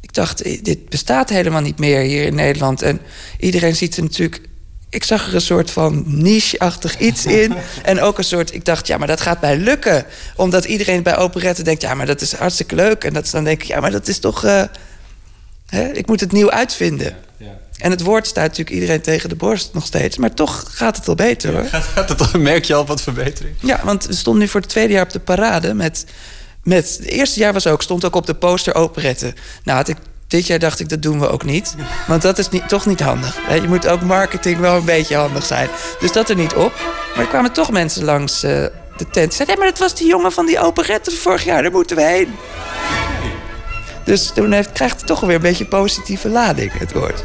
ik dacht, dit bestaat helemaal niet meer hier in Nederland. En iedereen ziet er natuurlijk. Ik zag er een soort van niche-achtig iets in. En ook een soort, ik dacht, ja, maar dat gaat mij lukken. Omdat iedereen bij operetten denkt, ja, maar dat is hartstikke leuk. En dat dan denk ik, ja, maar dat is toch. eh, hè, ik moet het nieuw uitvinden. En het woord staat natuurlijk iedereen tegen de borst nog steeds. Maar toch gaat het al beter hoor. Gaat, gaat het, al- merk je al wat verbetering? Ja, want we stonden nu voor het tweede jaar op de parade met... met het eerste jaar was ook, stond ook op de poster operetten. Nou, had ik, dit jaar dacht ik, dat doen we ook niet. Want dat is niet, toch niet handig. Je moet ook marketing wel een beetje handig zijn. Dus dat er niet op. Maar er kwamen toch mensen langs eh, de tent. Zeiden, nee, maar dat was die jongen van die operetten van vorig jaar. Daar moeten we heen. Dus toen krijgt het toch weer een beetje positieve lading, het woord.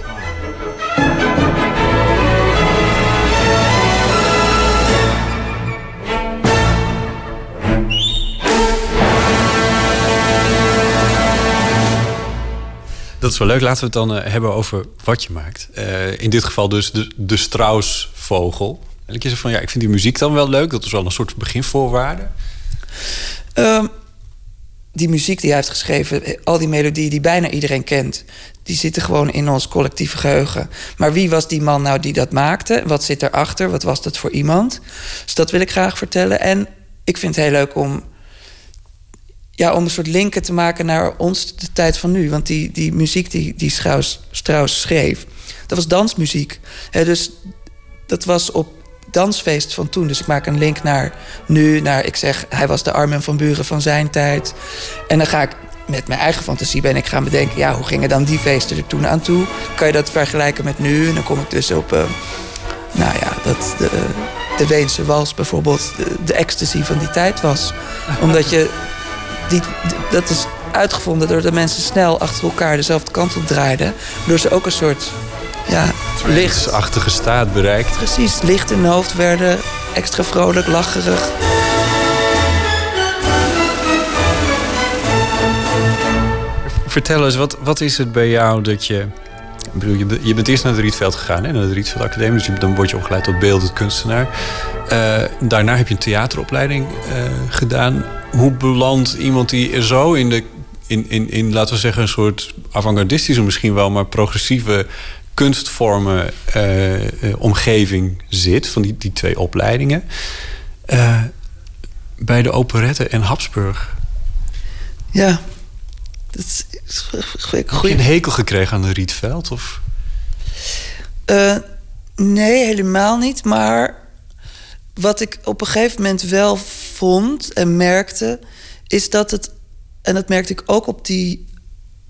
Dat is wel leuk. Laten we het dan eh, hebben over wat je maakt. Eh, in dit geval dus de, de. En ik zeg van ja, ik vind die muziek dan wel leuk. Dat is wel een soort beginvoorwaarde. Ehm, die muziek die hij heeft geschreven, eh, al die melodieën die bijna iedereen kent, die zitten gewoon in ons collectieve geheugen. Maar wie was die man nou die dat maakte? Wat zit erachter? Wat was dat voor iemand? Dus dat wil ik graag vertellen. En ik vind het heel leuk om, ja, om een soort linken te maken naar ons, de tijd van nu. Want die, die muziek die, die Strauss, Strauss schreef, dat was dansmuziek. Dus dat was op dansfeest van toen. Dus ik maak een link naar nu, naar ik zeg, hij was de Armin van Buren van zijn tijd. En dan ga ik met mijn eigen fantasie ben ik gaan bedenken, ja, hoe gingen dan die feesten er toen aan toe? Kan je dat vergelijken met nu? En dan kom ik dus op, eh, nou ja, dat de, de Weense wals bijvoorbeeld de, de ecstasy van die tijd was. Omdat je, die, dat is uitgevonden doordat mensen snel achter elkaar dezelfde kant op draaiden. Waardoor ze ook een soort, ja, Lichtsachtige staat bereikt. Precies, licht in hun hoofd werden, extra vrolijk, lacherig. Vertel eens, wat, wat is het bij jou dat je... Je, be- je bent eerst naar de Rietveld gegaan, hè, naar de Rietveld Academie. Dus dan word je opgeleid tot beeldend kunstenaar. Eh, daarna heb je een theateropleiding eh, gedaan. Hoe belandt iemand die er zo in de... In, in, in, laten we zeggen, een soort avant-gardistische misschien wel... maar progressieve kunstvormen eh, omgeving zit... van die, die twee opleidingen... bij de operette en Habsburg. Ja, dat is Heb je een hekel gekregen aan de Rietveld? Of? Eh, nee, helemaal niet. Maar wat ik op een gegeven moment wel vond en merkte, is dat het. En dat merkte ik ook op die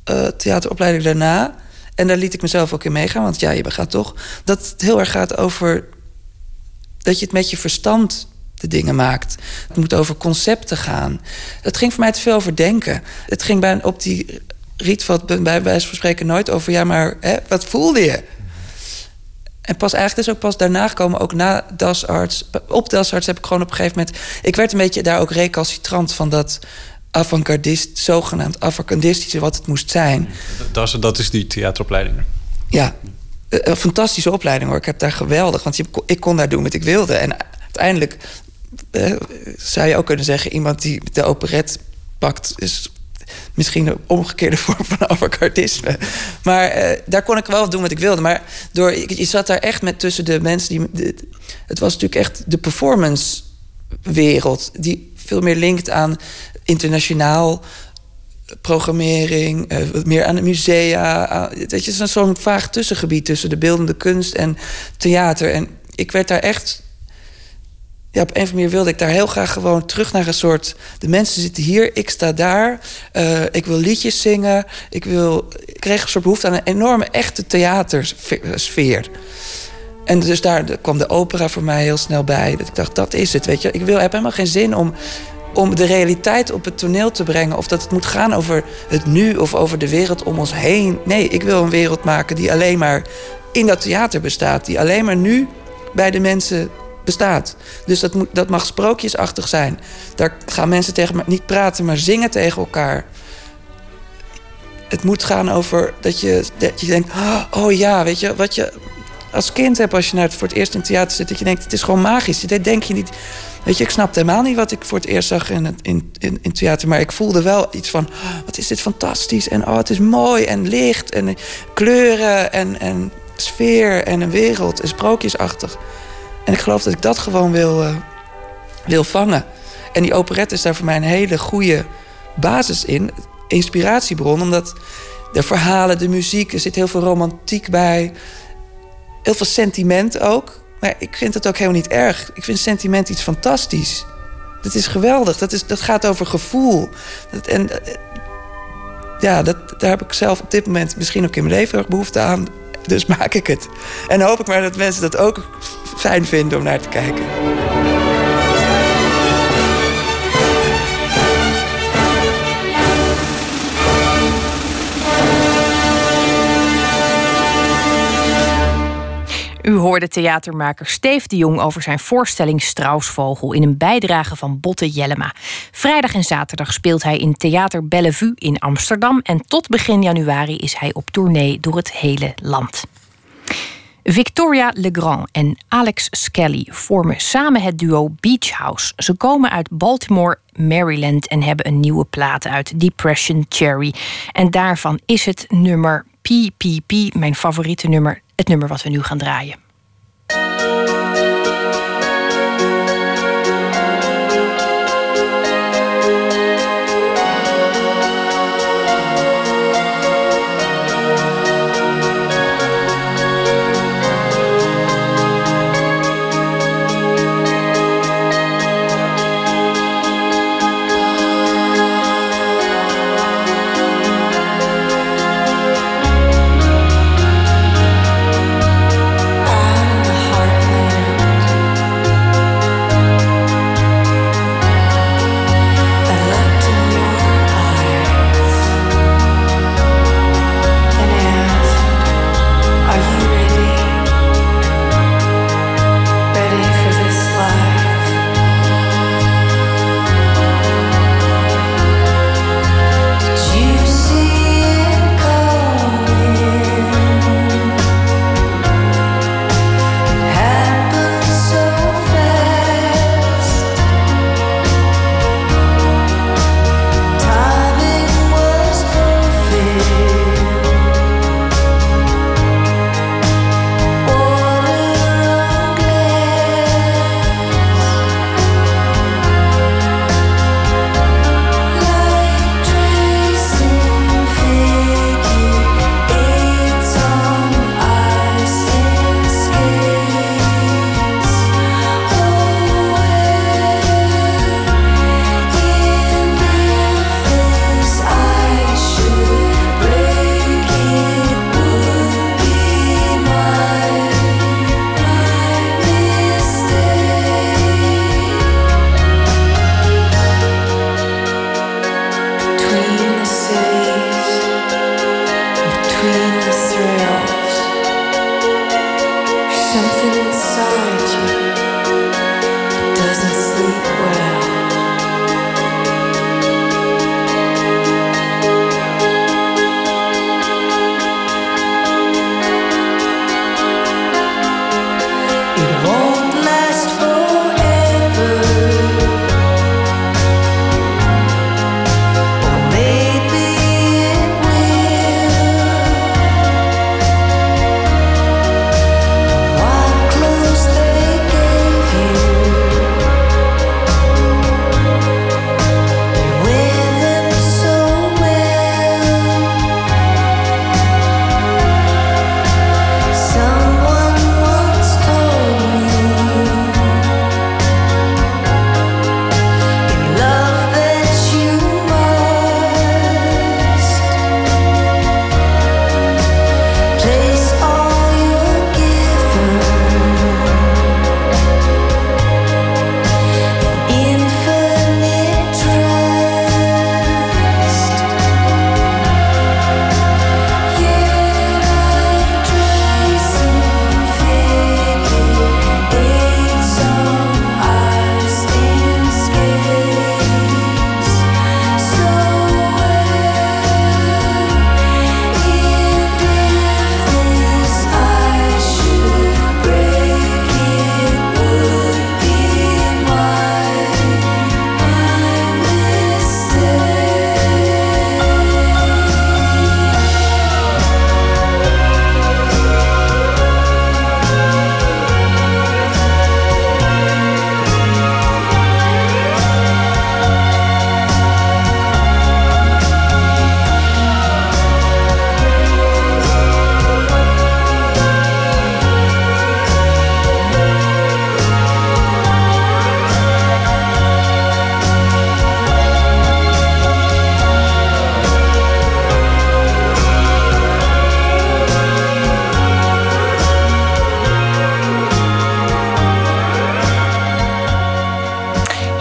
eh, theateropleiding daarna. En daar liet ik mezelf ook in meegaan, want ja, je gaat toch. Dat het heel erg gaat over. dat je het met je verstand de dingen maakt. Het moet over concepten gaan. Het ging voor mij te veel over denken. Het ging bij, op die Rietveld bij wijze van spreken nooit over... ja, maar hè, wat voelde je? En pas eigenlijk is ook pas daarna gekomen, ook na DAS-arts. Op DAS-arts heb ik gewoon op een gegeven moment... Ik werd een beetje daar ook recalcitrant van dat avant-gardist... zogenaamd avant-gardistische wat het moest zijn. Dat is, dat is die theateropleiding. Ja, eh, een fantastische opleiding hoor. Ik heb daar geweldig, want ik kon daar doen wat ik wilde. En uiteindelijk zou je ook kunnen zeggen... iemand die de operet pakt... is misschien een omgekeerde vorm van avantgardisme. Maar eh, daar kon ik wel doen wat ik wilde. Maar door, je zat daar echt met tussen de mensen die... het was natuurlijk echt de performance wereld... die veel meer linkt aan internationaal programmering, eh, meer aan de musea. dat je zo'n vaag tussengebied tussen de beeldende kunst en theater. En ik werd daar echt. Ja, op een of andere manier wilde ik daar heel graag gewoon terug naar een soort. De mensen zitten hier, ik sta daar. eh, ik wil liedjes zingen. Ik, wil, ik kreeg een soort behoefte aan een enorme, echte theatersfeer. En dus daar kwam de opera voor mij heel snel bij. Dat ik dacht, dat is het, weet je. Ik wil, heb helemaal geen zin om, om de realiteit op het toneel te brengen... of dat het moet gaan over het nu of over de wereld om ons heen. Nee, ik wil een wereld maken die alleen maar in dat theater bestaat. Die alleen maar nu bij de mensen bestaat. Dus dat, moet, dat mag sprookjesachtig zijn. Daar gaan mensen tegen niet praten, maar zingen tegen elkaar het moet gaan over dat je, dat je denkt... oh ja, weet je, wat je als kind hebt als je naar voor het eerst in het theater zit... dat je denkt, het is gewoon magisch. Dit denk je niet... Weet je, ik snapte helemaal niet wat ik voor het eerst zag in het in, in, in theater. Maar ik voelde wel iets van, oh, wat is dit fantastisch. En oh, het is mooi en licht en kleuren en, en sfeer en een wereld en sprookjesachtig. En ik geloof dat ik dat gewoon wil, uh, wil vangen. En die operette is daar voor mij een hele goede basis in. Inspiratiebron, omdat de verhalen, de muziek, er zit heel veel romantiek bij. Heel veel sentiment ook. Maar ik vind het ook helemaal niet erg. Ik vind sentiment iets fantastisch. Dat is geweldig. Dat, is, dat gaat over gevoel. Dat, en eh, ja, dat, daar heb ik zelf op dit moment misschien ook in mijn leven behoefte aan. Dus maak ik het. En hoop ik maar dat mensen dat ook fijn vinden om naar te kijken. U hoorde theatermaker Steef de Jong over zijn voorstelling Strausvogel in een bijdrage van Botte Jellema. Vrijdag en zaterdag speelt hij in Theater Bellevue in Amsterdam en tot begin januari is hij op tournee door het hele land. Victoria Legrand en Alex Skelly vormen samen het duo Beach House. Ze komen uit Baltimore, Maryland en hebben een nieuwe plaat uit Depression Cherry. En daarvan is het nummer PPP, mijn favoriete nummer, het nummer wat we nu gaan draaien.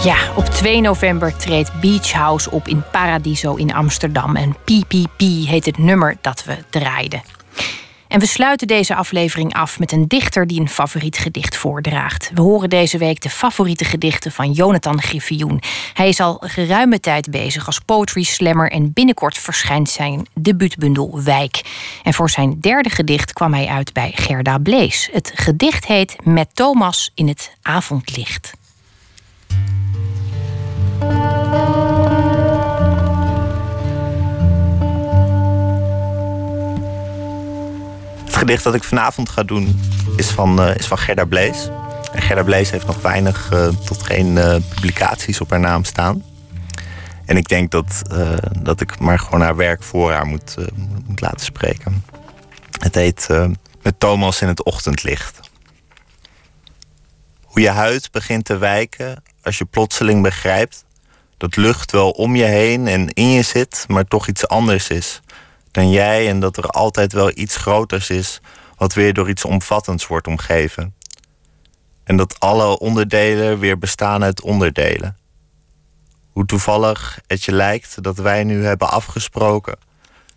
Ja, op 2 november treedt Beach House op in Paradiso in Amsterdam. En PPP heet het nummer dat we draaiden. En we sluiten deze aflevering af met een dichter die een favoriet gedicht voordraagt. We horen deze week de favoriete gedichten van Jonathan Griffioen. Hij is al geruime tijd bezig als poetry slammer en binnenkort verschijnt zijn debuutbundel Wijk. En voor zijn derde gedicht kwam hij uit bij Gerda Blees. Het gedicht heet Met Thomas in het avondlicht. Het gedicht dat ik vanavond ga doen is van, uh, is van Gerda Blees. En Gerda Blees heeft nog weinig uh, tot geen uh, publicaties op haar naam staan. En ik denk dat, dat ik maar gewoon haar werk voor haar moet, moet laten spreken. Het heet Met Thomas in het ochtendlicht. Hoe je huid begint te wijken als je plotseling begrijpt dat lucht wel om je heen en in je zit, maar toch iets anders is dan jij en dat er altijd wel iets groters is wat weer door iets omvattends wordt omgeven. En dat alle onderdelen weer bestaan uit onderdelen. Hoe toevallig het je lijkt dat wij nu hebben afgesproken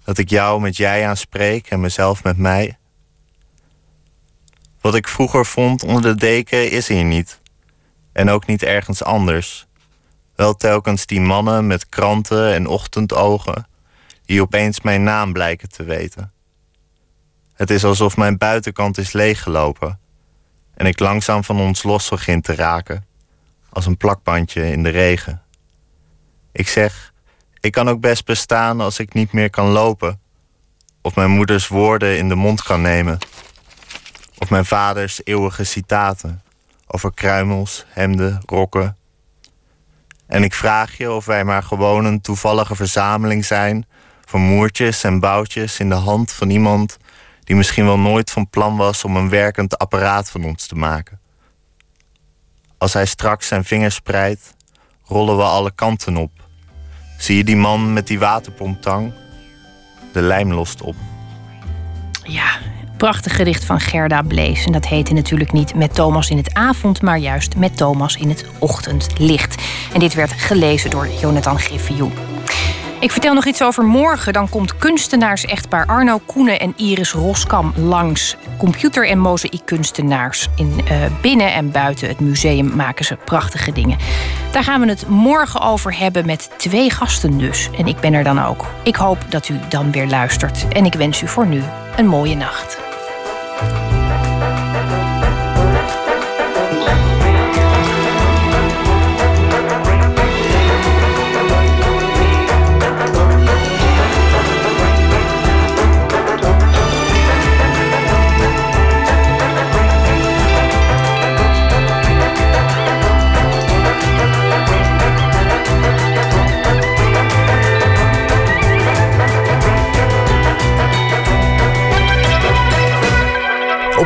dat ik jou met jij aanspreek en mezelf met mij. Wat ik vroeger vond onder de deken is hier niet. En ook niet ergens anders. Wel telkens die mannen met kranten en ochtendogen die opeens mijn naam blijken te weten. Het is alsof mijn buitenkant is leeggelopen en ik langzaam van ons los begin te raken, als een plakbandje in de regen. Ik zeg, ik kan ook best bestaan als ik niet meer kan lopen, of mijn moeders woorden in de mond kan nemen, of mijn vaders eeuwige citaten over kruimels, hemden, rokken. En ik vraag je of wij maar gewoon een toevallige verzameling zijn van moertjes en boutjes in de hand van iemand die misschien wel nooit van plan was om een werkend apparaat van ons te maken. Als hij straks zijn vingers spreidt, rollen we alle kanten op. Zie je die man met die waterpomptang? De lijm lost op. Ja, prachtig gedicht van Gerda Blees. En dat heette natuurlijk niet met Thomas in het avond, maar juist met Thomas in het ochtendlicht. En dit werd gelezen door Jonathan Griffioen. Ik vertel nog iets over morgen. Dan komt kunstenaars-echtpaar Arno Koenen en Iris Roskam langs. Computer- en mozaïekkunstenaars. In uh, binnen en buiten het museum maken ze prachtige dingen. Daar gaan we het morgen over hebben met twee gasten dus. En ik ben er dan ook. Ik hoop dat u dan weer luistert. En ik wens u voor nu een mooie nacht. you